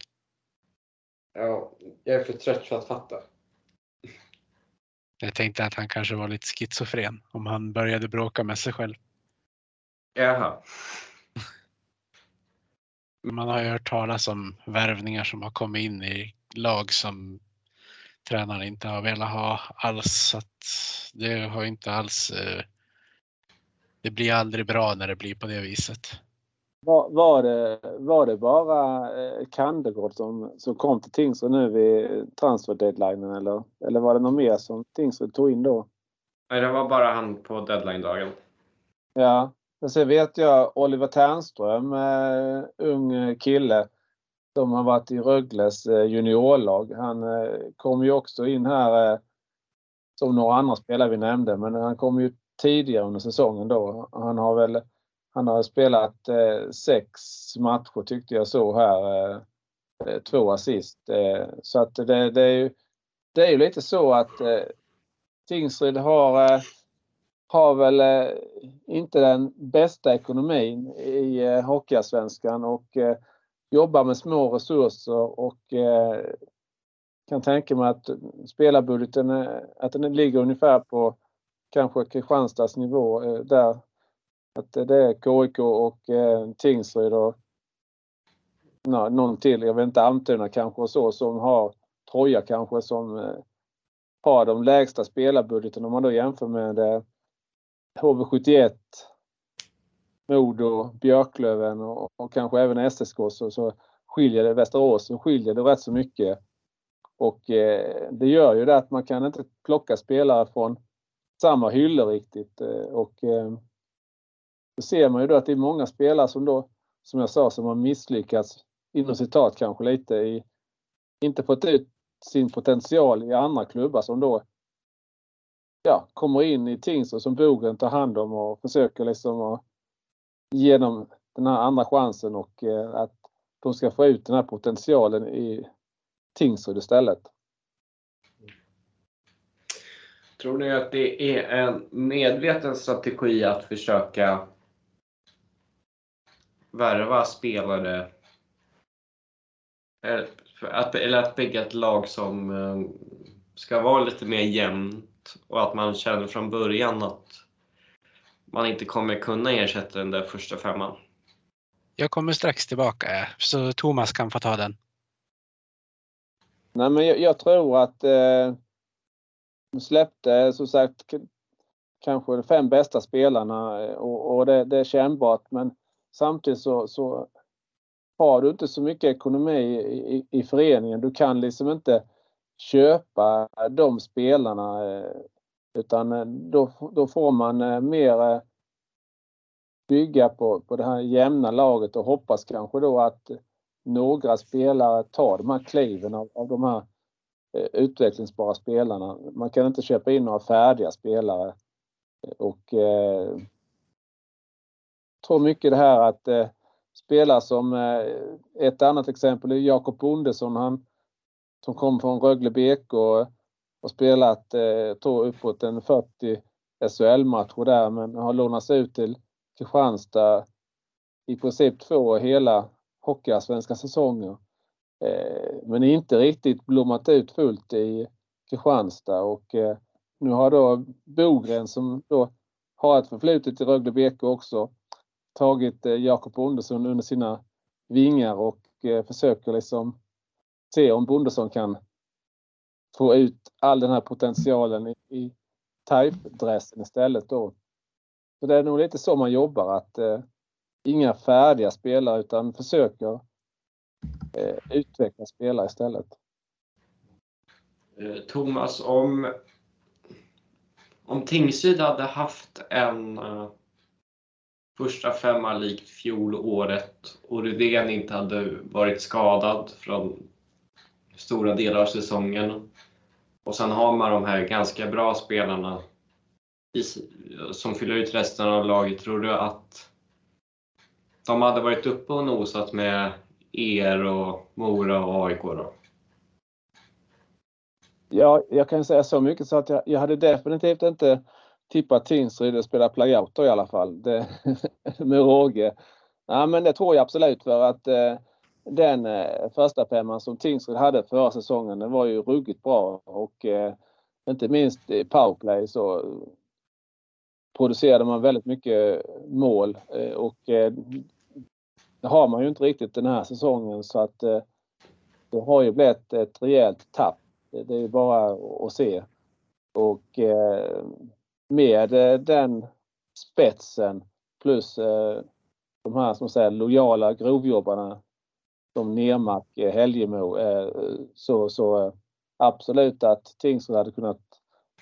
Ja, jag är för trött för att fatta. Jag tänkte att han kanske var lite schizofren om han började bråka med sig själv. Jaha. Man har ju hört talas om värvningar som har kommit in i lag som tränaren inte har velat ha alls. Att det har inte alls. eh, Det blir aldrig bra när det blir på det viset. Var, var, det, var det bara eh, Kandegård som, som kom till Tingsryd nu vid transfer deadlinen eller, eller var det något mer som Tingsryd tog in då? Nej, det var bara han på deadline-dagen. Ja, men sen vet jag Oliver Ternström, eh, ung kille som har varit i Rögles eh, juniorlag. Han eh, kom ju också in här som några andra spelare vi nämnde, men han kom ju tidigare under säsongen då. Han har väl han har spelat eh, sex matcher tyckte jag så här. Eh, eh, två assist. Eh, så att det, det, är ju, det är ju lite så att eh, Tingsryd har, eh, har väl eh, inte den bästa ekonomin i eh, Hockeyallsvenskan och eh, jobbar med små resurser och eh, kan tänka mig att spelarbudgeten eh, att den ligger ungefär på kanske Kristianstads nivå eh, där. Att eh, det är KIK och eh, Tingsryd och nå, någon till, jag vet inte, Almtuna kanske och så som har Troja kanske som eh, har de lägsta spelarbudgeten om man då jämför med eh, HV71 Modo, Björklöven och, och kanske även SSK så, så skiljer det, Västerås, så skiljer det rätt så mycket. Och eh, det gör ju det att man kan inte plocka spelare från samma hyllor riktigt. Eh, och eh, då ser man ju då att det är många spelare som då, som jag sa, som har misslyckats inom citat kanske lite i, inte fått ut sin potential i andra klubbar som då ja, kommer in i Tingsryd som Bogren tar hand om och försöker liksom att ge dem den här andra chansen och eh, att de ska få ut den här potentialen i Tingsryd istället. Tror ni att det är en medveten strategi att försöka värva spelare eller att, eller att bygga ett lag som eh, ska vara lite mer jämnt och att man känner från början att man inte kommer kunna ersätta den där första femman? Jag kommer strax tillbaka så Thomas kan få ta den. Nej, men jag, jag tror att eh, de släppte som sagt kanske de fem bästa spelarna eh, och, och det, det är kännbart men samtidigt så, så har du inte så mycket ekonomi i, i, i föreningen. Du kan liksom inte köpa de spelarna eh, utan eh, då, då får man eh, mer bygga på, på det här jämna laget och hoppas kanske då att några spelare tar de här kliven av, av de här utvecklingsbara spelarna. Man kan inte köpa in några färdiga spelare. Och eh, tror mycket det här att eh, spela som eh, ett annat exempel är Jakob Bondesson han som kom från Rögle BK och, och spelat eh, tror uppåt en 40 SHL-matcher där men har lånats ut till Kristianstad i princip två hela hockeyallsvenska säsonger. Eh, men inte riktigt blommat ut fullt i Kristianstad och eh, nu har då Bogren som då har ett förflutet i Rögle BK också tagit eh, Jakob Bondesson under sina vingar och eh, försöker liksom se om Bondesson kan få ut all den här potentialen i, type-dressen istället då. Så det är nog lite så man jobbar att eh, inga färdiga spelare utan försöker eh, utveckla spelare istället. Eh, Thomas, om, om Tingsryd hade haft en eh, första femma likt fjolåret och Rydén inte hade varit skadad från stora delar av säsongen och sen har man de här ganska bra spelarna i, som fyller ut resten av laget. Tror du att de hade varit uppe och nosat med er och Mora och AIK då? Ja, jag kan säga så mycket så att jag, jag hade definitivt inte tippa Tingsryd att spela playout då i alla fall. Det, med råge. Ja, men det tror jag absolut för att eh, den eh, första femman som Tingsryd hade förra säsongen den var ju ruggigt bra och eh, inte minst i powerplay så producerade man väldigt mycket mål eh, och eh, det har man ju inte riktigt den här säsongen så att eh, det har ju blivit ett rejält tapp. Det är ju bara att se. Och eh, med eh, den spetsen plus eh, de här som säger lojala grovjobbarna som Nermark, Helgemo så, så absolut att Tingsryd hade kunnat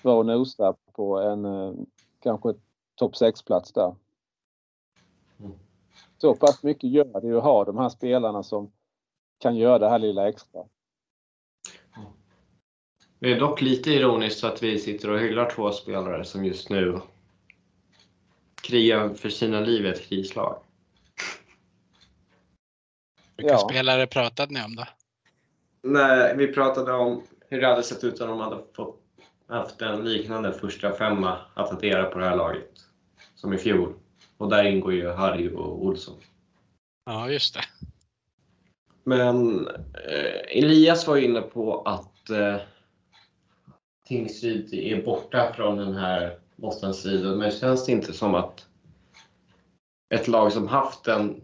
vara och nosa på en kanske topp 6-plats där. Mm. Så pass mycket gör det ju att ha de här spelarna som kan göra det här lilla extra. Det är dock lite ironiskt att vi sitter och hyllar två spelare som just nu krigar för sina liv i ett krislag. Vilka ja. spelare pratade ni om då? Nej, vi pratade om hur det hade sett ut om de hade fått haft en liknande första femma att addera på det här laget som i fjol. Och där ingår ju Harry och Olsson. Ja, just det. Men eh, Elias var inne på att eh, Tingsryd är borta från den här bottenstriden. Men känns det inte som att ett lag som haft en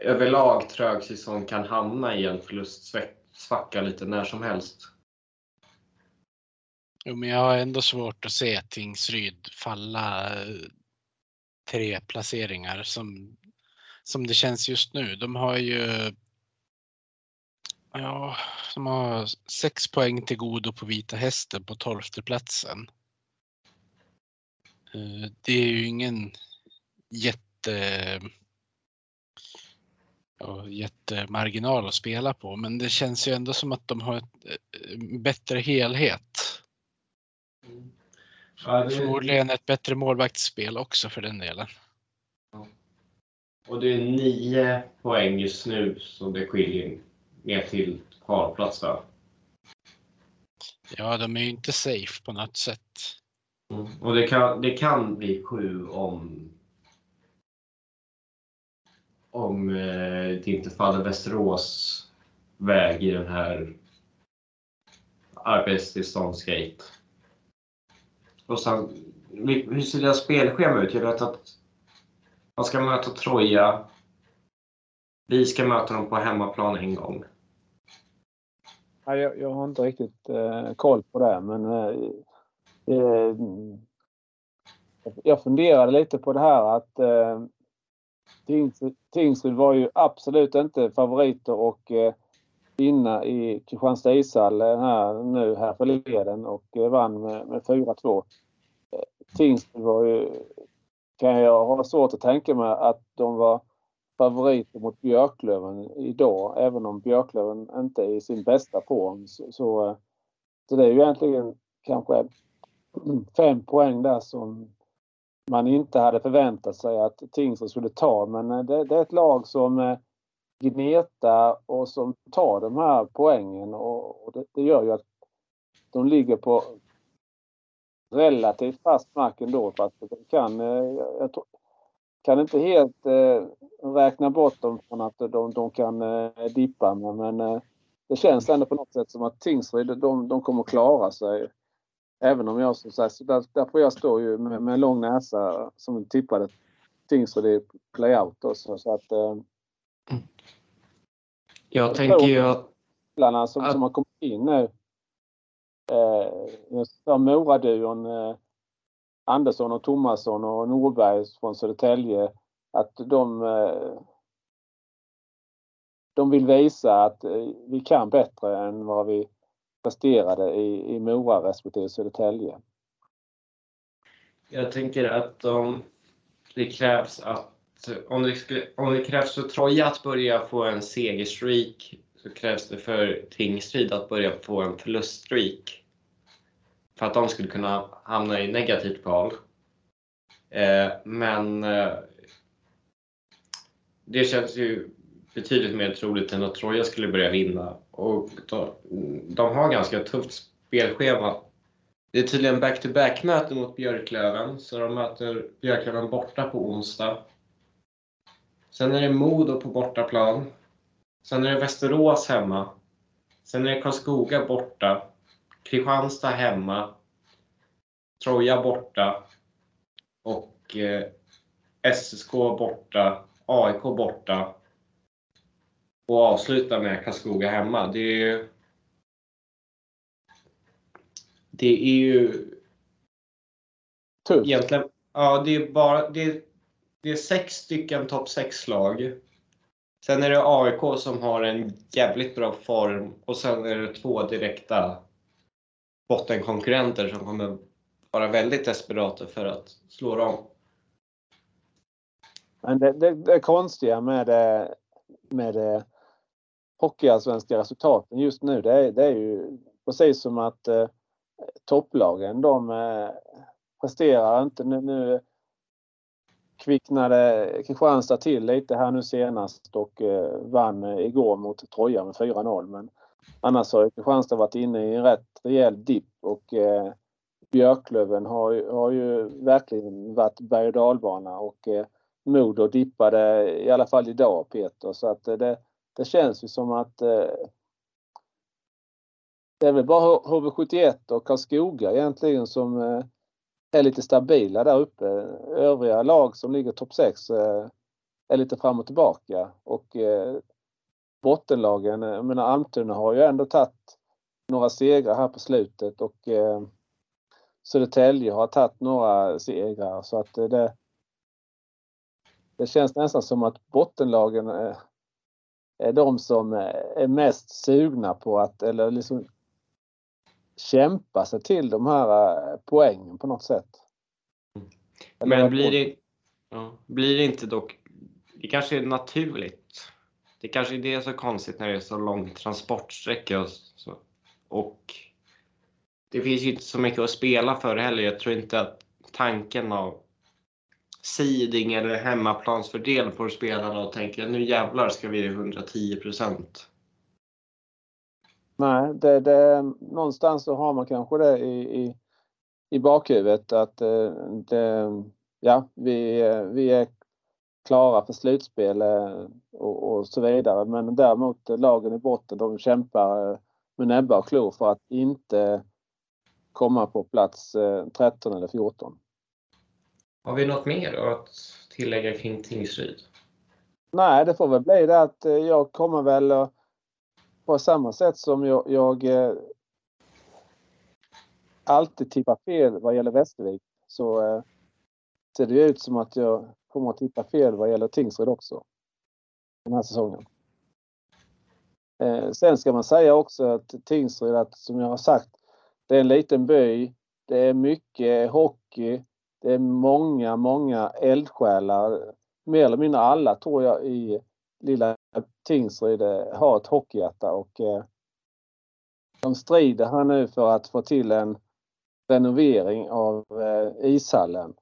överlag trög säsong kan hamna i en förlustsvacka lite när som helst? Jo, men jag har ändå svårt att se Tingsryd falla eh, tre placeringar som, som det känns just nu. De har ju Ja, de har sex poäng till godo på Vita Hästen på tolfte platsen. Eh, det är ju ingen jätte ja, jättemarginal att spela på, men det känns ju ändå som att de har ett, eh, bättre helhet. Ja, det... Förmodligen ett bättre målvaktsspel också för den delen. Ja. Och det är nio poäng just nu som det skiljer ner till kvalplats va? Ja, de är ju inte safe på något sätt. Mm. Och det kan, det kan bli sju om om eh, det inte faller Västerås väg i den här arbetstillståndsgate. Och sen, hur ser deras spelschema ut? Jag vet att man ska möta Troja. Vi ska möta dem på hemmaplan en gång jag, jag har inte riktigt eh, koll på det men eh, eh, jag funderade lite på det här att eh, Tingsryd var ju absolut inte favoriter och eh, vinna i Kristianstad ishall eh, här nu här förleden och eh, vann med, med 4-2. Eh, Tingsryd var ju, kan jag ha svårt att tänka mig att de var favoriter mot Björklöven idag, även om Björklöven inte är i sin bästa form. Så, så, eh, så det är ju egentligen kanske fem poäng där som man inte hade förväntat sig att Tingsryd skulle ta. Men eh, det, det, är ett lag som eh, gnetar och som tar de här poängen och, och det, det, gör ju att de ligger på relativt fast mark ändå för att de kan, jag, jag tror, kan inte helt eh, räkna bort dem från att de, de kan eh, dippa men, men det känns ändå på något sätt som att Tingsryd de, de kommer klara sig Även om jag som sagt, där, där får jag stå ju med, med lång näsa som tippade Tingsryd i playout också. Så att, eh, jag, jag tänker ju att... Spelarna som, att... som har kommit in nu. Eh, Mora-duon eh, Andersson och Tomasson och Norberg från Södertälje att de eh, de vill visa att eh, vi kan bättre än vad vi presterade i, i Mora respektive Södertälje. Jag tänker att om det krävs att om det, skulle, om det krävs för Troja att börja få en segerstreak så krävs det för Tingsryd att börja få en förluststreak. För att de skulle kunna hamna i negativt kval. Eh, men eh, det känns ju betydligt mer troligt än att Troja skulle börja vinna. Och de, de har ganska tufft spelschema. Det är tydligen back-to-back möte mot Björklöven, så de möter Björklöven borta på onsdag. Sen är det Modo på bortaplan. Sen är det Västerås hemma. Sen är det Karlskoga borta. Kristianstad hemma. Troja borta. Och eh, SSK borta. AIK borta. Och avsluta med Karlskoga hemma. Det är ju... Det är ju... Tufft. Egentligen, ja, det är bara... Det, det är sex stycken topp 6-lag. Sen är det AIK som har en jävligt bra form och sen är det två direkta bottenkonkurrenter som kommer vara väldigt desperata för att slå dem. Men det, det, det konstiga med det, med det hockeyallsvenska resultaten just nu det är, det är ju precis som att eh, topplagen de eh, presterar inte. Nu, nu kvicknade Kristianstad till lite här nu senast och eh, vann eh, igår mot Troja med 4-0. Men annars har Kristianstad varit inne i en rätt rejäl dipp och eh, Björklöven har, har ju verkligen varit berg och dalbana och eh, Modo dippade i alla fall idag Peter så att eh, det, det känns ju som att eh, det är väl bara HV71 och Karlskoga egentligen som eh, är lite stabila där uppe. Övriga lag som ligger topp 6 eh, är lite fram och tillbaka och eh, bottenlagen, jag menar Almtuna har ju ändå tagit några segrar här på slutet och eh, Södertälje har tagit några segrar så att det det känns nästan som att bottenlagen är de som är mest sugna på att, eller liksom kämpa sig till de här poängen på något sätt. Men blir det, ja, blir det inte dock, det kanske är naturligt. Det kanske inte är så konstigt när det är så lång transportsträcka och, så, och det finns ju inte så mycket att spela för heller. Jag tror inte att tanken av seeding eller hemmaplansfördel får spelarna att tänka nu jävlar ska vi 110 procent. Nej, det, det, någonstans så har man kanske det i, i, i bakhuvudet att eh, det, ja, vi, eh, vi är klara för slutspel eh, och, och, så vidare. Men däremot lagen i botten de kämpar eh, med näbbar och klor för att inte komma på plats 13 eller 14. Har vi något mer att tillägga kring Tingsryd? Nej, det får väl bli det att jag kommer väl på samma sätt som jag, jag eh, alltid tippar fel vad gäller Västervik så eh, ser det ut som att jag kommer att tippa fel vad gäller Tingsryd också. Den här säsongen. Eh, sen ska man säga också att Tingsryd, att, som jag har sagt, det är en liten by. Det är mycket hockey. Det är många, många eldsjälar. Mer eller mindre alla tror jag i lilla Tingsryd eh, har ett hockeyhjärta och eh, de strider här nu för att få till en renovering av eh, ishallen.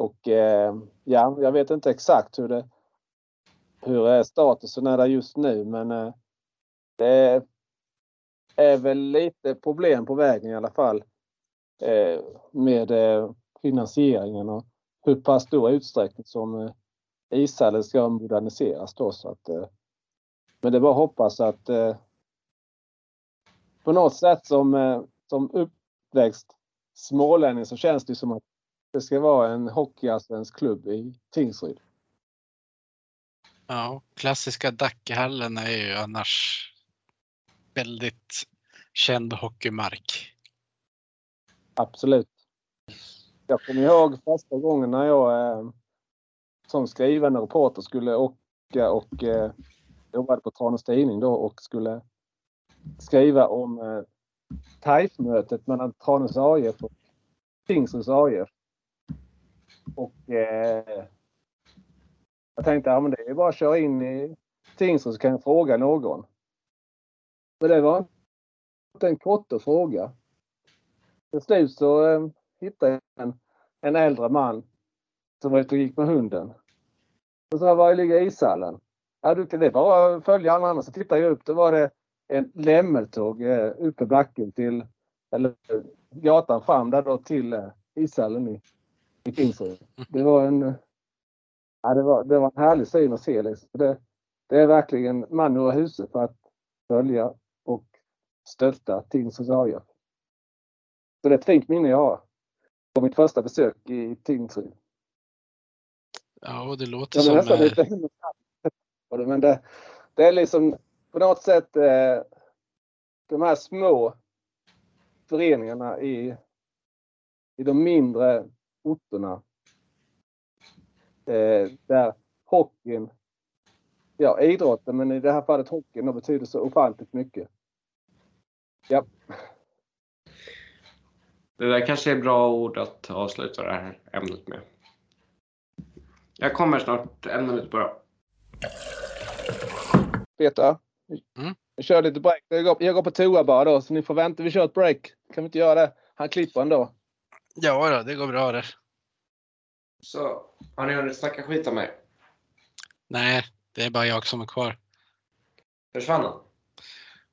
Och eh, ja, jag vet inte exakt hur det hur är statusen är där just nu men eh, det är väl lite problem på vägen i alla fall eh, med eh, finansieringen och hur pass stor utsträckning som ishallen ska moderniseras då så att eh, men det är bara att hoppas att eh, på något sätt som, eh, som uppväxt smålänning så känns det som att det ska vara en hockeyallsvensk klubb i Tingsryd. Ja, klassiska Dackehallen är ju annars väldigt känd hockeymark. Absolut. Jag kommer ihåg första gången när jag eh, som skrivande reporter skulle åka och eh, jobbade på Tranås Tidning då och skulle skriva om eh, TAIF-mötet mellan Tranås AIF och Tingsryds AIF. Och eh, jag tänkte, ja men det är bara att köra in i Tingsryd så kan jag fråga någon. Men det var inte en kort fråga. Till slut så eh, hittade jag en, en äldre man som var ute och gick med hunden. Och sa, var ligger ishallen? Ja, du, det är bara att följa alla andra. Så tittade jag upp. Då var det en lämmeltåg eh, uppe backen till, eller gatan fram där då till eh, ishallen i, i Tingsryd. Det var en ja, det var, det var en härlig syn att se. Liksom. Det, det är verkligen man ur huset för att följa och stötta Tingsryds AIF. Så det är ett fint minne jag har på mitt första besök i Tingsryd. Ja, och det låter Jag som... nästan eh, lite det, men det, det är liksom på något sätt eh, de här små föreningarna i, i de mindre orterna. Eh, där hockeyn, ja idrotten, men i det här fallet hockeyn då betyder så ofantligt mycket. Ja, Det där kanske är bra ord att avsluta det här ämnet med. Jag kommer snart, en minut bara. Peter. Mm. Vi kör lite break. Jag går, jag går på toa bara då, så ni får vänta. Vi kör ett break. Kan vi inte göra det? Han klipper ändå. Ja, då, det går bra det. Så, har ni hunnit snacka skit om mig? Nej, det är bara jag som är kvar. Försvann han?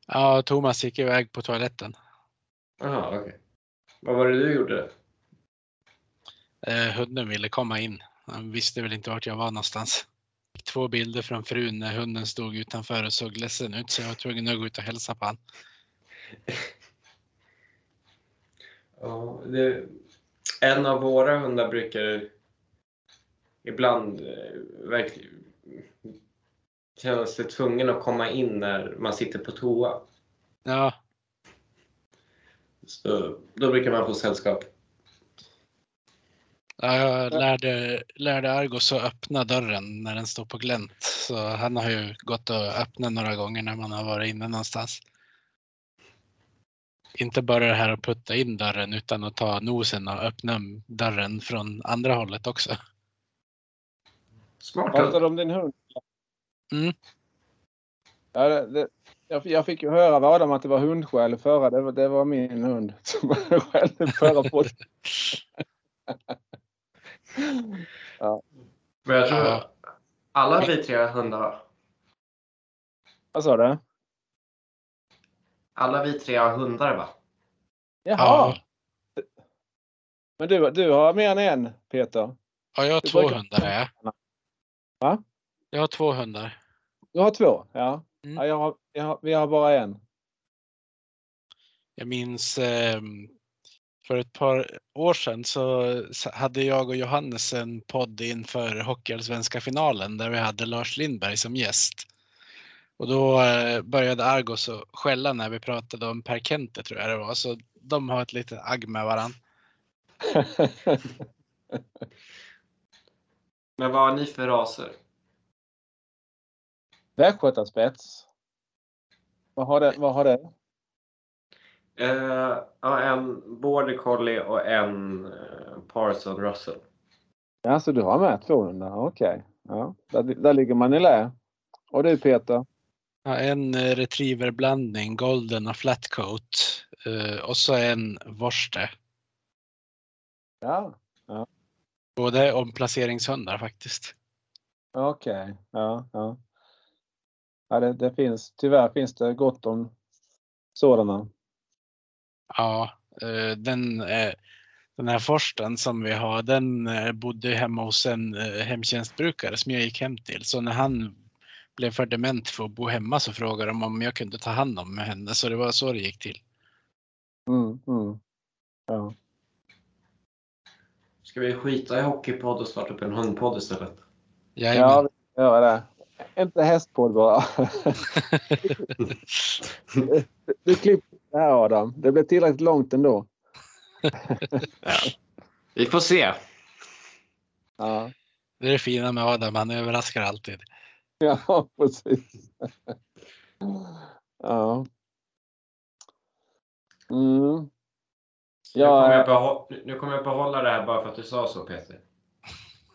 Ja, Thomas gick iväg på toaletten. Jaha, okej. Vad var det du gjorde? Eh, hunden ville komma in. Han visste väl inte vart jag var någonstans. Fick Två bilder från frun när hunden stod utanför och såg ledsen ut så jag var tvungen att gå ut och hälsa på honom. Ja, det, en av våra hundar brukar ibland eh, verkligen känna sig tvungen att komma in när man sitter på toa. Ja, Så då brukar man få sällskap. ja, jag lärde, lärde Argos att öppna dörren när den står på glänt. Så han har ju gått och öppnat några gånger när man har varit inne någonstans. Inte bara det här att putta in dörren utan att ta nosen och öppna dörren från andra hållet också. Smart Pratar om din hund? Mm. Ja, det, det, jag, jag fick ju höra av Adam att det var hundskäl förra. Det var, det var min hund som skällde förra podden. Men jag tror Ja. alla vi tre hundar va? Vad sa du? Alla vi tre har hundar va? Jaha! Ja, Men du, du har mer än en Peter? ja, jag har Du två brukar- hundar. Är jag. Va? Jag har två hundar. Du har två? Ja. Mm. ja jag har, jag har, vi har bara en. Jag minns eh, för ett par år sedan så hade jag och Johannes en podd inför Hockeyallsvenska finalen där vi hade Lars Lindberg som gäst. Och då eh, började Argos att skälla när vi pratade om Per Kente tror jag det var. Så de har ett litet agg med varandra. Men vad har ni för raser? Västgötaspets. Vad har det? Vad har det? Eh, ja, en border collie och en eh, Parson Russell. Ja, så du har med två hundar? Okej. Ja, där, där ligger man i lä. Och du Peter? Ja, en eh, retrieverblandning, golden och flatcoat. Eh, och så en vorste. Ja, Både omplaceringshundar faktiskt. okej. Ja, ja. ja det, det finns, tyvärr finns det gott om sådana. Ja, eh, den, den här forsten som vi har, den bodde hemma hos en hemtjänstbrukare som jag gick hem till. Så när han blev för dement för att bo hemma så frågade de om jag kunde ta hand om henne. Så det var så det gick till. Mm, mm. Ja. Ska vi skita i hockeypodd och starta upp en hundpodd istället? Jajamän. ja, vi gör det. Inte hästpodd bara. Du klipper det här Adam. Det blev tillräckligt långt ändå. Vi får se. Ja, Det är det fina med Adam, han överraskar alltid. ja precis. Ja. Mm. Nu, kommer jag Ja, behå- nu kommer jag behålla det här bara för att du sa så Peter.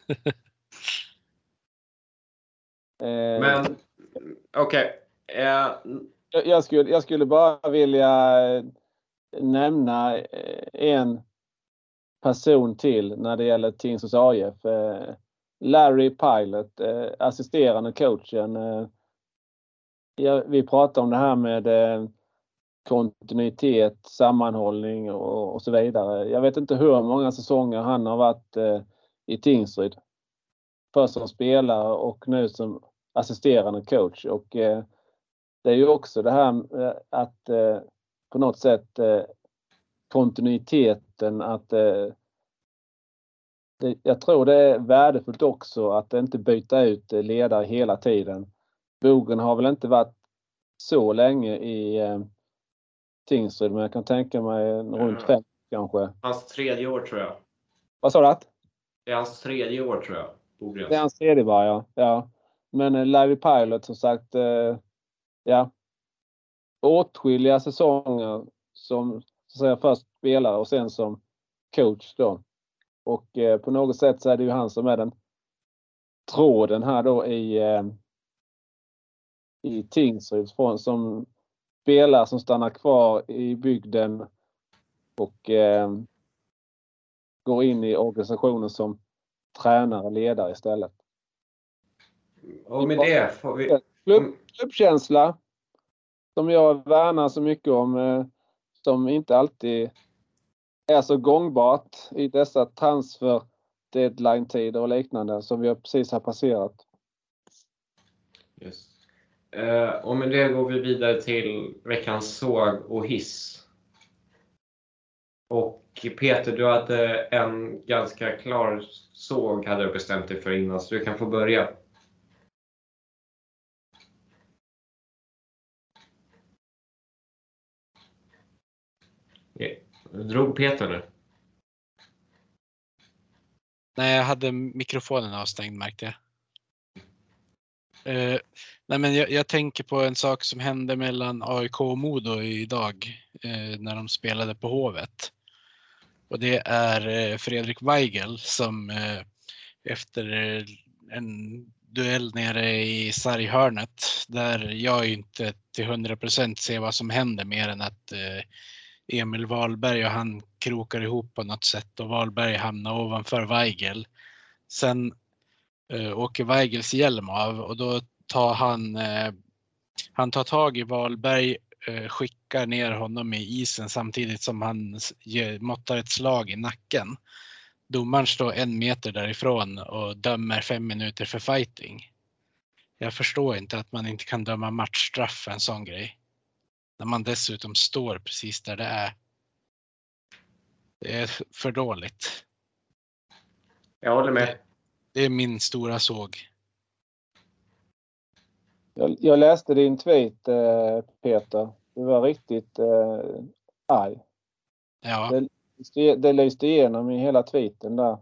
eh, Men okej. Eh, jag, jag, skulle, jag skulle bara vilja eh, nämna eh, en person till när det gäller Tingsryds AIF. Larry Pilot, eh, assisterande coachen. Eh, ja, vi pratar om det här med eh, kontinuitet, sammanhållning och, och så vidare. Jag vet inte hur många säsonger han har varit eh, i Tingsryd. Först som spelare och nu som assisterande coach. Och eh, det är ju också det här eh, att eh, på något sätt eh, kontinuiteten att eh, det, jag tror det är värdefullt också att inte byta ut ledare hela tiden. Bogen har väl inte varit så länge i eh, Tingsryd men jag kan tänka mig runt fem kanske. hans tredje år tror jag. Vad sa du? att? Det är hans tredje år tror jag. Bogrens. Det är hans tredje bara ja. ja. Men eh, Larry Pilot som sagt, eh, ja. Åtskilliga säsonger som så att säga, först spelare och sen som coach då. Och eh, på något sätt så är det ju han som är den tråden här då i, eh, i Tingsryd som spelare som stannar kvar i bygden och eh, går in i organisationen som tränare, ledare istället. Och med det får vi... Klubb, klubbkänsla som jag värnar så mycket om. Eh, som inte alltid är så gångbart i dessa transfer deadline-tider och liknande som vi precis har passerat. Just. Eh, och med det går vi vidare till veckans såg och hiss. Och Peter, du hade en ganska klar såg hade du bestämt dig för innan, så du kan få börja. Drog Peter nu? Nej, jag hade mikrofonen avstängd märkte jag. Eh, nej, men jag, jag tänker på en sak som hände mellan AIK och Modo idag eh, när de spelade på Hovet. Och det är eh, Fredrik Weigel som eh, efter eh, en duell nere i sarghörnet där jag inte till 100 procent ser vad som händer mer än att eh, Emil Wahlberg och han krokar ihop på något sätt och Wahlberg hamnar ovanför Weigel. Sen eh, åker Weigels hjälm av och då tar han, eh, han tar tag i Wahlberg, eh, skickar ner honom i isen samtidigt som han måttar ett slag i nacken. Domaren står en meter därifrån och dömer fem minuter för fighting. Jag förstår inte att man inte kan döma matchstraff för en sån grej. När man dessutom står precis där det är. Det är för dåligt. Jag håller med. Det är min stora såg. Jag, jag läste din tweet eh, Peter. Du var riktigt eh, arg. Ja, Det, det lyste igenom i hela tweeten där.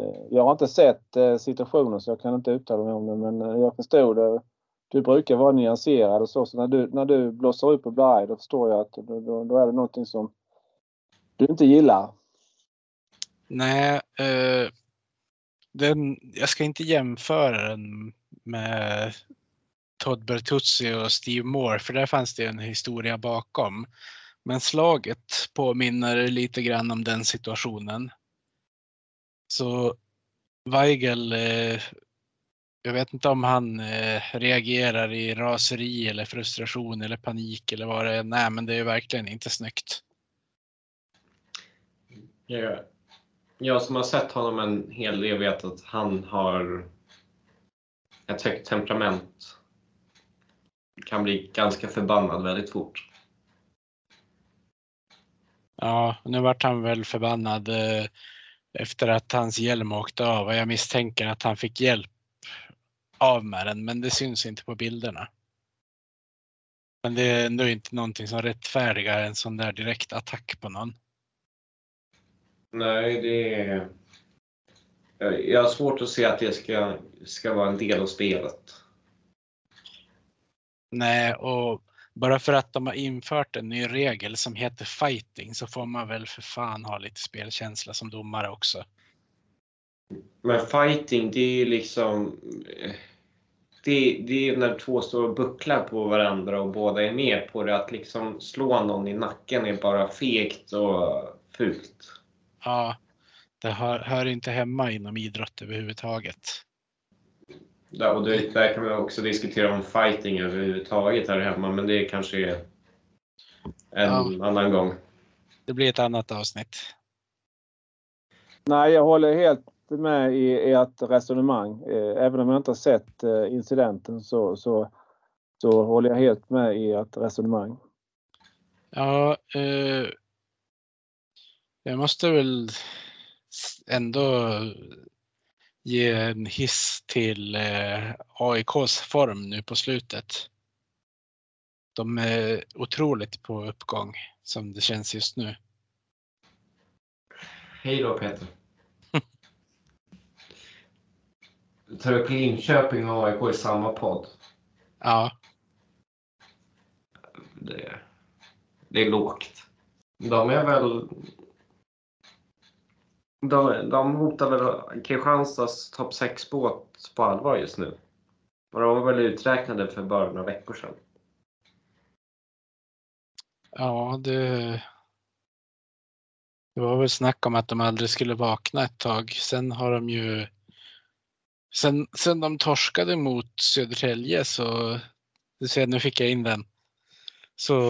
Eh, Jag har inte sett eh, situationen så jag kan inte uttala mig om det men jag förstod det. Du brukar vara nyanserad och så, så när du, när du blåser upp och blir arg då förstår jag att då, då, då är det någonting som du inte gillar. nej. Eh, den, jag ska inte jämföra den med Todd Bertuzzi och Steve Moore för där fanns det en historia bakom. Men slaget påminner lite grann om den situationen. Så Weigel, eh, jag vet inte om han eh, reagerar i raseri eller frustration eller panik eller vad det är. Nej, men det är verkligen inte snyggt. Jag, jag som har sett honom en hel del vet att han har ett högt temperament. Kan bli ganska förbannad väldigt fort. Ja, nu vart han väl förbannad eh, efter att hans hjälm åkte av och jag misstänker att han fick hjälp av med den, men det syns inte på bilderna. Men det är ändå inte någonting som rättfärdigar en sån där direkt attack på någon. Nej, det är... Jag har svårt att se att det ska, ska vara en del av spelet. Nej, och bara för att de har infört en ny regel som heter fighting så får man väl för fan ha lite spelkänsla som domare också. Men fighting, det är ju liksom... Det, det är när två står och bucklar på varandra och båda är med på det. Att liksom slå någon i nacken är bara fegt och fult. Ja, det hör, hör inte hemma inom idrott överhuvudtaget. Där, och det, där kan man också diskutera om fighting överhuvudtaget här hemma, men det kanske är en Ja. annan gång. Det blir ett annat avsnitt. Nej, jag håller helt med i ert resonemang. Eh, Även om jag inte har sett eh, incidenten så, så, så håller jag helt med i ert resonemang. Ja, eh, jag måste väl ändå ge en hiss till eh, AIKs form nu på slutet. De är otroligt på uppgång som det känns just nu. Hej då Peter. Du tar upp Linköping och AIK i samma podd. Ja, Det, det är lågt. De är väl... De, de hotar väl Kristianstads topp 6-båt på allvar just nu. Och de var väl uträknade för bara några veckor sedan. ja det, det var väl snack om att de aldrig skulle vakna ett tag. Sen har de ju Sen, sen de torskade mot Södertälje så, du ser nu fick jag in den, så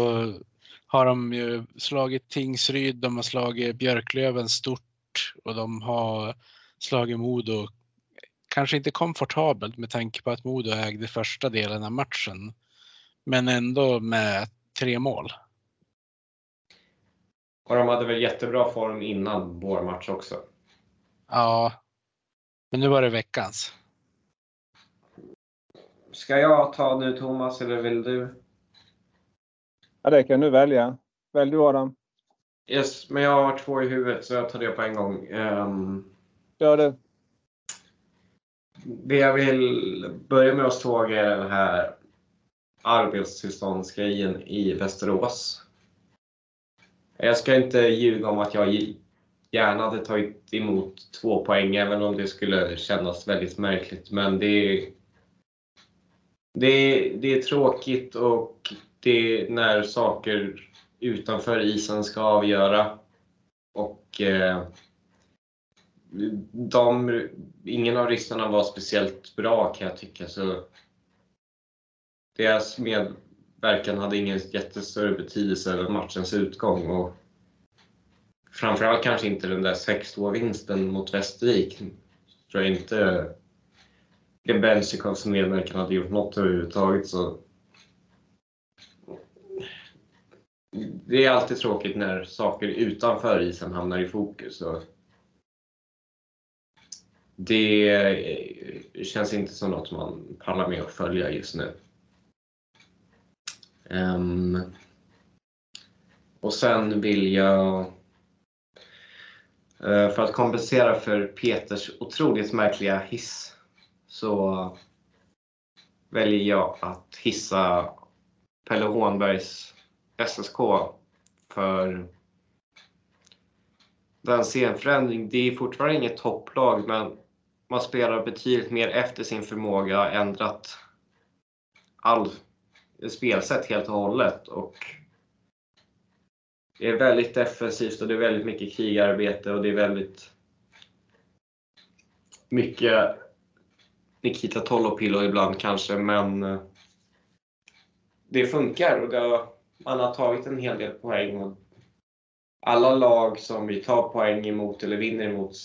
har de ju slagit Tingsryd, de har slagit Björklöven stort och de har slagit Modo. Kanske inte komfortabelt med tanke på att Modo ägde första delen av matchen. Men ändå med tre mål. Och de hade väl jättebra form innan vår match också. Ja, men nu var det veckans. Ska jag ta nu Thomas eller vill du? Ja, det kan du välja. Välj du Adam. Yes, men jag har två i huvudet så jag tar det på en gång. Ehm, Gör det. det jag vill börja med att fråga är den här arbetstillståndsgrejen i Västerås. Jag ska inte ljuga om att jag gärna hade tagit emot två poäng även om det skulle kännas väldigt märkligt. Men det är, det är, det är tråkigt och det är när saker utanför isen ska avgöra. Och eh, de, ingen av ryssarna var speciellt bra kan jag tycka. Så deras medverkan hade ingen jättestörre betydelse över matchens utgång. Och framförallt kanske inte den där 6-2-vinsten mot Västervik. tror jag inte Benzikovs medverkan hade gjort något överhuvudtaget. Så det är alltid tråkigt när saker utanför isen hamnar i fokus. Och det känns inte som något man pallar med att följa just nu. Um, och sen vill jag, Eh, för att kompensera för Peters otroligt märkliga hiss, så väljer jag att hissa Pelle Hånbergs SSK för den scenförändring. Det är fortfarande inget topplag, men man spelar betydligt mer efter sin förmåga, ändrat all spelsätt helt och hållet. Och det är väldigt defensivt och det är väldigt mycket krigarbete och det är väldigt mycket Nikita Tolopilo ibland kanske, men eh, det funkar och det har, man har tagit en hel del poäng. Och alla lag som vi tar poäng emot eller vinner emot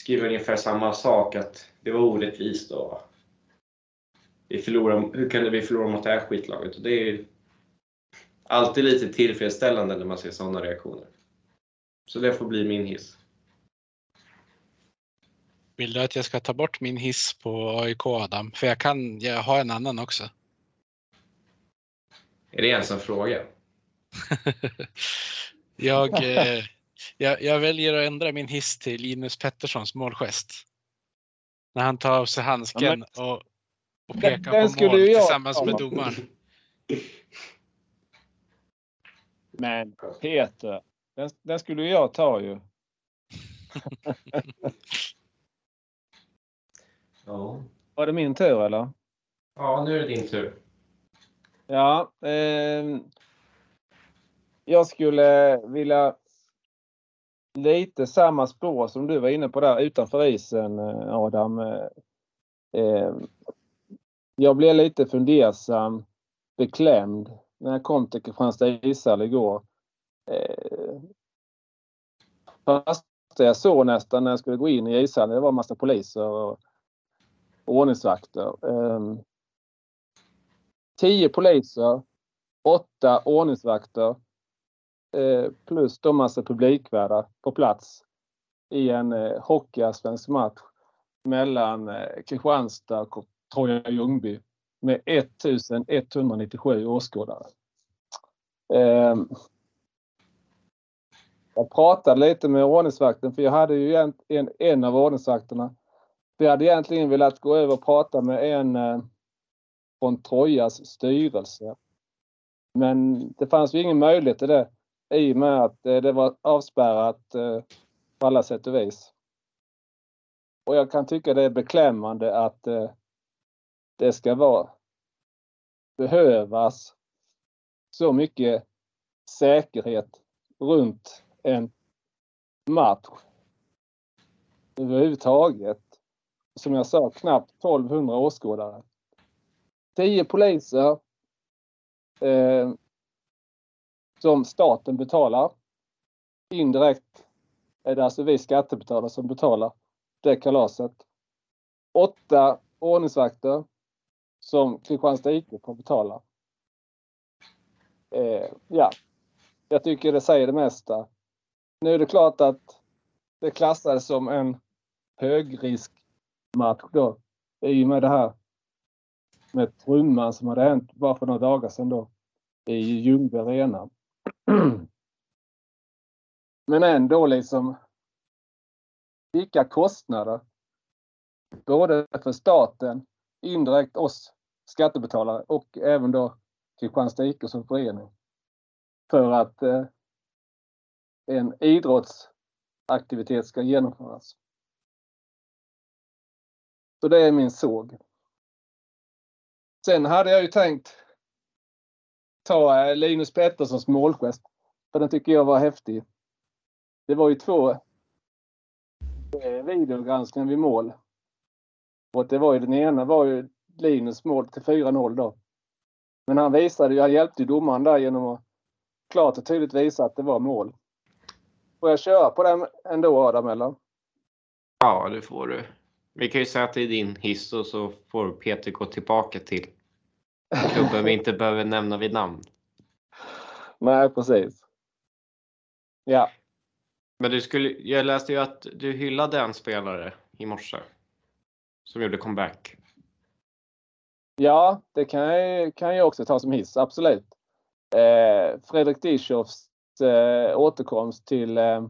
skriver ungefär samma sak, att det var orättvist och vi förlorar, hur kunde vi förlora mot det här skitlaget? Och det är alltid lite tillfredsställande när man ser sådana reaktioner. Så det får bli min hiss. Vill du att jag ska ta bort min hiss på AIK Adam? För jag kan, jag har en annan också. Är det ens en fråga? jag, eh, Jag, jag väljer att ändra min hiss till Linus Petterssons målgest. När han tar av sig handsken och, och Den- pekar den på skulle mål tillsammans med domaren. Men Peter, den, den skulle jag ta ju. Ja. Var det min tur eller? ja, nu är det din tur. Ja. ehm, jag skulle vilja lite samma spår som du var inne på där utanför isen eh, Adam. Eh, eh, jag blev lite fundersam, beklämd när jag kom till Kristianstad ishall igår. Eh, första jag såg nästan när jag skulle gå in i ishallen, det var en massa poliser och ordningsvakter. Eh, tio poliser, åtta ordningsvakter eh, plus de massa publikvärdar på plats i en eh, hockeyallsvensk match mellan eh, Kristianstad och Troja Ljungby med 1197 åskådare. Ehm, jag pratade lite med ordningsvakten för jag hade ju en, en, en av ordningsvakterna. Vi hade egentligen velat gå över och prata med en eh, från Trojas styrelse. Men det fanns ju ingen möjlighet till det i och med att eh, det var avspärrat eh, på alla sätt och vis. Och jag kan tycka det är beklämmande att eh, det ska vara behövas så mycket säkerhet runt en match överhuvudtaget. Som jag sa, knappt 1200 åskådare. 10 poliser eh, som staten betalar. Indirekt är det alltså vi skattebetalare som betalar det kalaset. Åtta ordningsvakter som Kristianstad IK får betala. Eh, ja, jag tycker det säger det mesta. Nu är det klart att det klassades som en högriskmatch då i och med det här med trumman som hade hänt bara för några dagar sedan då i Ljungby Arena. Men ändå liksom vilka kostnader både för staten, indirekt oss skattebetalare och även då Kristianstad IK som förening för att eh, en idrottsaktivitet ska genomföras. Så det är min såg. Sen hade jag ju tänkt ta eh, Linus Petterssons målgest. För den tycker jag var häftig. Det var ju två eh, videogranskningar vid mål. Och det var ju den ena var ju Linus mål till 4-0 då. Men han visade ju, han hjälpte ju domaren där genom att klart och tydligt visa att det var mål. Får jag köra på den ändå Adam eller? Ja, det får du. Vi kan ju säga att det är din hiss och så får Peter gå tillbaka till klubben vi inte behöver nämna vid namn. Nej precis. Ja. Men du skulle, jag läste ju att du hyllade en spelare i morse som gjorde comeback. Ja, det kan jag, kan jag också ta som hiss, absolut. Eh, Fredrik Dischoffs eh, återkomst till eh,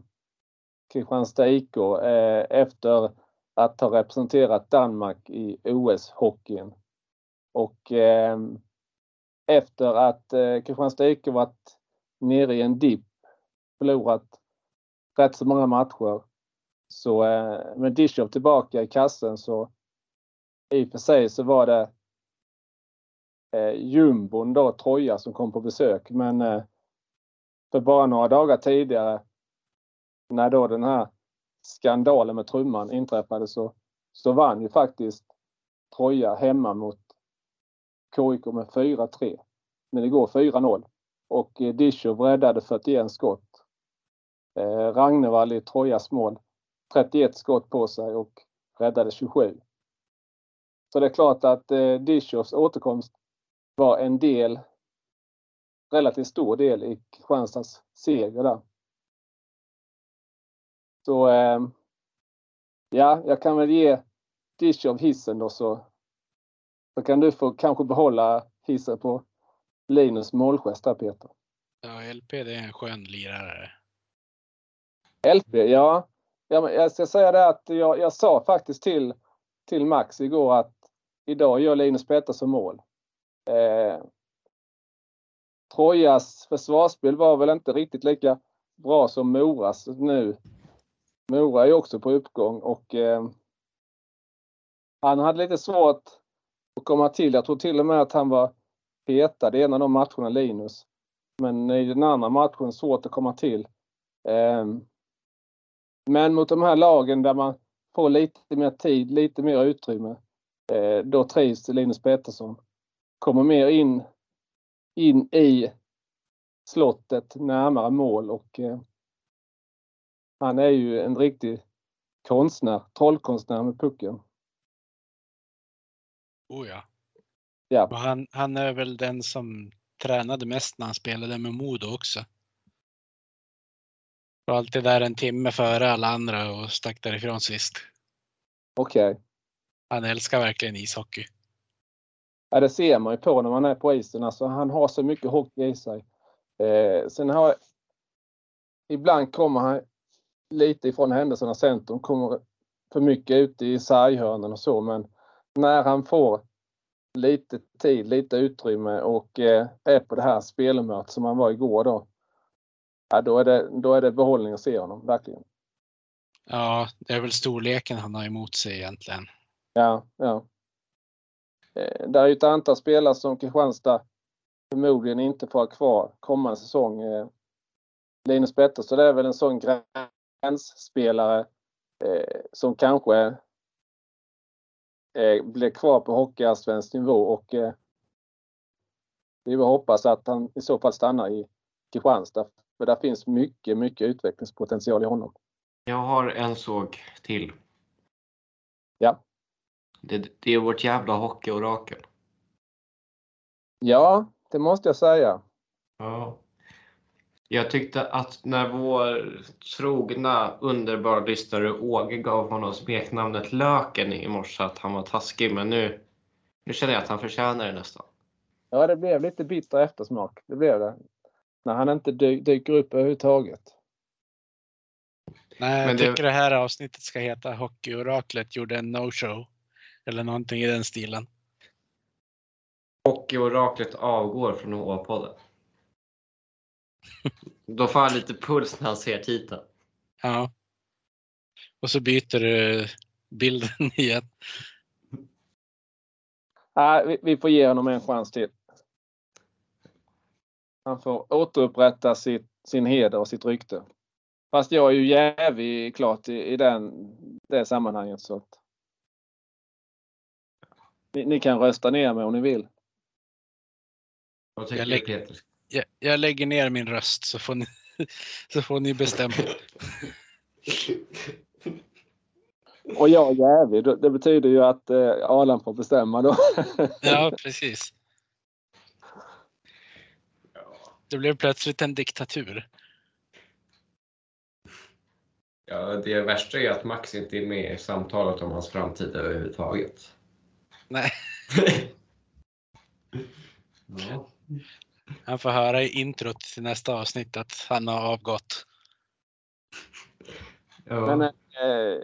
Kristianstad IK eh, efter att ha representerat Danmark i OS-hockeyn. Och eh, efter att eh, Kristianstad IK varit nere i en dipp, förlorat rätt så många matcher. Så eh, med Dischoff tillbaka i kassen så i och för sig så var det eh, jumbon då, Troja, som kom på besök. Men eh, för bara några dagar tidigare när då den här skandalen med trumman inträffade så, så vann ju faktiskt Troja hemma mot KIK med 4-3. Men det går 4-0 och eh, Dishov räddade 41 skott. Eh, Ragnevall i Trojas mål 31 skott på sig och räddade 27. Så det är klart att eh, Dischows återkomst var en del, relativt stor del i Kristianstads seger där. Så eh, ja, jag kan väl ge Dischow hissen då så, så kan du få kanske behålla hissen på Linus målgest där Peter. Ja, LP det är en skön lirare. LP, ja. ja jag ska säga det att jag, jag sa faktiskt till, till Max igår att idag gör Linus Pettersson mål. Eh, Trojas försvarsspel var väl inte riktigt lika bra som Moras nu. Mora är också på uppgång och eh, han hade lite svårt att komma till. Jag tror till och med att han var petad i en av de matcherna, Linus. Men i den andra matchen svårt att komma till. Eh, men mot de här lagen där man får lite mer tid, lite mer utrymme. Eh, då trivs Linus Pettersson. Kommer mer in, in i slottet närmare mål och eh, han är ju en riktig konstnär, trollkonstnär med pucken. Oh ja. Ja. Och han, han är väl den som tränade mest när han spelade med Modo också. Var alltid där en timme före alla andra och stack därifrån sist. Okej. Okay. Han älskar verkligen ishockey. Ja, det ser man ju på när man är på isen. Alltså, han har så mycket hockey i sig. Eh, sen har Ibland kommer han lite ifrån händelserna centrum, kommer för mycket ute i sarghörnen och så men när han får lite tid, lite utrymme och eh, är på det här spelmötet som han var igår då. Ja, då är det, då är det behållning att se honom, verkligen. Ja, det är väl storleken han har emot sig egentligen. Ja, ja. Eh, det är ju ett antal spelare som Kristianstad förmodligen inte får ha kvar kommande säsong. Eh, Linus Pettersson det är väl en sån gränsspelare eh, som kanske blir kvar på hockeyallsvensk nivå och vi hoppas att han i så fall stannar i Kristianstad. För där finns mycket, mycket utvecklingspotential i honom. Jag har en såg till. Ja. Det, det är vårt jävla hockeyorakel. Ja, det måste jag säga. Ja. Jag tyckte att när vår trogna underbara lyssnare Åge gav honom smeknamnet Löken i morse att han var taskig, men nu, nu känner jag att han förtjänar det nästan. Ja, det blev lite bitter eftersmak. Det blev det. När han inte dy dyker upp överhuvudtaget. Nej, jag men tycker det... det här avsnittet ska heta Hockeyoraklet gjorde en no-show. Eller någonting i den stilen. Hockeyoraklet avgår från HA-podden. Då får han lite puls när han ser titeln. Ja. Och så byter du bilden igen. Nej, vi, vi får ge honom en chans till. Han får återupprätta sitt, sin heder och sitt rykte. Fast jag är ju jävig klart i, i den, det sammanhanget. Så att... ni, ni, kan rösta ner mig om ni vill. Vad tycker jag, Peter? jag, jag, lägger ner min röst så får ni, så får ni bestämma. Och jag är jävig, det betyder ju att eh, Alan får bestämma då. ja, precis. Det blev plötsligt en diktatur. Ja, det värsta är att Max inte är med i samtalet om hans framtid överhuvudtaget. Nej. ja. Han får höra i introt till nästa avsnitt att han har avgått. Ja. Men, eh,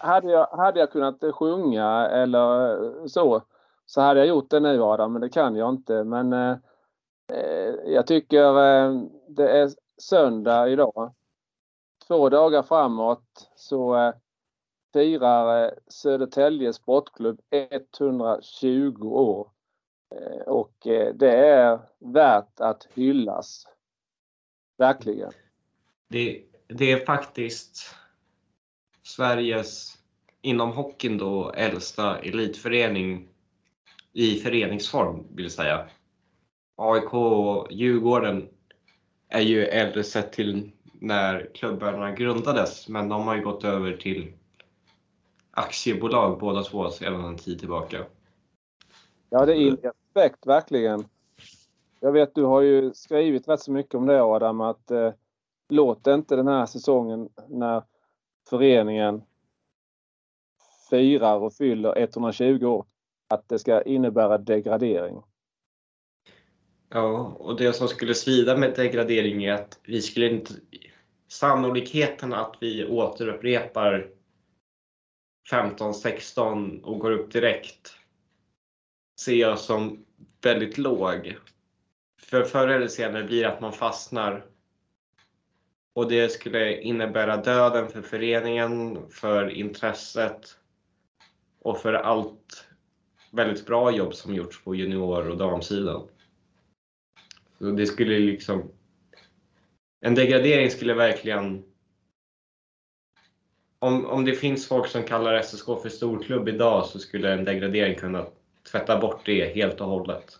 hade, jag, hade jag kunnat sjunga eller så, så hade jag gjort det nu Adam, men det kan jag inte. Men eh, eh jag tycker eh, det är söndag idag. Två dagar framåt så eh, firar eh, Södertälje Sportklubb 120 år. Eh, och eh, det är värt att hyllas. Verkligen. Det, det är faktiskt Sveriges, inom hockeyn då, äldsta elitförening i föreningsform vill säga. AIK och Djurgården är ju äldre sett till när klubbarna grundades men de har ju gått över till aktiebolag båda två sedan en tid tillbaka. Ja, det är respekt verkligen. Jag vet du har ju skrivit rätt så mycket om det Adam att eh, låt inte den här säsongen när föreningen firar och fyller 120 år att det ska innebära degradering. Ja, och det som skulle svida med degradering är att vi skulle inte sannolikheten att vi återupprepar 15-16 och går upp direkt ser jag som väldigt låg. För förr eller senare blir det att man fastnar. Och det skulle innebära döden för föreningen, för intresset och för allt väldigt bra jobb som gjorts på junior och damsidan. Så det skulle liksom... En degradering skulle verkligen... Om, om det finns folk som kallar SSK för storklubb idag så skulle en degradering kunna tvätta bort det helt och hållet.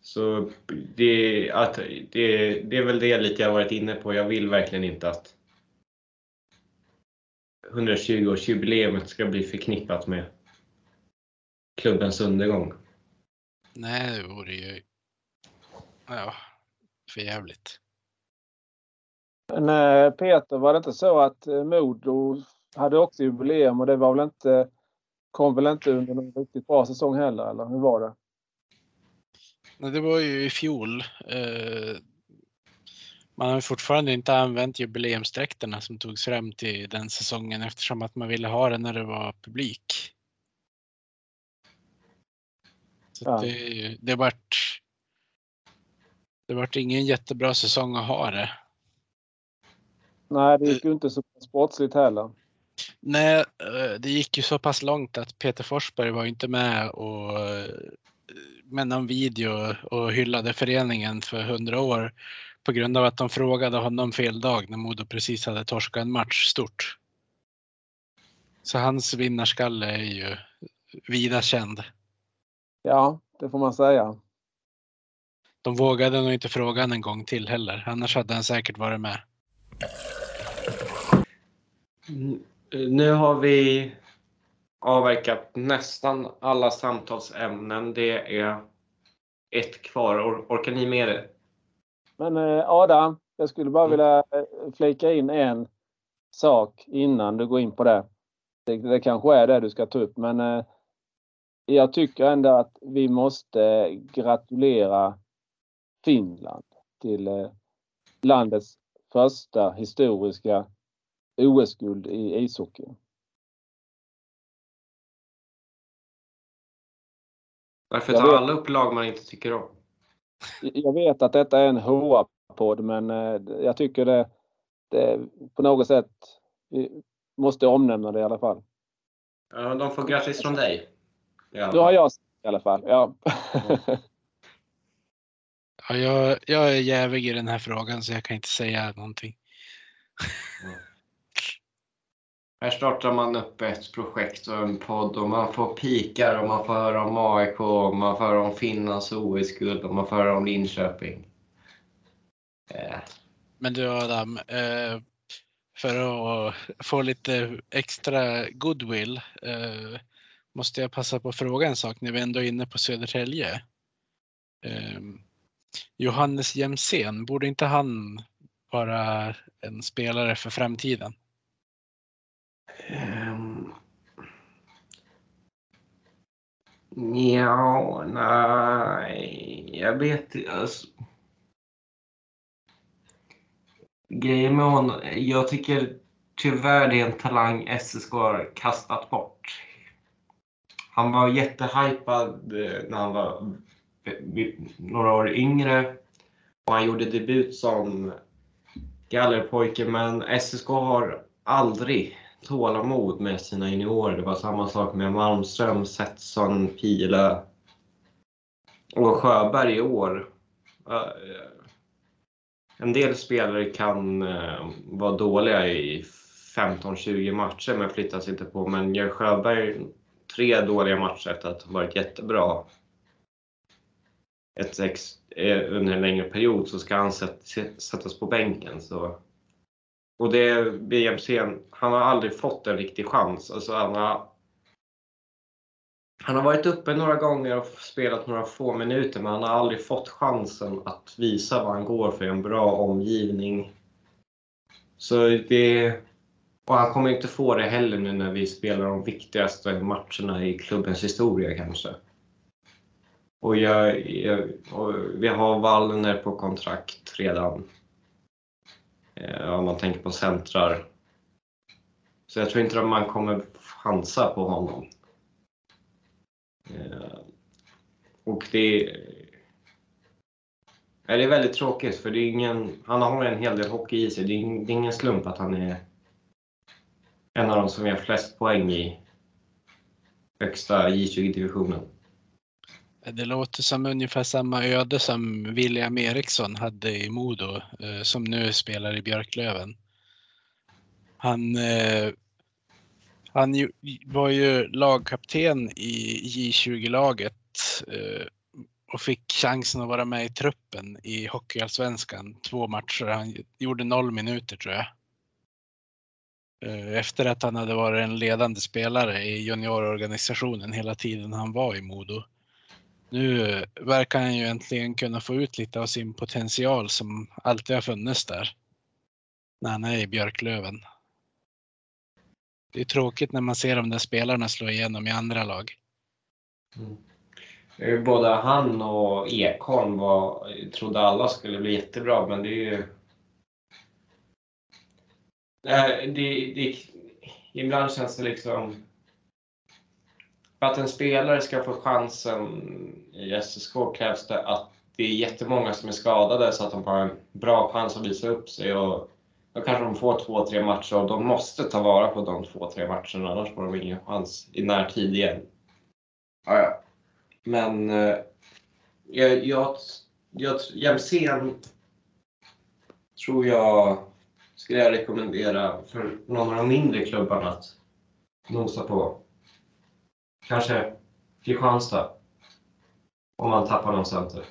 Så det, att, det, det är väl det lite jag varit inne på. Jag vill verkligen inte att 120-årsjubileet ska bli förknippat med klubbens undergång. Nej, det vore ju ja, för jävligt. Eh, Peter, var det inte så att eh, Modo hade också jubileum och det var väl inte, kom väl inte under någon riktigt bra säsong heller, eller hur var det? Nej, det var ju i fjol. Eh, man har fortfarande inte använt jubileumsdräkterna som togs fram till den säsongen eftersom att man ville ha det när det var publik. Så Ja. det, det vart det vart ingen jättebra säsong att ha det. Nej, det gick ju inte så sportsligt heller. Nej, eh, det gick ju så pass långt att Peter Forsberg var inte med och eh, med någon video och hyllade föreningen för hundra år på grund av att de frågade honom fel dag när Modo precis hade torskat en match stort. Så hans vinnarskalle är ju vida känd. Ja, det får man säga. De vågade nog inte fråga honom en gång till heller, annars hade han säkert varit med. Mm, Nu har vi avverkat nästan alla samtalsämnen. Det är ett kvar. Or- Orkar ni med det? Men eh, Adam, jag skulle bara Mm. vilja eh, flika in en sak innan du går in på det. Det, det kanske är det du ska ta upp, men eh, jag tycker ändå att vi måste gratulera Finland till eh, landets första historiska OS-guld i ishockey. Varför tar vet. alla upp lag man inte tycker om? Jag vet att detta är en HA-podd, men eh, jag tycker det, det på något sätt vi måste omnämna det i alla fall. Ja, de får grattis från dig. Ja. Nu har jag i alla fall. Ja. Ja, jag, jag är jävig i den här frågan så jag kan inte säga någonting. Här startar man upp ett projekt och en podd och man får pikar och man får höra om AIK och man får höra om Finlands OS-guld och man får höra om Linköping. Eh, Men du Adam, eh, för att få lite extra goodwill eh, måste jag passa på att fråga en sak när vi ändå är inne på Södertälje. Johannes Jemsen, borde inte han vara en spelare för framtiden? Um, Ja, nej, jag vet inte. Alltså. Grejen med honom, jag tycker tyvärr det är en talang SSK har kastat bort. Han var jättehypad eh, när han var några år yngre och han gjorde debut som gallerpojke men SSK har aldrig tålamod med sina juniorer. Det var samma sak med Malmström, Setson, Pila och Sjöberg i år. Eh, en del spelare kan eh, vara dåliga i 15-20 matcher men flyttas inte på. Men gör Sjöberg tre dåliga matcher efter att ha varit jättebra ett ex, eh, under en längre period så ska han sättas på bänken. Så. Och det BMC, han har aldrig fått en riktig chans. Alltså han, har, han har varit uppe några gånger och spelat några få minuter men han har aldrig fått chansen att visa vad han går för en bra omgivning. Så det, och han kommer inte få det heller nu när vi spelar de viktigaste matcherna i klubbens historia kanske. Och, jag, jag, och vi har Wallner på kontrakt redan. Eh, om man tänker på centrar. Så jag tror inte att man kommer chansa på honom. Eh, och det är, det är väldigt tråkigt för det är ingen, han har en hel del hockey i sig. Det är, ingen, det är ingen slump att han är en av de som gör flest poäng i högsta J20-divisionen. Det låter som ungefär samma öde som William Eriksson hade i Modo, eh, som nu spelar i Björklöven. Han, eh, han var ju lagkapten i J20-laget eh, och fick chansen att vara med i truppen i Hockeyallsvenskan två matcher. Han gjorde noll minuter tror jag. Eh, efter att han hade varit en ledande spelare i juniororganisationen hela tiden han var i Modo. Nu verkar han ju äntligen kunna få ut lite av sin potential som alltid har funnits där. När han är i Björklöven. Det är tråkigt när man ser de där spelarna slå igenom i andra lag. Mm. Både han och Ekholm var, trodde alla skulle bli jättebra, men det är ju... Det, det, det, ibland känns det liksom för att en spelare ska få chansen i SSK krävs det att det är jättemånga som är skadade så att de har en bra chans att visa upp sig. Och då kanske de får två, tre matcher och de måste ta vara på de två, tre matcherna annars får de ingen chans i närtid igen. Ja, ja. Men eh, jag, jag, jag, Jämsen tror jag skulle jag rekommendera för någon av de mindre klubbarna att nosa på. Kanske Kristianstad. Om man tappar någon center.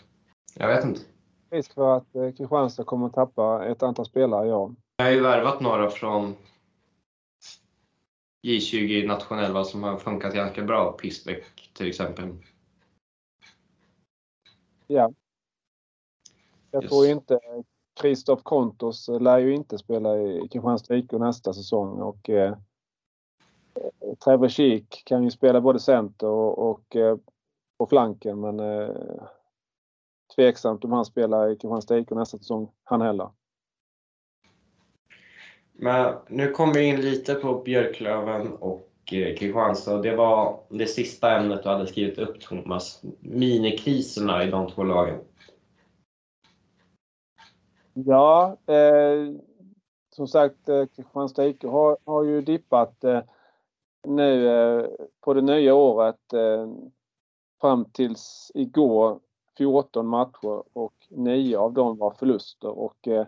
Jag vet inte. Risk för att eh, Kristianstad kommer att tappa ett antal spelare, ja. Jag har ju värvat några från J20 nationella som har funkat ganska bra. Pistbäck till exempel. Ja. Jag yes. tror inte Kristoff Kontos lär ju inte spela i Kristianstad IK nästa säsong och eh, Trevor Sheek kan ju spela både center och, och eh, på flanken men eh, tveksamt om han spelar i Kristianstad IK nästa säsong han heller. Men nu kommer vi in lite på Björklöven och eh, Kristianstad. Det var det sista ämnet du hade skrivit upp Thomas. Minikriserna i de två lagen. Ja, eh, som sagt eh, Kristianstad IK har, har ju dippat eh, nu eh, på det nya året eh, fram tills igår 14 matcher och 9 av dem var förluster och eh,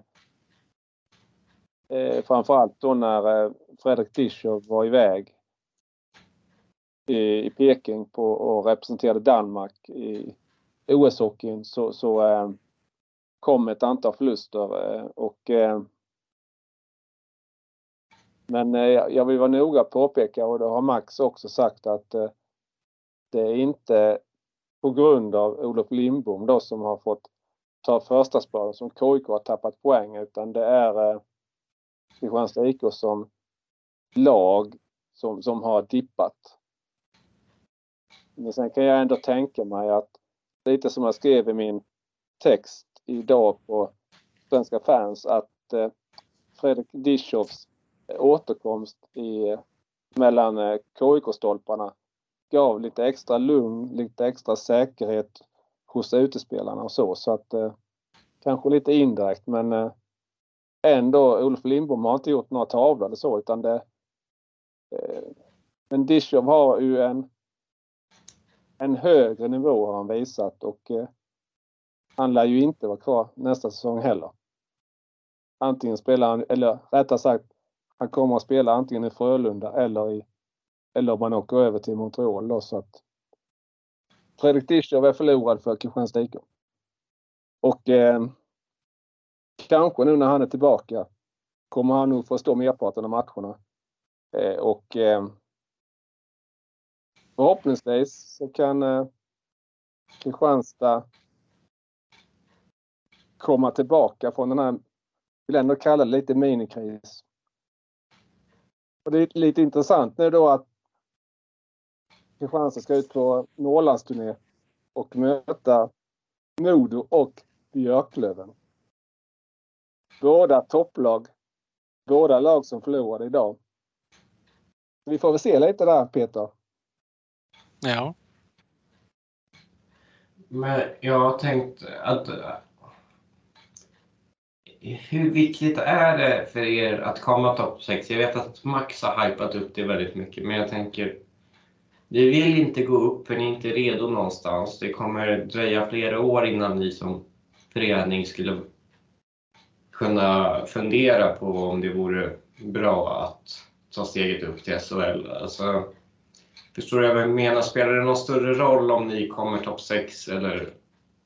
eh framförallt då när eh, Fredrik Dischow var iväg i, Peking på, och representerade Danmark i OS-hockeyn så, så eh, kom ett antal förluster och men eh, jag vill vara noga påpeka och det har Max också sagt att eh, det är inte på grund av Olof Lindbom då som har fått ta första spaden som KIK har tappat poäng utan det är eh, Kristianstad IK som lag som, som har dippat. Men sen kan jag ändå tänka mig att lite som jag skrev i min text idag på Svenska fans att eh, Fredrik Dischows återkomst i, eh, mellan eh, KIK-stolparna gav lite extra lugn, lite extra säkerhet hos utespelarna och så. Så att eh, kanske lite indirekt men eh, ändå, Olof Lindbom har inte gjort några tavlor eller så utan det eh, Men Dishov har ju en en högre nivå har han visat och eh, han lär ju inte vara kvar nästa säsong heller. Antingen spelar han, eller rättare sagt han kommer att spela antingen i Frölunda eller i eller om man åker över till Montreal då så att Fredrik Dischow är förlorad för Kristianstad IK. Och eh, kanske nu när han är tillbaka kommer han nog få stå merparten av matcherna. Eh, och eh, förhoppningsvis så kan eh, Kristianstad komma tillbaka från den här, vill ändå kalla det lite minikris och det är lite intressant nu då att Kristianstad ska ut på Norrlandsturné och möta Modo och Björklöven. båda topplag. Båda lag som förlorade idag. Vi får väl se lite där Peter. Ja. Men jag har tänkt att hur viktigt är det för er att komma topp 6? Jag vet att Max har hypat upp det väldigt mycket, men jag tänker vi vill inte gå upp för ni är inte redo någonstans. Det kommer dröja flera år innan ni som förening skulle kunna fundera på om det vore bra att ta steget upp till SHL. Alltså, förstår du vad jag menar? Spelar det någon större roll om ni kommer topp 6 eller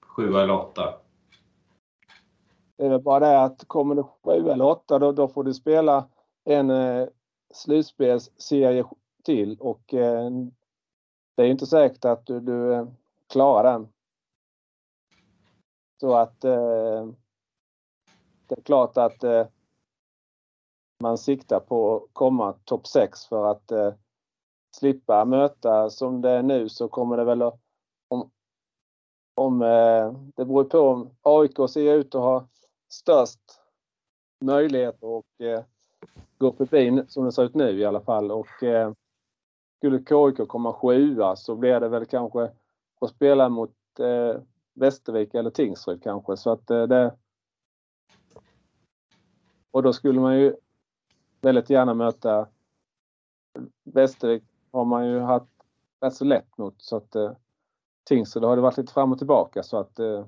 7 eller 8? Det är väl bara det att kommer du 7 eller 8 då, då får du spela en eh, slutspelsserie till och eh, det är inte säkert att du, du klarar den. Så att eh, det är klart att eh, man siktar på att komma topp 6 för att eh, slippa möta som det är nu så kommer det väl att om, om eh, det beror på om AIK ser ut att ha störst möjlighet att eh, gå förbi som det ser ut nu i alla fall och eh, skulle KIK komma sjua så blir det väl kanske att spela mot eh, Västervik eller Tingsryd kanske. Så att eh, det och då skulle man ju väldigt gärna möta Västervik har man ju haft rätt så lätt mot. Så att eh, Tingsryd har det varit lite fram och tillbaka. Så att eh,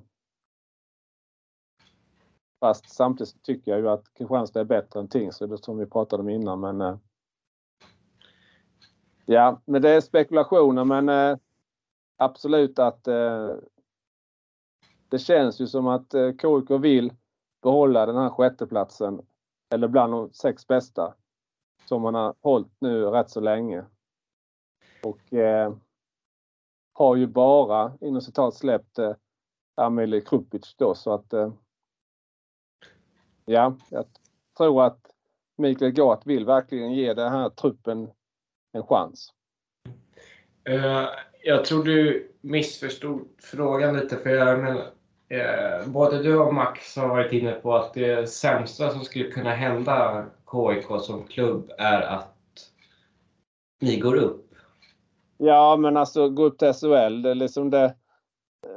Fast samtidigt tycker jag ju att Kristianstad är bättre än Tingsryd som vi pratade om innan. Men eh, Ja, men det är spekulationer men eh, absolut att eh, det känns ju som att eh, KIK vill behålla den här sjätteplatsen eller bland de sex bästa som man har hållit nu rätt så länge. Och eh, har ju bara inom citat släppt eh, Amelie Krupic då så att eh, ja, jag tror att Mikael Gart vill verkligen ge den här truppen en chans. Uh, jag tror du missförstod frågan lite för jag menar, uh, både du och Max har varit inne på att det sämsta som skulle kunna hända KIK som klubb är att ni går upp. Ja, men alltså gå upp till SHL, det är liksom det,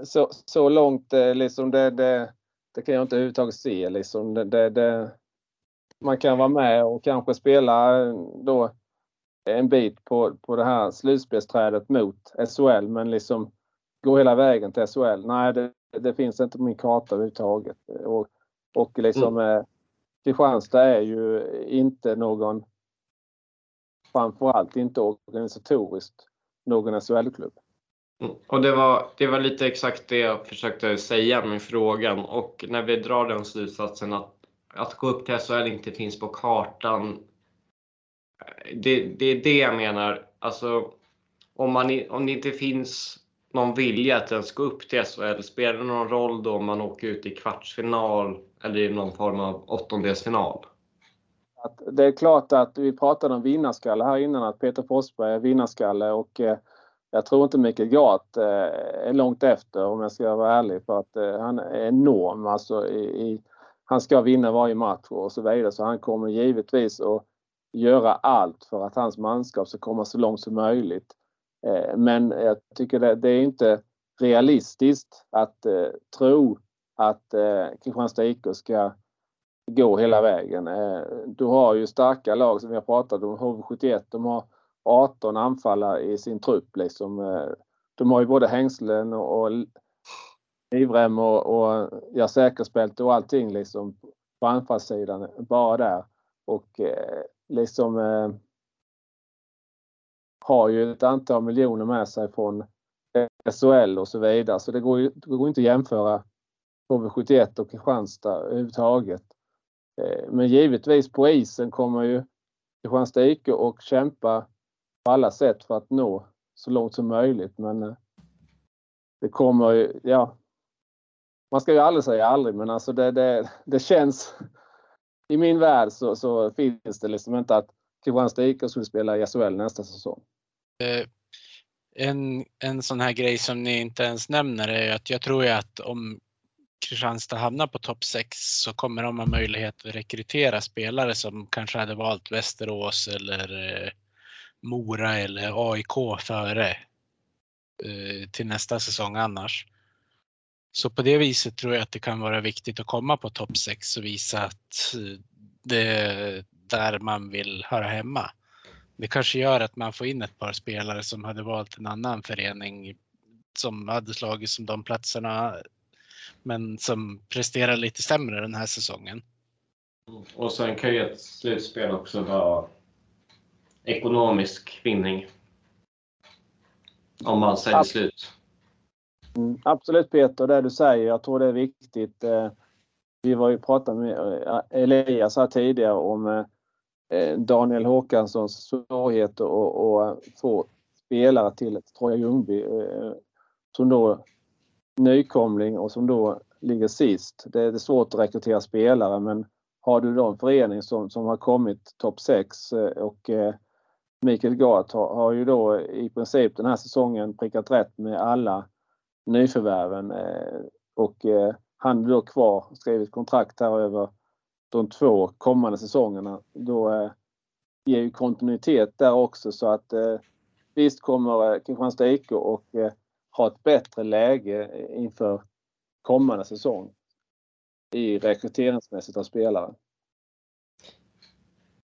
så, så långt liksom det, det, det kan jag inte överhuvudtaget se. Liksom det, det, det, man kan vara med och kanske spela då en bit på, på det här slutspelsträdet mot SHL men liksom gå hela vägen till SHL. Nej, det, det finns inte på min karta överhuvudtaget. Och, och liksom mm. eh, Kristianstad är ju inte någon, framförallt inte organisatoriskt, någon SHL-klubb. Mm. Och det var, det var lite exakt det jag försökte säga med frågan och när vi drar den slutsatsen att, att gå upp till SHL inte finns på kartan det, det är det jag menar. Alltså, om, man, om det inte finns någon vilja att ens gå upp till SHL, spelar det någon roll då om man åker ut i kvartsfinal eller i någon form av åttondelsfinal? Att det är klart att vi pratade om vinnarskalle här innan, att Peter Forsberg är vinnarskalle och eh, jag tror inte Mikael Gart eh, är långt efter om jag ska vara ärlig för att eh, han är enorm alltså i, i, han ska vinna varje match och så vidare så han kommer givetvis att göra allt för att hans manskap ska komma så långt som möjligt. Eh, men jag tycker det, det är inte realistiskt att eh, tro att eh, Kristianstad IK ska gå hela vägen. Du har ju starka lag som vi har pratat om, HV71, de har 18 anfallare i sin trupp. Liksom. De har ju både hängslen och, och livrem och, och ja, säkerhetsbälte och allting liksom på anfallssidan bara där. Och liksom eh, har ju ett antal miljoner med sig från SHL och så vidare. Så det går ju det går inte att jämföra HV71 och Kristianstad överhuvudtaget. Eh, men givetvis på isen kommer ju Kristianstad IK och kämpa på alla sätt för att nå så långt som möjligt. Men eh, det kommer ju, ja. Man ska ju aldrig säga aldrig men alltså det, det, det känns i min värld så, så finns det liksom inte att Kristianstad IK skulle spela i SHL nästa säsong. Eh, en, en sån här grej som ni inte ens nämner är att jag tror ju att om Kristianstad hamnar på topp 6 så kommer de ha möjlighet att rekrytera spelare som kanske hade valt Västerås eller eh, Mora eller AIK före eh, till nästa säsong annars. Så på det viset tror jag att det kan vara viktigt att komma på topp 6 och visa att det är där man vill höra hemma. Det kanske gör att man får in ett par spelare som hade valt en annan förening som hade slagit som de platserna men som presterar lite sämre den här säsongen. Och sen kan ju ett slutspel också vara ekonomisk vinning. Om man säljer slut. Mm, absolut Peter, det du säger. Jag tror det är viktigt. Eh, vi var ju pratade med eh, Elias här tidigare om eh, Daniel Håkanssons svårigheter att få spelare till Troja Ljungby som då nykomling och som då ligger sist. Det är svårt att rekrytera spelare men har du då en förening som, som har kommit topp 6 och Mikael Gart har, har, ju då i princip den här säsongen prickat rätt med alla nyförvärven eh, och eh, han är då kvar, skrivit kontrakt här över de två kommande säsongerna. Då eh, ger ju kontinuitet där också så att visst kommer Kristianstad IK och ha ett bättre läge inför kommande säsong i rekryteringsmässigt av spelare.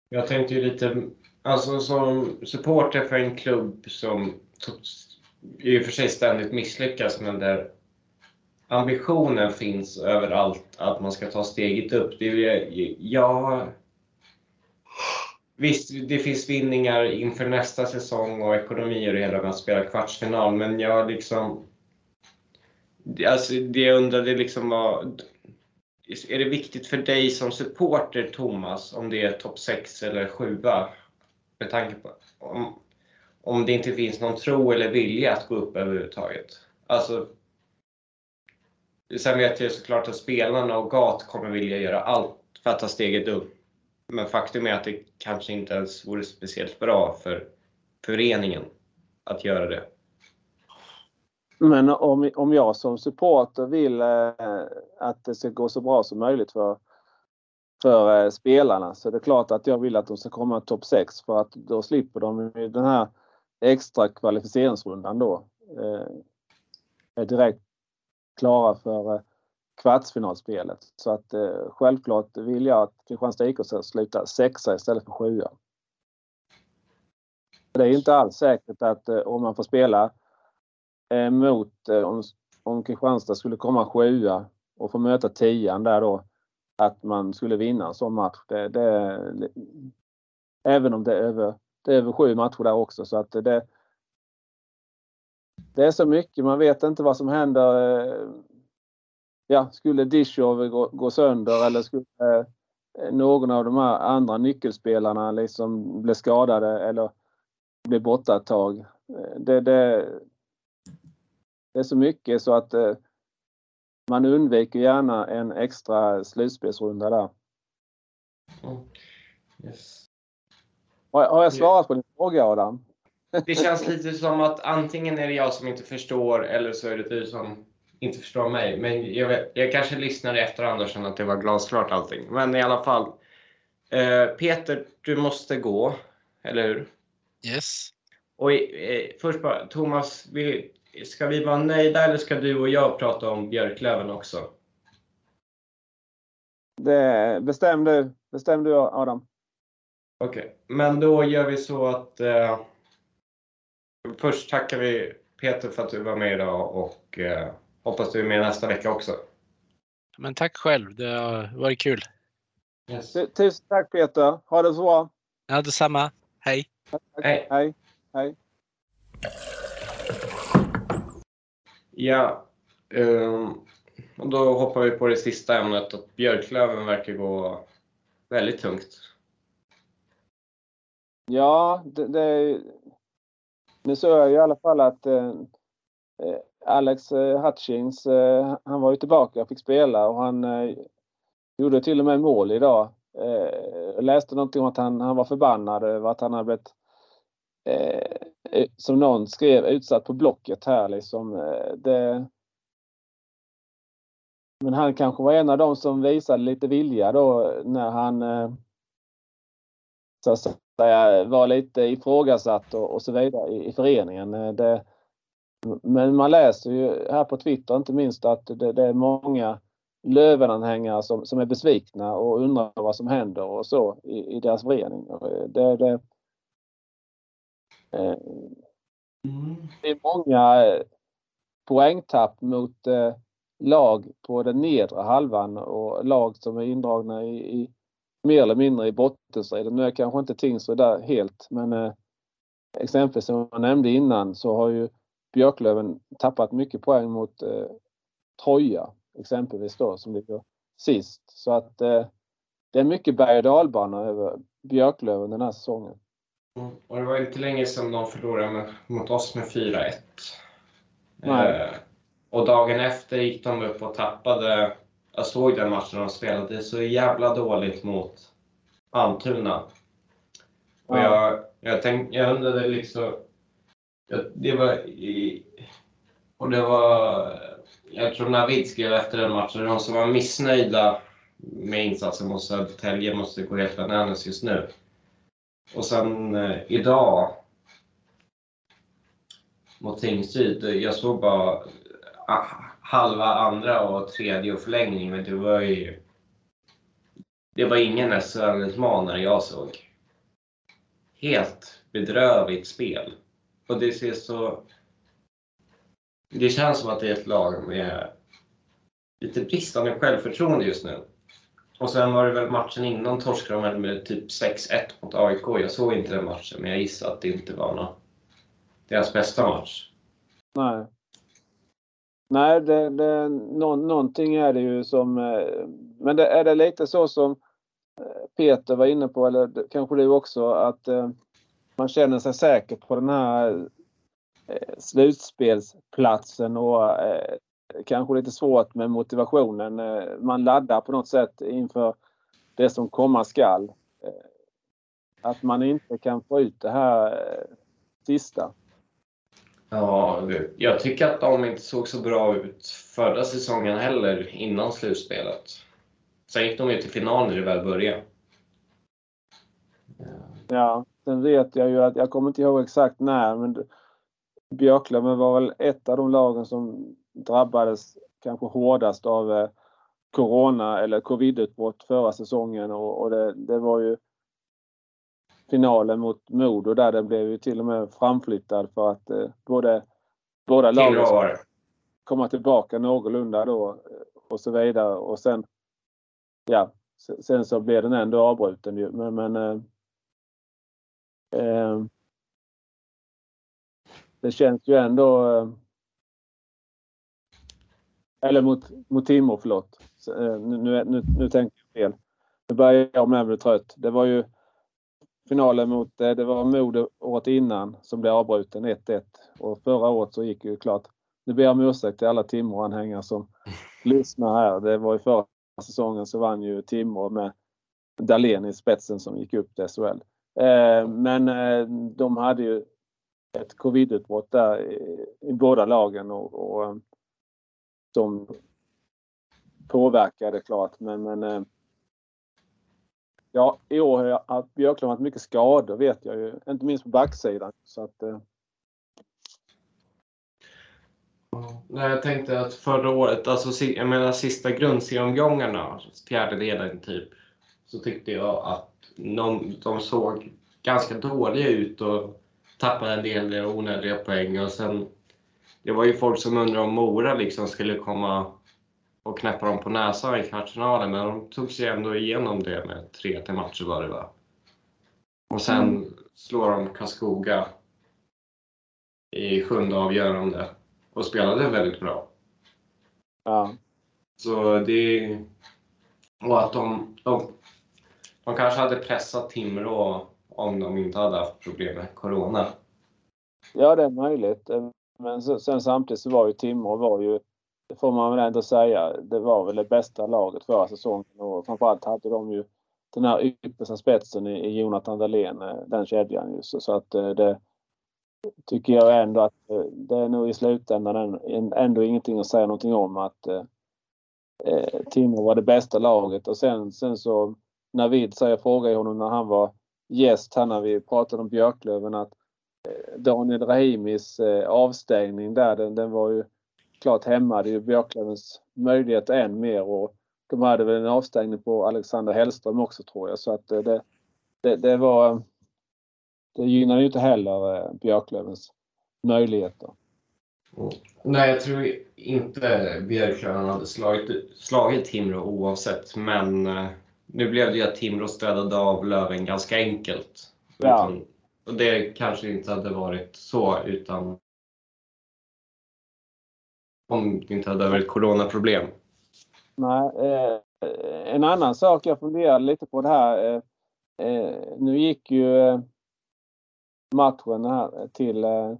Jag tänkte ju lite, alltså som supporter för en klubb som i och för sig ständigt misslyckas, men där ambitionen finns överallt att man ska ta steget upp. Det är, ja, visst, det finns vinningar inför nästa säsong och ekonomi och det hela med att spela kvartsfinal, men jag liksom... Alltså, det jag undrade liksom var... Är det viktigt för dig som supporter, Thomas, om det är topp 6 eller 7 Med tanke på... Om, om det inte finns någon tro eller vilja att gå upp överhuvudtaget. Alltså, sen vet jag såklart att spelarna och GAT kommer vilja göra allt för att ta steget upp. Men faktum är att det kanske inte ens vore speciellt bra för föreningen att göra det. Men om, om jag som supporter vill eh, att det ska gå så bra som möjligt för, för eh, spelarna så är det klart att jag vill att de ska komma topp 6 för att då slipper de den här extra kvalificeringsrundan då. Eh, är direkt klara för eh, kvartsfinalspelet. Så att eh, självklart vill jag att Kristianstad IK ska sluta sexa istället för sjua. Det är inte alls säkert att eh, om man får spela eh, mot, eh, om, om Kristianstad skulle komma sjua och få möta tian där då, att man skulle vinna en sån match. Det, det, även om det är över det är över sju matcher där också så att det, det är så mycket. Man vet inte vad som händer. Eh, ja, skulle Dishov gå, gå sönder eller skulle eh, någon av de här andra nyckelspelarna liksom bli skadade eller bli borta ett tag. Eh, det, det, det är så mycket så att man undviker gärna en extra slutspelsrunda där. Yes. Har, har jag svarat på din fråga Adam? Det känns lite som att antingen är det jag som inte förstår eller så är det du som inte förstår mig. Men jag, vet, jag kanske lyssnar i efterhand och känner att det var glasklart allting. Men i alla fall. Eh, Peter, du måste gå. Eller hur? Yes. Och eh, först bara, Thomas, vi, ska vi vara nöjda eller ska du och jag prata om Björklöven också? Det, bestäm du, bestäm du Adam. Okej, okay. men då gör vi så att eh, först tackar vi Peter för att du var med idag och eh, hoppas du är med nästa vecka också. Men tack själv, det har varit kul. Yes. Tusen tack Peter, ha det så bra. Ja, detsamma. Hej. Hej. Hej. Hej. Ja, um, och då hoppar vi på det sista ämnet att Björklöven verkar gå väldigt tungt. Ja, det, det, nu såg jag i alla fall att eh, eh, Alex eh, Hutchings, eh, han var ju tillbaka och fick spela och han eh, gjorde till och med mål idag. Eh, jag läste någonting om att han, han var förbannad över att han hade blivit, eh, eh, som någon skrev, utsatt på Blocket här liksom. Eh, det, men han kanske var en av dem som visade lite vilja då när han så att säga, var lite ifrågasatt och, och så vidare i, i föreningen. Det, men man läser ju här på Twitter inte minst att det, det är många Lövenanhängare som, som är besvikna och undrar vad som händer och så i, i deras förening. Det, det, eh, det är många eh, poängtapp mot eh, lag på den nedre halvan och lag som är indragna i, i mer eller mindre i bottenstriden. Nu är kanske inte Tingsryd där helt men eh, exempelvis som jag nämnde innan så har ju Björklöven tappat mycket poäng mot eh, Troja exempelvis då som ligger sist. Så att eh, det är mycket berg och dalbana över Björklöven den här säsongen. Mm. Och det var inte länge sedan de förlorade med, mot oss med 4-1. Eh, och dagen efter gick de upp och tappade. Jag såg den matchen de spelade så jävla dåligt mot Almtuna. Och jag, jag, tänkte, jag undrade liksom... Det var... Och det var jag tror Navid skrev efter den matchen, de som var missnöjda med insatsen mot Södertälje måste gå helt bananas just nu. Och sen eh, idag mot Tingsryd, jag såg bara ah, halva andra och tredje och förlängning, men det var ju... Det var ingen SHL-utmanare jag såg. Helt bedrövligt spel. Och det ser så det känns som att det är ett lag med lite bristande självförtroende just nu. Och sen var det väl matchen innan torskade de med typ 6-1 mot AIK. Jag såg inte den matchen, men jag gissar att det inte var någon, deras bästa match. Nej. Nej, det, det, nå, någonting är det ju som... Eh, men det, är det lite så som eh, Peter var inne på, eller kanske du också, att eh, man känner sig säker på den här slutspelsplatsen och kanske lite svårt med motivationen. Man laddar på något sätt inför det som komma skall. Att man inte kan få ut det här sista. Ja, jag tycker att de inte såg så bra ut förra säsongen heller innan slutspelet. Sen gick de ju till final när det väl började. Ja, sen vet jag ju att, jag kommer inte ihåg exakt när, men Björklöven var väl ett av de lagen som drabbades kanske hårdast av eh, Corona eller covidutbrott förra säsongen och, och det, det, var ju finalen mot Modo där det blev ju till och med framflyttad för att eh, både båda lagen skulle komma tillbaka någorlunda då eh, och så vidare och sen ja, sen så blev den ändå avbruten ju men, men eh, eh, det känns ju ändå... Eh, eller mot, mot Timor, förlåt. Eh, nu, nu, nu, nu tänker jag fel. Nu börjar jag med att bli trött. Det var ju finalen mot, eh, det var Modo året innan som blev avbruten 1-1 och förra året så gick ju klart. Nu ber jag om ursäkt till alla Timrå-anhängare som lyssnar här. Det var ju förra säsongen så vann ju Timrå med Dahlén i spetsen som gick upp till SHL. Men de hade ju ett covidutbrott där i, båda lagen och, och eh, de påverkade klart men, men eh, Ja, i år har Björklund haft mycket skador vet jag ju. Inte minst på backsidan. Så att, eh. Nej, jag tänkte att förra året, alltså jag menar sista grundserieomgångarna, fjärdedelen typ, så tyckte jag att de, de såg ganska dåliga ut och tappade en del onödiga poäng och sen det var ju folk som undrade om Mora liksom skulle komma och knäppa dem på näsan i kvartsfinalen men de tog sig ändå igenom det med tre till matcher var det va? Och sen mm. slår de Karlskoga i sjunde avgörande och spelade väldigt bra. Ja. Så det... Och att de, de, de kanske hade pressat Timrå om de inte hade haft problem med Corona. Ja, det är möjligt. Men sen samtidigt så var ju Timrå var ju, det får man väl ändå säga, det var väl det bästa laget förra säsongen och framförallt hade de ju den här yppersta spetsen i, Jonathan Dahlén, eh, den kedjan just. Så att eh, det tycker jag ändå att eh, det är nog i slutändan ändå ingenting att säga någonting om att Timrå var det bästa laget och sen, sen så Navid så jag frågade honom när han var gäst här när vi pratade om Björklöven att Daniel Rahimis avstängning där den, den var ju klart hämmade ju Björklövens möjlighet än mer och de hade väl en avstängning på Alexander Hellström också tror jag så att eh, det, det, det var det gynnar ju inte heller Björklövens möjligheter. Nej, jag tror inte Björklöven hade slagit, slagit Timrå oavsett, men nu blev det ju att Timrå städade av Löven ganska enkelt. Ja. Utan, och det kanske inte hade varit så utan om vi inte hade varit coronaproblem. Nej, eh, en annan sak jag funderade lite på det här. Eh, eh nu gick ju eh, matchen här till eh,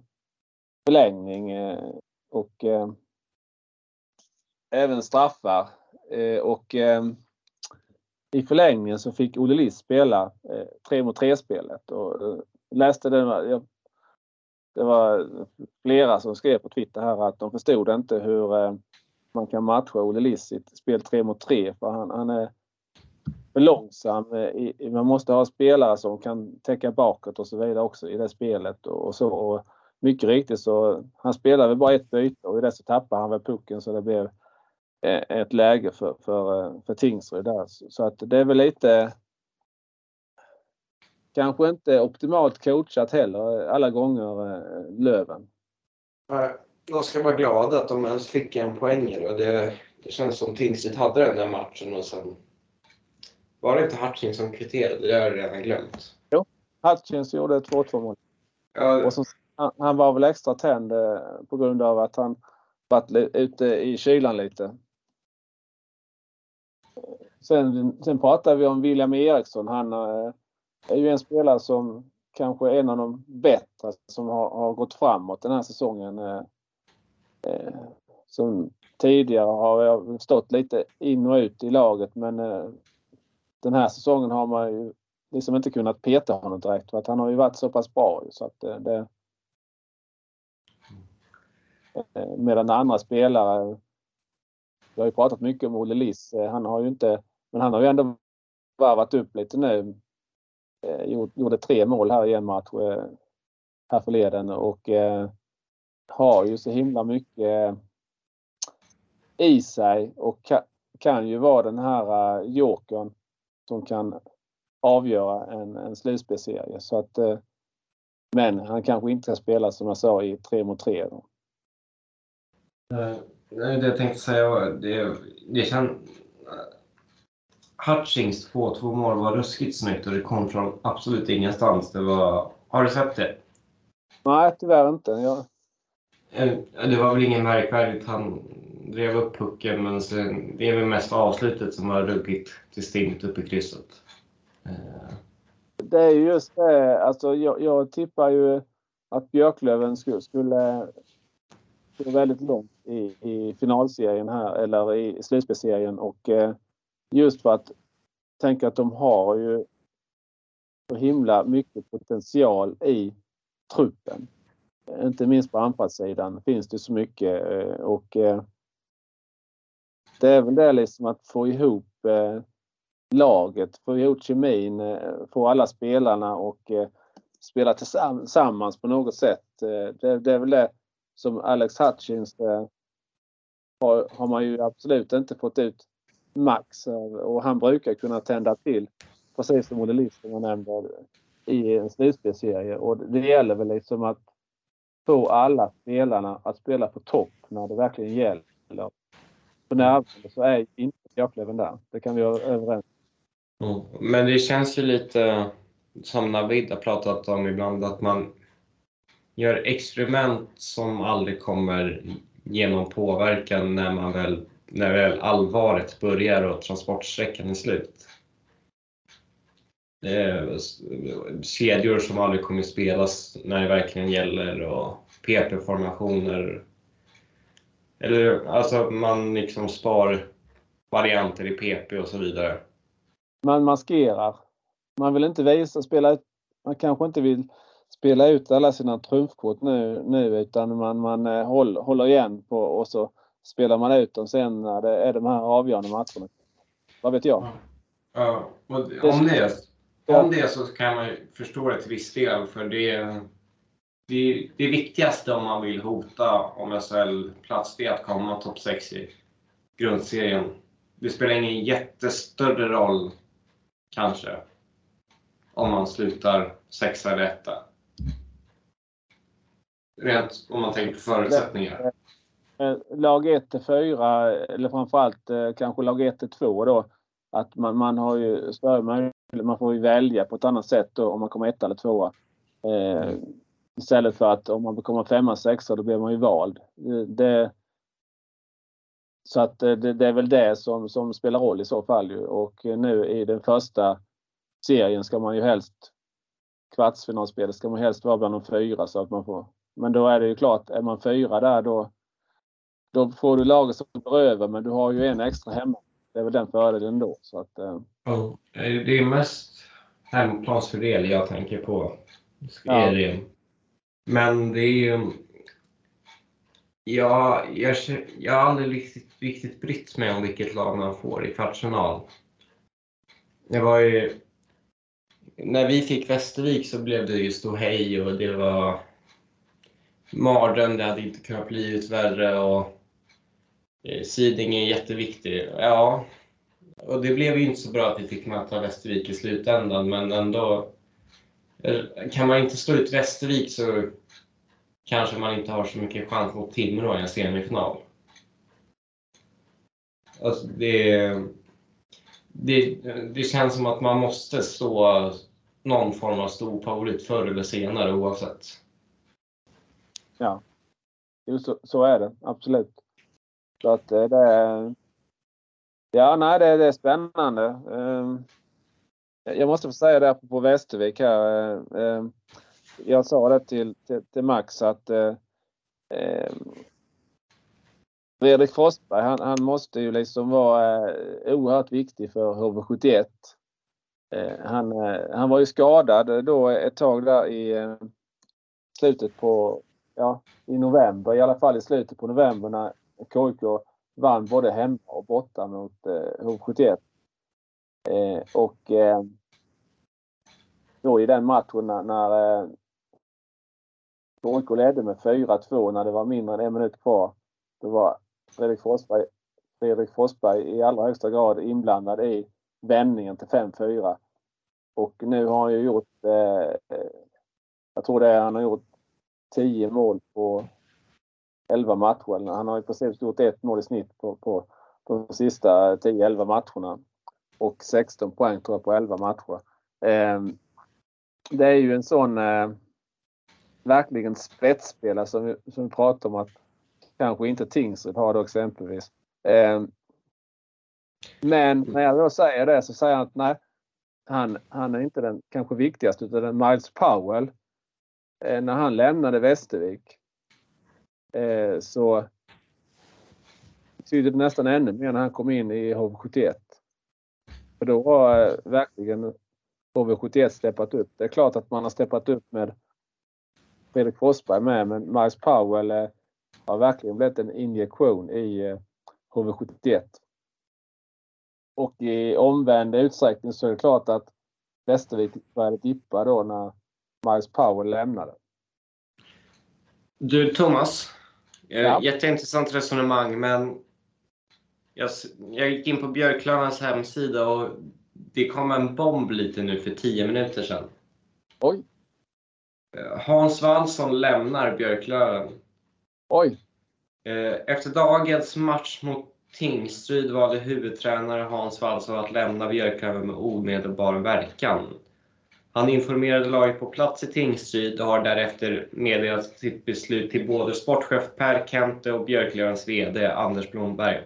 förlängning eh, och eh, även straffar. Eh, och i förlängningen så fick Olle Liss spela eh, 3 mot 3 spelet. Och, eh, läste den, jag, det var flera som skrev på Twitter här att de förstod inte hur eh, man kan matcha Olle Liss i ett spel 3 mot 3 för han, han är för långsam. Eh, man måste ha spelare som kan täcka bakåt och så vidare också i det spelet och, så. Och mycket riktigt så han spelade bara ett byte och i det så tappade han väl pucken så det blev eh, ett läge för, för, för Tingsryd där. Så att det är väl lite kanske inte optimalt coachat heller alla gånger eh, Löven. De ska vara glada att de ens fick en poäng. Och det, det känns som Tingsryd hade den där matchen och sen var det inte Hutchins som kvitterade? Det har jag redan glömt. Jo, Hutchins gjorde 2-2 mål. Ja. Och så, han, han, var väl extra tänd på grund av att han varit ute i kylan lite. Sen, sen pratar vi om William Eriksson. Han eh, är ju en spelare som kanske är en av de bättre som har, har gått framåt den här säsongen. Eh, eh, som tidigare har jag stått lite in och ut i laget men eh, den här säsongen har man ju liksom inte kunnat peta honom direkt för att han har ju varit så pass bra så att eh, det, eh, Medan andra spelare vi har ju pratat mycket om Olle Liss. Han har ju inte men han har ju ändå varvat upp lite nu. Eh, gjorde tre mål här i en match eh, här förleden och eh, har ju så himla mycket eh, i sig och kan ju vara den här eh, jokern som kan avgöra en, en slutspelsserie. Så att, eh, men han kanske inte ska spela som jag sa i 3 mot 3. Då. Det jag tänkte säga var det, det känns Hutchings 2-2 mål var ruskigt snyggt och det kom från absolut ingenstans. Det var... Har du sett det? Nej, tyvärr inte. Jag... Eh, det var väl inget märkvärdigt. Han drev upp pucken men sen, det är väl mest avslutet som var ruggigt distinkt uppe i krysset. Eh. Det är just det. Alltså, jag, jag tippar ju att Björklöven skulle, skulle gå väldigt långt i, i finalserien här eller i slutspelsserien och eh, Just för att tänka att de har ju så himla mycket potential i truppen. Inte minst på anfallssidan finns det så mycket eh, och eh, det är väl det liksom att få ihop eh, laget, få ihop kemin, få alla spelarna och spela tillsammans på något sätt. Det, det är väl det som Alex Hutchins har, har man ju absolut inte fått ut max eh, och han brukar kunna tända till precis som Olle Lister nämnde i en slutspelsserie och det gäller väl liksom att få alla spelarna att spela på topp när det verkligen gäller. För närvarande så är inte Björklöven där. Det kan vi vara överens mm. Men det känns ju lite som Navid har pratat om ibland att man gör experiment som aldrig kommer ge någon påverkan när man väl när väl allvaret börjar och transportsträckan är slut. Kedjor som aldrig kommer spelas när det verkligen gäller och PP-formationer. Eller alltså man liksom spar varianter i PP och så vidare. Man maskerar. Man vill inte visa, spela ut, man kanske inte vill spela ut alla sina trumfkort nu, nu utan man, man eh, håller, håller igen på och så spelar man ut dem sen när det är de här avgörande matcherna? Vad vet jag? Ja, och om det, om det så kan man förstå det till viss del. För det, det, det viktigaste om man vill hota om SHL-plats är att komma topp 6 i grundserien. Det spelar ingen jättestörre roll, kanske, om man slutar sexa eller etta. Rent om man tänker på förutsättningar. Eh, lag 1 till 4, eller framförallt eh, kanske lag 1 till 2 då. Att man, man har ju större möjlighet, man får ju välja på ett annat sätt då om man kommer etta eller tvåa. Eh, istället för att om man kommer femma, sexa då blir man ju vald. Det, så att det, det, är väl det som, som spelar roll i så fall ju. Och nu i den första serien ska man ju helst kvartsfinalspelet ska man helst vara bland de fyra så att man får. Men då är det ju klart, är man fyra där då då får du laget som går över men du har ju en extra hemma. Det är väl den fördelen då. Så att, eh. oh, det är mest hemplansfördel jag tänker på. Ja. Men det är ju... Ja, jag, jag har aldrig riktigt, riktigt brytt mig om vilket lag man får i kvartsfinal. Det var ju... När vi fick Västervik så blev det ju ståhej och det var mardröm. Det hade inte kunnat bli ut värre. Och Eh, Siding är jätteviktig. Ja, och det blev ju inte så bra att vi fick möta Västervik i slutändan, men ändå. Kan man inte slå ut Västervik så kanske man inte har så mycket chans mot Timrå i en semifinal. Alltså det, det, det känns som att man måste stå någon form av stor favorit förr eller senare oavsett. Ja, så, så är det absolut. Så att eh, det är... Ja, nej, det, det är spännande. Ehm, jag måste få säga det på Västervik här. Eh, ehm, jag sa det till, till, till Max att eh, ehm, Fredrik Forsberg, han, han, måste ju liksom vara eh, oerhört viktig för HV71. Han, han var ju skadad då ett tag där i slutet på, ja, i november, i alla fall i slutet på november när KIK vann både hemma och borta mot eh, HV71. Eh, och eh, då i den matchen när, när eh, KIK ledde med 4-2 när det var mindre än en minut kvar. Då var Fredrik Forsberg, Fredrik Forsberg i allra högsta grad inblandad i vändningen till 5-4. Och nu har han ju gjort, eh, eh, jag tror det är, han har gjort 10 mål på 11 matcher. Han har i princip gjort ett mål i snitt på, på, på de sista 10-11 matcherna. Och 16 poäng tror jag på 11 matcher. Eh, det är ju en sån eh, verkligen spetsspelare som vi, som vi pratar om att kanske inte Tingsryd har då exempelvis. Eh, men när jag då säger det så säger han att nej, han, han är inte den kanske viktigaste utan den Miles Powell. Eh, när han lämnade Västervik eh, så tyder det nästan ännu mer när han kom in i HV71. För då har eh, verkligen HV71 steppat upp. Det är klart att man har steppat upp med Fredrik Forsberg med, men Miles Powell eh, har verkligen blivit en injektion i eh, HV71. Och i omvänd utsträckning så är det klart att Västervik började dippa då när Miles Powell lämnade. Du Thomas, ja. Jätteintressant resonemang, men jag, jag gick in på Björklövens hemsida och det kom en bomb lite nu för 10 minuter sedan. Oj! Eh, Hans Wallson lämnar Björklöven. Oj! Eh, efter dagens match mot Tingsryd valde huvudtränare Hans Wallson att lämna Björklöven med omedelbar verkan. Han informerade laget på plats i Tingsryd och har därefter meddelat sitt beslut till både sportchef Per Kente och Björklövens VD Anders Blomberg.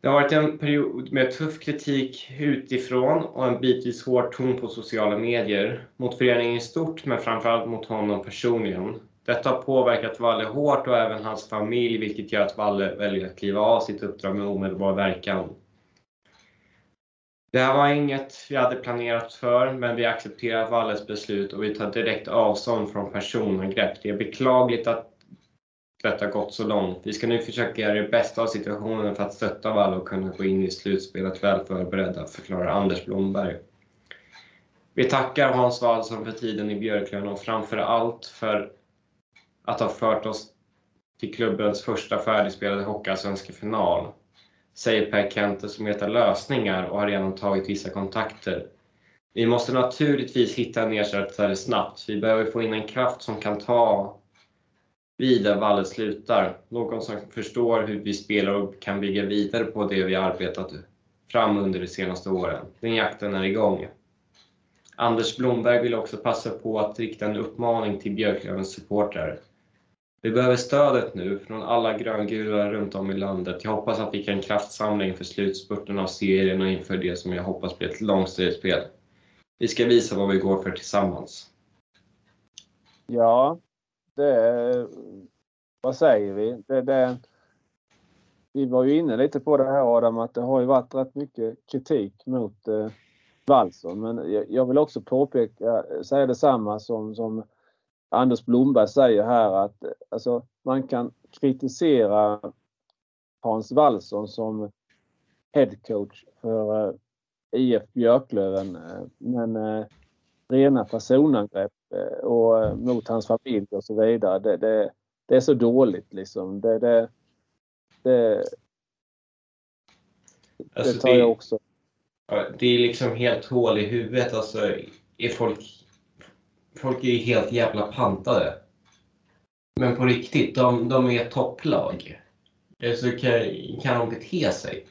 Det har varit en period med tuff kritik utifrån och en bitvis hård ton på sociala medier. Mot föreningen i stort, men framförallt mot honom personligen. Detta har påverkat Valle hårt och även hans familj, vilket gör att Valle väljer att kliva av sitt uppdrag med omedelbar verkan. Det här var inget vi hade planerat för, men vi accepterar Valles beslut och vi tar direkt avstånd från personangrepp. Det är beklagligt att detta gått så långt. Vi ska nu försöka göra det bästa av situationen för att stötta Valle och kunna gå in i slutspelet väl förberedda, förklarar Anders Blomberg. Vi tackar Hans Wallson för tiden i Björklöven och framför allt för att ha fört oss till klubbens första färdigspelade Hockeyallsvenska final, säger Per Kente som letar lösningar och har redan tagit vissa kontakter. Vi måste naturligtvis hitta en ersättare snabbt. Vi behöver få in en kraft som kan ta vid där vallet slutar. Någon som förstår hur vi spelar och kan bygga vidare på det vi arbetat fram under de senaste åren. Den jakten är igång. Anders Blomberg vill också passa på att rikta en uppmaning till Björklövens supportrar. Vi behöver stödet nu från alla gröngula runt om i landet. Jag hoppas att vi kan kraftsamla inför slutspurten av serien och inför det som jag hoppas blir ett långt spel. Vi ska visa vad vi går för tillsammans. Ja, det... Vad säger vi? Det, det, vi var ju inne lite på det här Adam, att det har ju varit rätt mycket kritik mot eh, Wallson. Men jag, jag vill också påpeka, eh, säga detsamma som, som Anders Blomberg säger här att alltså, man kan kritisera Hans Wallson som headcoach för uh, IF Björklöven. Uh, men uh, rena personangrepp och mot hans familj och så vidare. Det, det, det är så dåligt liksom. Det, det, det, alltså tar jag också. Det är liksom helt hål i huvudet. Alltså, är folk folk är ju helt jävla pantade. Men på riktigt, de, de är ett topplag. Så kan, kan de bete sig.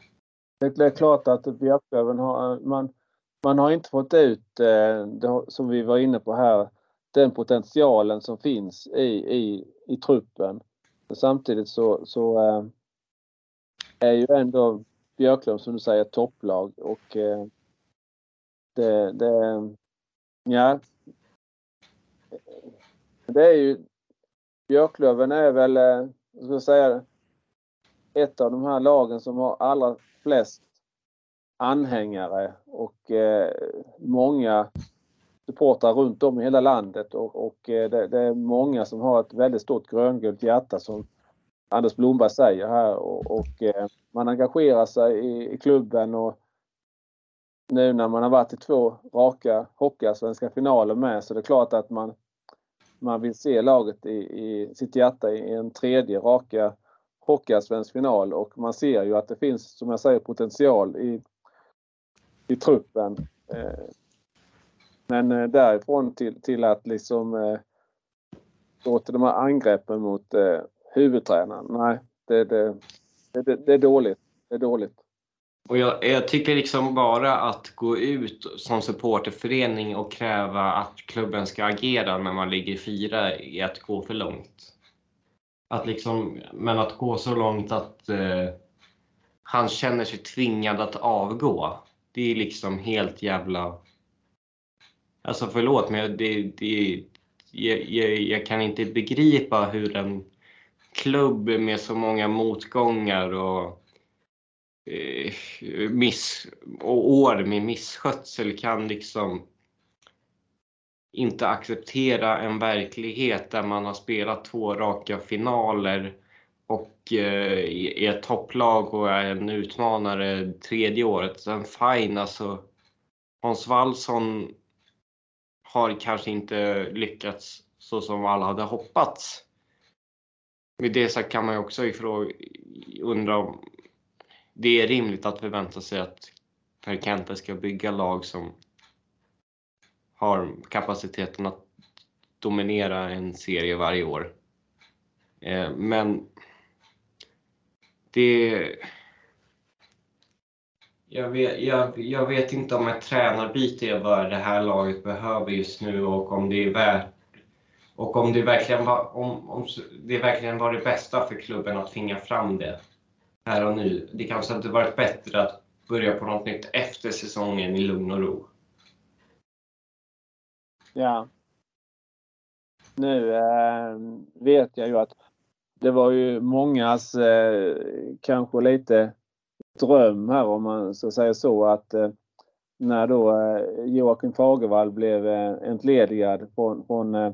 Det är klart att Björklöven har, man, man har inte fått ut, eh, det, som vi var inne på här, den potentialen som finns i, i, i truppen. Men samtidigt så, så eh, är ju ändå Björklöven som du säger topplag och eh, det, det, ja, det är ju Björklöven är väl, eh, jag ska jag säga ett av de här lagen som har allra flest anhängare och eh, många supportrar runt om i hela landet och, och eh, det, det, är många som har ett väldigt stort gröngult hjärta som Anders Blomberg säger här och, och eh, man engagerar sig i, i, klubben och nu när man har varit i två raka hockeyallsvenska finaler med så det är klart att man man vill se laget i, i sitt hjärta i en tredje raka hockeyallsvensk final och man ser ju att det finns, som jag säger, potential i, i truppen. Eh, men eh, därifrån till, till att liksom eh, gå till de här angreppen mot huvudtränaren. Nej, det, det, det, det är dåligt. Det är dåligt. Och jag, jag, tycker liksom bara att gå ut som supporterförening och kräva att klubben ska agera när man ligger fyra är att gå för långt. Att liksom, men att gå så långt att eh, han känner sig tvingad att avgå, det är liksom helt jävla... Alltså förlåt, men det, det, jag, jag, jag kan inte begripa hur en klubb med så många motgångar och Eh, miss, och år med misskötsel kan liksom inte acceptera en verklighet där man har spelat två raka finaler och eh, är ett topplag och är en utmanare tredje året. Sen fine, alltså Hans Wallson har kanske inte lyckats så som alla hade hoppats. Med det sagt kan man ju också undra om det är rimligt att förvänta sig att Per Kente ska bygga lag som har kapaciteten att dominera en serie varje år. Eh, men det... Jag vet, jag, jag vet inte om ett tränarbyte är vad det här laget behöver just nu och om det är värt och om det verkligen var, om, om det verkligen var det bästa för klubben att tvinga fram det här och nu. Det kanske hade varit bättre att börja på något nytt efter säsongen i lugn och ro. Ja. Nu eh, vet jag ju att det var ju mångas eh, kanske lite dröm här om man ska säga så att eh, när då eh, Joakim Fagervall blev eh, entledigad från, från eh,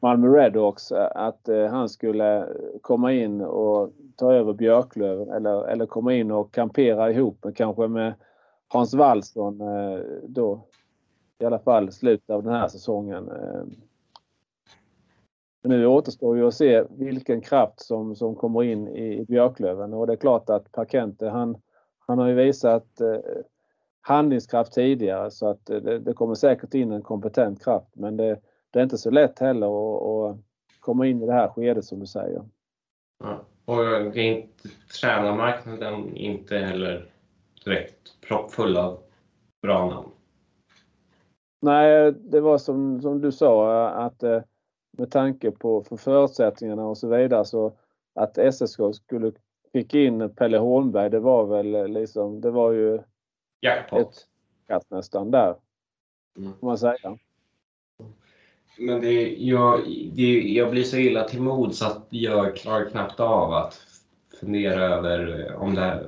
Malmö Redhawks eh, att eh, han skulle komma in och ta över Björklöven eller, eller komma in och kampera ihop med kanske med Hans Wallson eh, då. I alla fall slutet av den här säsongen. Men nu återstår ju att se vilken kraft som, som kommer in i, Björklöven. Och det är klart att Parkente han, han har ju visat handlingskraft tidigare så att det, det, kommer säkert in en kompetent kraft. Men det, det är inte så lätt heller att, komma in i det här skedet som du säger. Ja. Och det är inte, tränarmarknaden inte heller direkt proppfull av bra namn. Nej, det var som, som du sa att eh, med tanke på för förutsättningarna och så vidare så att SSK skulle fick in Pelle Holmberg det var väl liksom, det var ju Jackpot. ett nästan där. Mm. Får man säga. Men det, jag, det, jag blir så illa till mods att jag klarar knappt av att fundera över om det, här,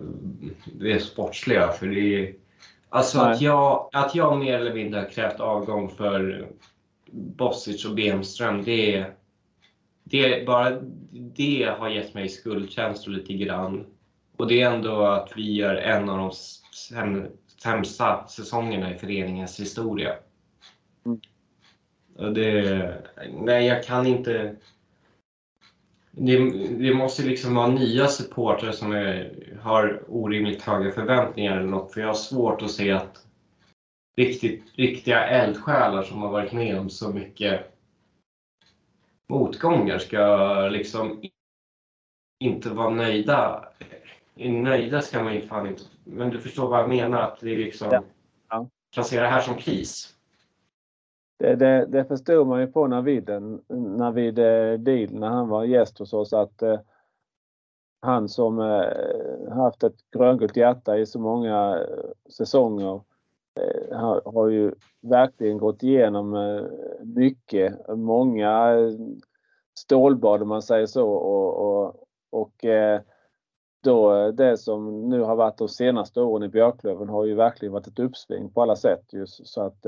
det är sportsliga. För det är, alltså att jag, att jag mer eller mindre har krävt avgång för Bosic och Bemström, det, det, bara det har gett mig skuldkänslor lite grann. Och det är ändå att vi gör en av de sämsta säsongerna i föreningens historia. Det, nej, jag kan inte... Det, det, måste liksom vara nya supportrar som är, har orimligt höga förväntningar eller något, för jag har svårt att se att riktigt, riktiga eldsjälar som har varit med om så mycket motgångar ska liksom inte vara nöjda. Nöjda ska man ju fan inte... Men du förstår vad jag menar? Att det liksom ja. Ja. se det här som kris. Det, det, det förstod man ju på Navid, Navid eh, Deal när han var gäst hos oss att eh, han som eh, haft ett gröngult hjärta i så många eh, säsonger Eh, har ju verkligen gått igenom eh, mycket, många eh, stålbad om man säger så och, och, och eh, då det som nu har varit de senaste åren i Björklöven har ju verkligen varit ett uppsving på alla sätt just så att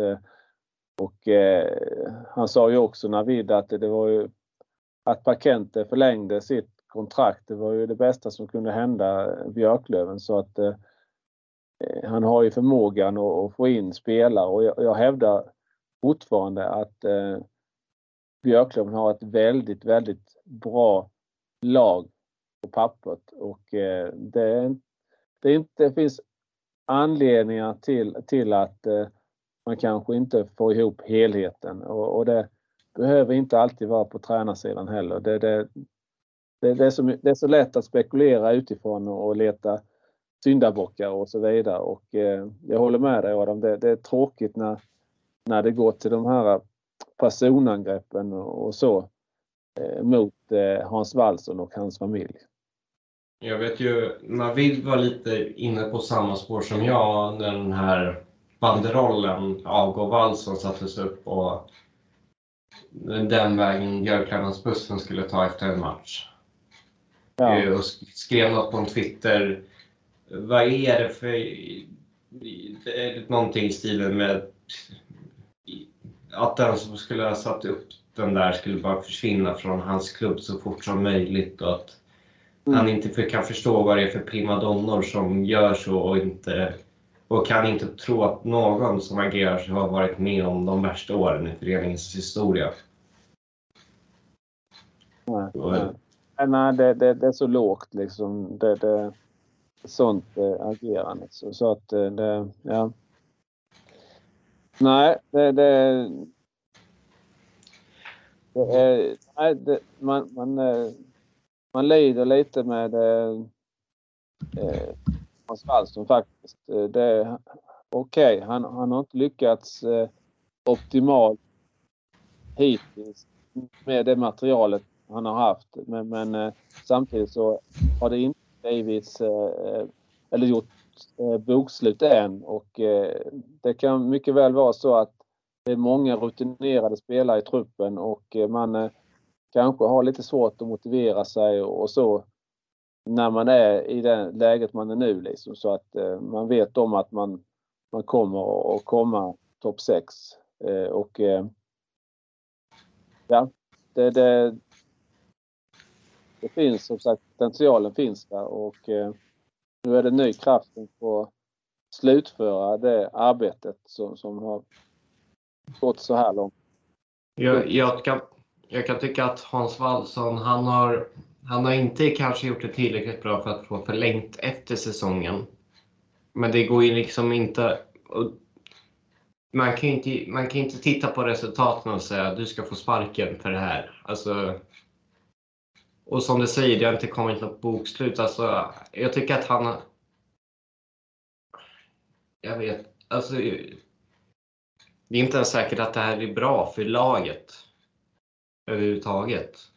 och eh, han sa ju också Navid att det var ju att Parkente förlängde sitt kontrakt. Det var ju det bästa som kunde hända Björklöven. Så att Eh, eh han har ju förmågan att, få in spelare. Och jag, jag hävdar fortfarande att eh, Björklöven har ett väldigt, väldigt bra lag på pappret. Och eh, det, det, inte, det finns anledningar till, till att eh, man kanske inte får ihop helheten och, och, det behöver inte alltid vara på tränarsidan heller. Det, det, det, det, är så, det är så lätt att spekulera utifrån och, leta syndabockar och så vidare. Och eh, jag håller med dig Adam, det, det, är tråkigt när, när det går till de här personangreppen och, och så eh, mot eh, Hans Wallson och hans familj. Jag vet ju, Navid var lite inne på samma spår som jag den här banderollen Avgå Wallson sattes upp och den vägen Björklövensbussen skulle ta efter en match. Ja. Eh, och skrev något på en Twitter vad är det för... Någonting i stilen med att den som skulle ha satt upp den där skulle bara försvinna från hans klubb så fort som möjligt och att mm. han inte kan förstå vad det är för primadonnor som gör så och inte och kan inte tro att någon som agerar sig har varit med om de värsta åren i föreningens historia. Nej, nej. nej det, det, det, är så lågt liksom. Det, det, sånt eh, agerande. Så, så att eh, det, ja. Nej, det, det, det är, nej, det, man, man, eh, man lider lite med eh Hans Wallström faktiskt. Eh, det, Okej, okay, han, han har inte lyckats eh, optimalt hittills med det materialet han har haft. Men, men eh, samtidigt så har det inte Davids eh, eller gjort eh, bokslut än och eh, det kan mycket väl vara så att det är många rutinerade spelare i truppen och eh, man eh, kanske har lite svårt att motivera sig och så när man är i det läget man är nu liksom så att eh, man vet om att man, man kommer att komma topp 6 eh, och eh, ja, det, det, det finns som sagt, potentialen finns där och eh, nu är det ny kraft på att slutföra det arbetet som, som har gått så här långt. Jag, jag, kan, jag kan tycka att Hans Wallson, han har, han har inte kanske gjort det tillräckligt bra för att få förlängt efter säsongen. Men det går ju liksom inte... Man kan inte, man kan inte titta på resultaten och säga att du ska få sparken för det här. Alltså, och som du säger, det har inte kommit något bokslut. Alltså, jag tycker att han... Jag vet, alltså... Det är inte ens säkert att det här är bra för laget överhuvudtaget.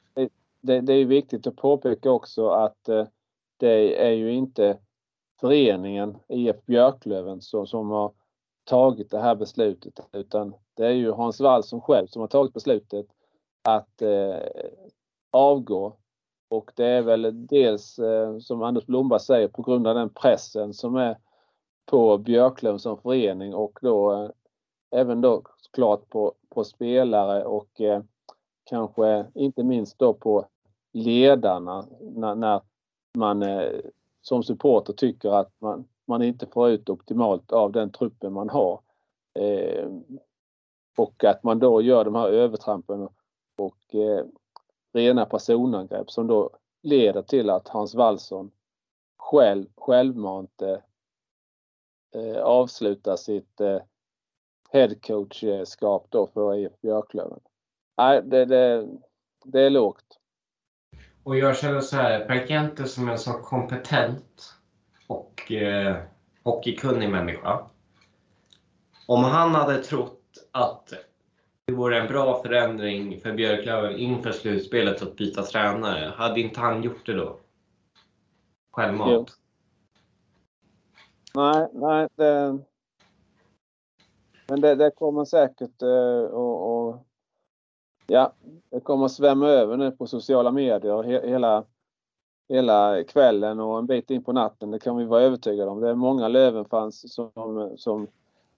Det, det är viktigt att påpeka också att eh, det är ju inte föreningen IF Björklöven som, som har tagit det här beslutet utan det är ju Hans Wallson själv som har tagit beslutet att eh, avgå. Och det är väl dels eh, som Anders Blomberg säger på grund av den pressen som är på Björklöven som förening och då eh, även då såklart på, på spelare och eh, kanske inte minst då på ledarna när, när man eh, som supporter tycker att man, man inte får ut optimalt av den truppen man har. Eh, och att man då gör de här övertrampen och eh, rena personangrepp som då leder till att Hans Wallson själv, självmant eh, eh avslutar sitt eh, headcoachskap då för IF Björklöven. Nej, det, det, det är lågt. Och jag känner så här, Per Gente som en så kompetent och eh, hockeykunnig människa. Om han hade trott att det vore en bra förändring för Björklöven inför slutspelet att byta tränare, hade inte han gjort det då? Självmant? Nej, nej. Det, men det, det kommer säkert eh, att Ja, det kommer att svämma över nu på sociala medier hela, hela kvällen och en bit in på natten. Det kan vi vara övertygade om. Det är många Lövenfans som, som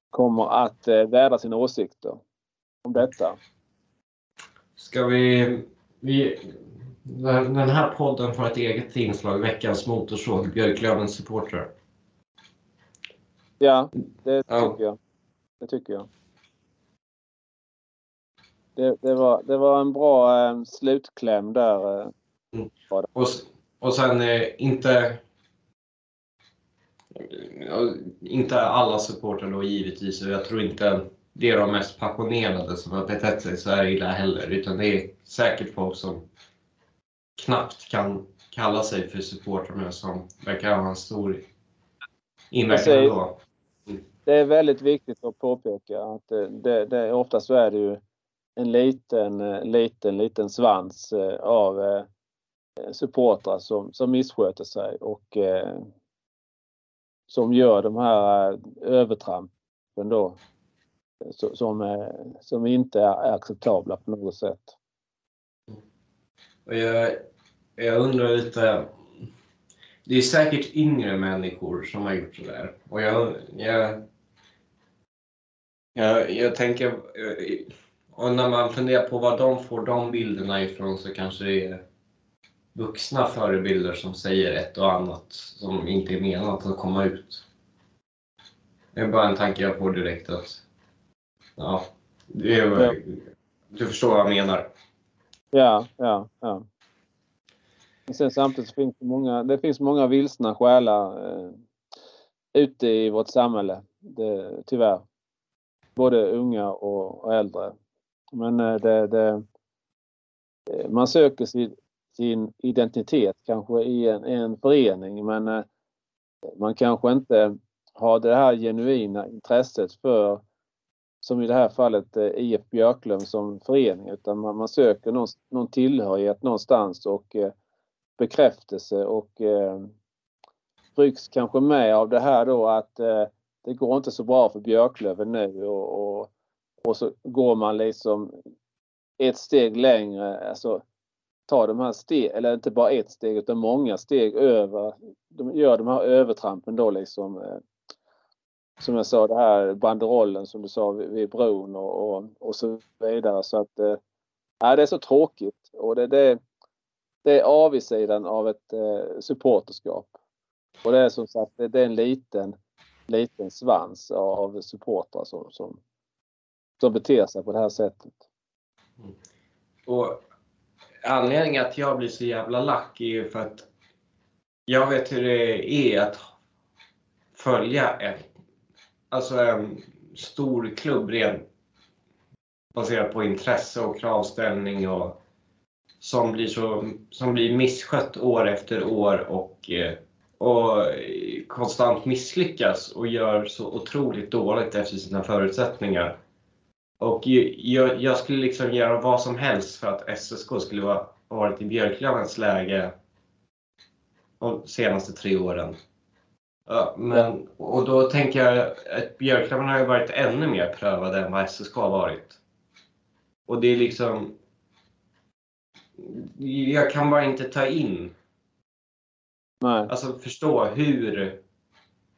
kommer att eh, vädra sina åsikter om detta. Ska vi, vi... Den här podden får ett eget inslag, veckans motorsåg, Björklövens supportrar. Ja, det tycker ja. jag. Det tycker jag. Det, det, var, det var en bra eh, slutkläm där. Eh, mm. Och, och sen eh, inte inte alla supportrar då givetvis. Jag tror inte det är de mest passionerade som har betett sig så här illa heller. Utan det är säkert folk som knappt kan kalla sig för supportrar men som verkar ha en stor inverkan ändå. Mm. Det är väldigt viktigt att påpeka att det, det, det, ofta så är det ju en liten, eh, liten, liten svans eh, av eh, supportrar som, som missköter sig och som gör de här övertrampen då som, som inte är acceptabla på något sätt. Och jag, jag undrar lite, det är säkert yngre människor som har gjort sådär. Och jag, jag, jag, jag tänker, och när man funderar på var de får de bilderna ifrån så kanske det är vuxna förebilder som säger ett och annat som inte är menat att komma ut. Det är bara en tanke jag får direkt att ja, det är, du förstår vad jag menar. Ja, ja, ja. Men sen samtidigt finns det många, det finns många vilsna själar eh, ute i vårt samhälle. Det, tyvärr. Både unga och, och äldre. Men eh, det, det, eh, man söker sin, sin identitet kanske i en, en förening men eh, man kanske inte har det här genuina intresset för, som i det här fallet IF Björklöven som förening, utan man, man söker någon, någon tillhörighet någonstans och eh, bekräftelse och eh, rycks kanske med av det här då att eh, det går inte så bra för Björklöven nu och, och och så går man liksom ett steg längre, alltså tar de här steg, eller inte bara ett steg utan många steg över. De gör de här övertrampen då liksom. Eh, som jag sa, det här banderollen som du sa vid, vid bron och, och, och så vidare. Så att eh, det är så tråkigt och det, det, det är avigsidan av ett eh, supporterskap. Och det är som sagt det, det är en liten, liten svans av supportrar som, som, de beter sig på det här sättet. Mm. Och anledningen att jag blir så jävla lack är ju för att jag vet hur det är att följa en, alltså en stor klubb rent baserat på intresse och kravställning och som blir, så, som blir misskött år efter år och, eh, och konstant misslyckas och gör så otroligt dåligt efter sina förutsättningar. Och jag, jag skulle liksom göra vad som helst för att SSK skulle ha varit i Björklövens läge de senaste tre åren. Ja, men, och då tänker jag att Björklöven har ju varit ännu mer prövade än vad SSK har varit. Och det är liksom... Jag kan bara inte ta in, Nej. alltså förstå hur,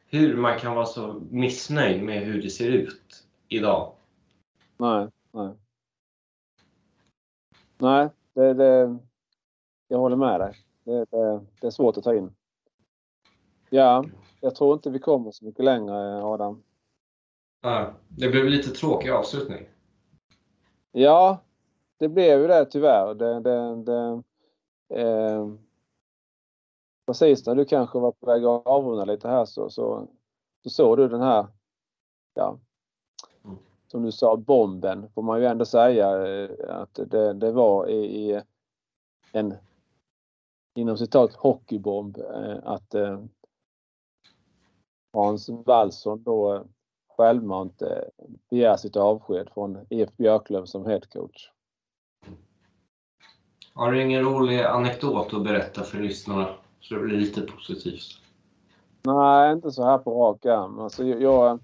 hur man kan vara så missnöjd med hur det ser ut idag. Nej, nej. Nej, det, det, jag håller med dig. Det, det, det är svårt att ta in. Ja, jag tror inte vi kommer så mycket längre Adam. Ja, det blev lite tråkig avslutning. Ja, det blev ju det tyvärr. Det, det, det, eh, precis när du kanske var på väg att avrunda lite här så, så, så såg du den här, ja. Som du sa, bomben får man ju ändå säga eh, att det, det var i, i en inom citat hockeybomb eh, att eh, Hans Wallson då självmant begär sitt avsked från IF Björklöv som headcoach. Har du ingen rolig anekdot att berätta för lyssnarna? Så det blir lite positivt. Nej, inte så här på rak arm. Alltså, jag,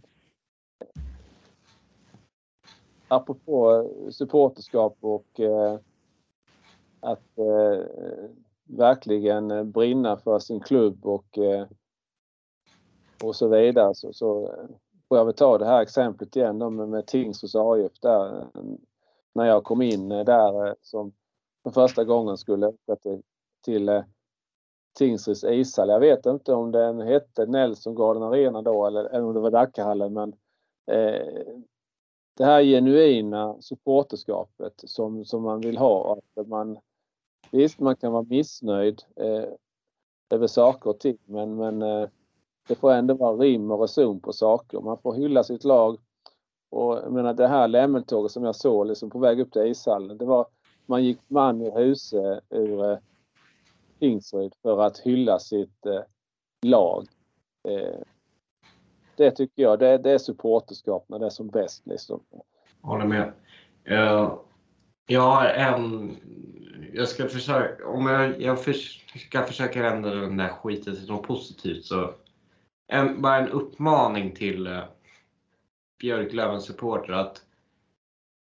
apropå eh, supporterskap och eh, att eh, verkligen brinna för sin klubb och, eh, och så vidare så, så eh, får jag väl ta det här exemplet igen då med, med Tingsryds AIF där. Eh, när jag kom in där som för första gången skulle åka till, till Tingsryds ishall. Jag vet inte om den hette Nelson Garden Arena då eller, eller om det var Dackahallen men eh, det här genuina supporterskapet som, som man vill ha. Att man, visst, man kan vara missnöjd eh, över saker och ting men, men eh, det får ändå vara rim och reson på saker. Man får hylla sitt lag. Och jag menar det här lämmeltåget som jag såg liksom på väg upp till ishallen. Det var, man gick man ur huset ur eh, Tingsryd för att hylla sitt eh, lag. Eh, det tycker jag, det, det är supporterskap när det är som bäst. Liksom. Håller med. Uh, jag har en... Jag ska försöka... Om jag, jag för, ska försöka ändra den där skiten till något positivt så... En, bara en uppmaning till uh, Björklövens supporter att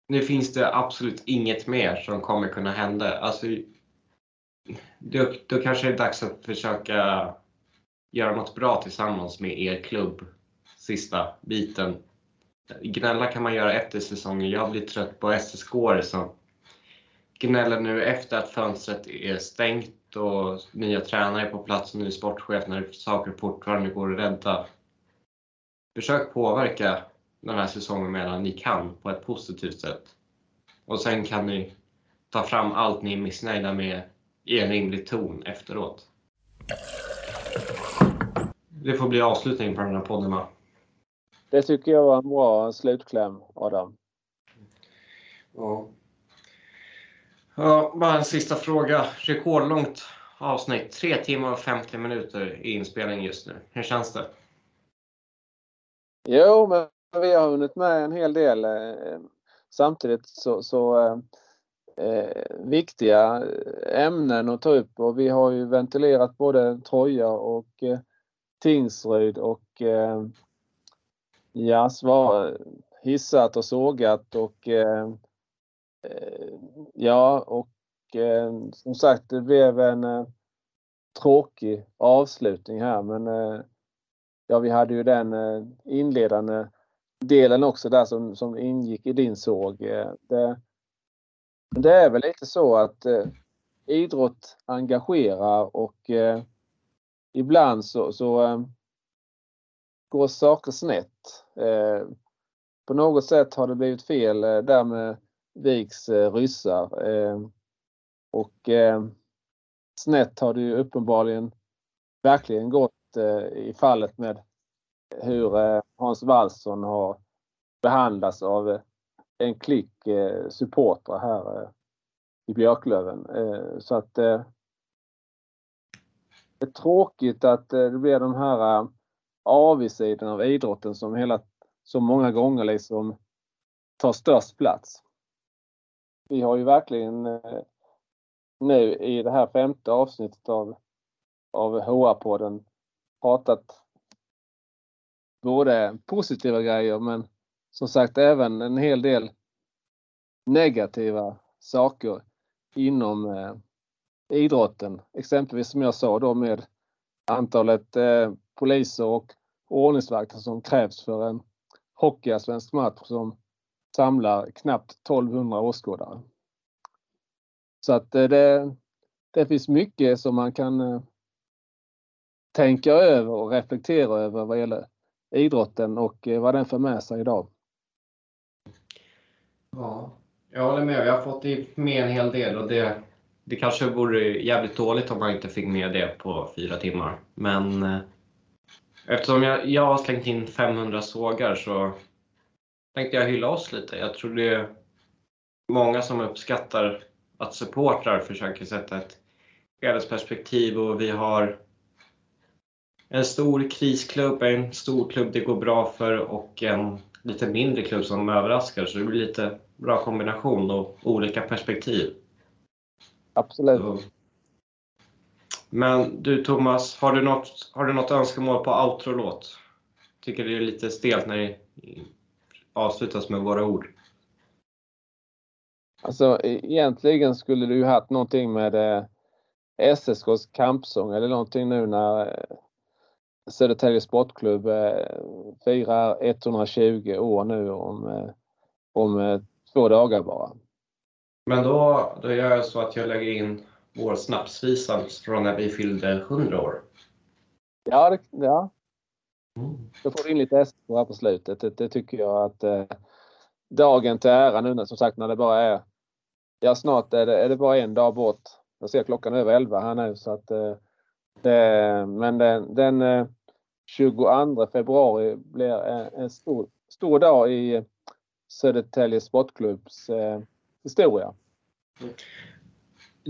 nu finns det absolut inget mer som kommer kunna hända. Alltså, då, då kanske det är dags att försöka göra något bra tillsammans med er klubb sista biten. Gnälla kan man göra efter säsongen. Jag blir trött på SSK som gnäller nu efter att fönstret är stängt och nya tränare är på plats och ny sportchef när saker fortfarande går att rädda. Försök påverka den här säsongen medan ni kan på ett positivt sätt. Och sen kan ni ta fram allt ni är missnöjda med i en rimlig ton efteråt. Det får bli avslutningen på den här podden va? Det tycker jag var en bra slutkläm Adam. Ja. ja. Bara en sista fråga. Rekordlångt avsnitt. 3 timmar och 50 minuter i inspelning just nu. Hur känns det? Jo, men vi har hunnit med en hel del. Eh, Samtidigt så, så eh, viktiga ämnen att ta upp och vi har ju ventilerat både Troja och eh, Tingsryd och eh, ja, svar, hissat och sågat och eh, eh, ja och eh, som sagt det blev en eh, tråkig avslutning här men eh, ja vi hade ju den eh, inledande delen också där som, som ingick i din såg. Eh, det, det är väl lite så att eh, idrott engagerar och eh, ibland så, så eh, går saker snett. Eh, på något sätt har det blivit fel eh, där med Viks eh, ryssar. Eh, och eh, snett har det ju uppenbarligen verkligen gått eh, i fallet med hur Hans Wallson har behandlats av en klick supportrar här i Björklöven. Så att det är tråkigt att det blir de här avigsidan av idrotten som hela, så många gånger liksom tar störst plats. Vi har ju verkligen eh, nu i det här femte avsnittet av, av HR-podden pratat både positiva grejer men som sagt även en hel del negativa saker inom eh, idrotten. Exempelvis som jag sa då med antalet eh, poliser och ordningsvakter som krävs för en hockeyallsvensk match som samlar knappt 1200 åskådare. Så att eh, det, det finns mycket som man kan eh, tänka över och reflektera över vad gäller idrotten och eh, vad den för med sig idag. Ja, jag håller med. Vi har fått med en hel del och det, det kanske vore jävligt dåligt om man inte fick med det på fyra timmar. Men Eftersom jag, jag har slängt in 500 sågar så tänkte jag hylla oss lite. Jag tror det är många som uppskattar att supportrar försöker sätta ett helhetsperspektiv och vi har en stor krisklubb, en stor klubb det går bra för och en lite mindre klubb som överraskar. Så det blir lite bra kombination och olika perspektiv. Absolut. Så men du Thomas, har du något, har du något önskemål på outro-låt? Tycker det är lite stelt när det avslutas med våra ord. Alltså egentligen skulle du ju haft någonting med eh, SSKs kampsång eller någonting nu när eh, Södertälje Sportklubb eh, firar 120 år nu om, eh, om eh, två dagar bara. Men då, då gör jag så att jag lägger in vår snapsvisa från när vi fyllde 100 år. Ja, det, ja. Mm. Då får du in lite SK här på slutet. Det, det tycker jag att eh, dagen till ära nu när, som sagt när det bara är Ja snart är det, är det bara en dag bort. Jag ser klockan över 11 här nu så att eh, det, Men den, den eh, 22 februari blir en, en stor, stor dag i Södertälje Sportklubbs eh, historia.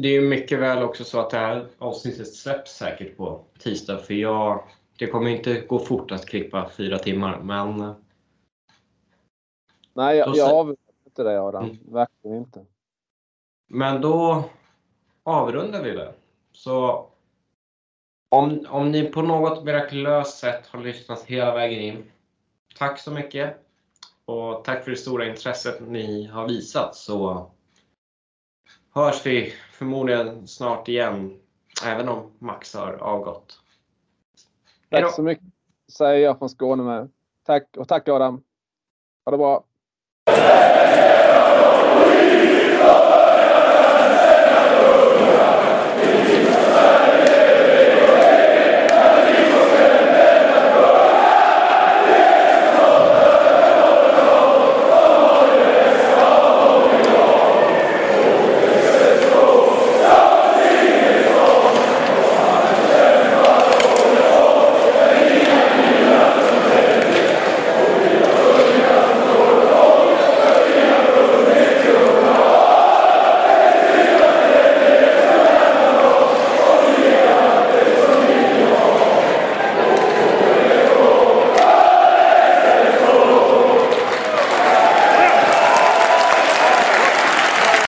Det är mycket väl också så att det här avsnittet släpps säkert på tisdag för jag, det kommer inte gå fort att klippa fyra timmar men... Nej, jag, jag avundar inte det Adam. Mm. Verkligen inte. Men då avrundar vi det. Så om, om ni på något mirakulöst sätt har lyssnat hela vägen in, tack så mycket. Och tack för det stora intresset ni har visat. Så hörs vi förmodligen snart igen, även om Max har avgått. Tack så mycket, säger jag från Skåne med. Tack och tack Adam. Ha det bra.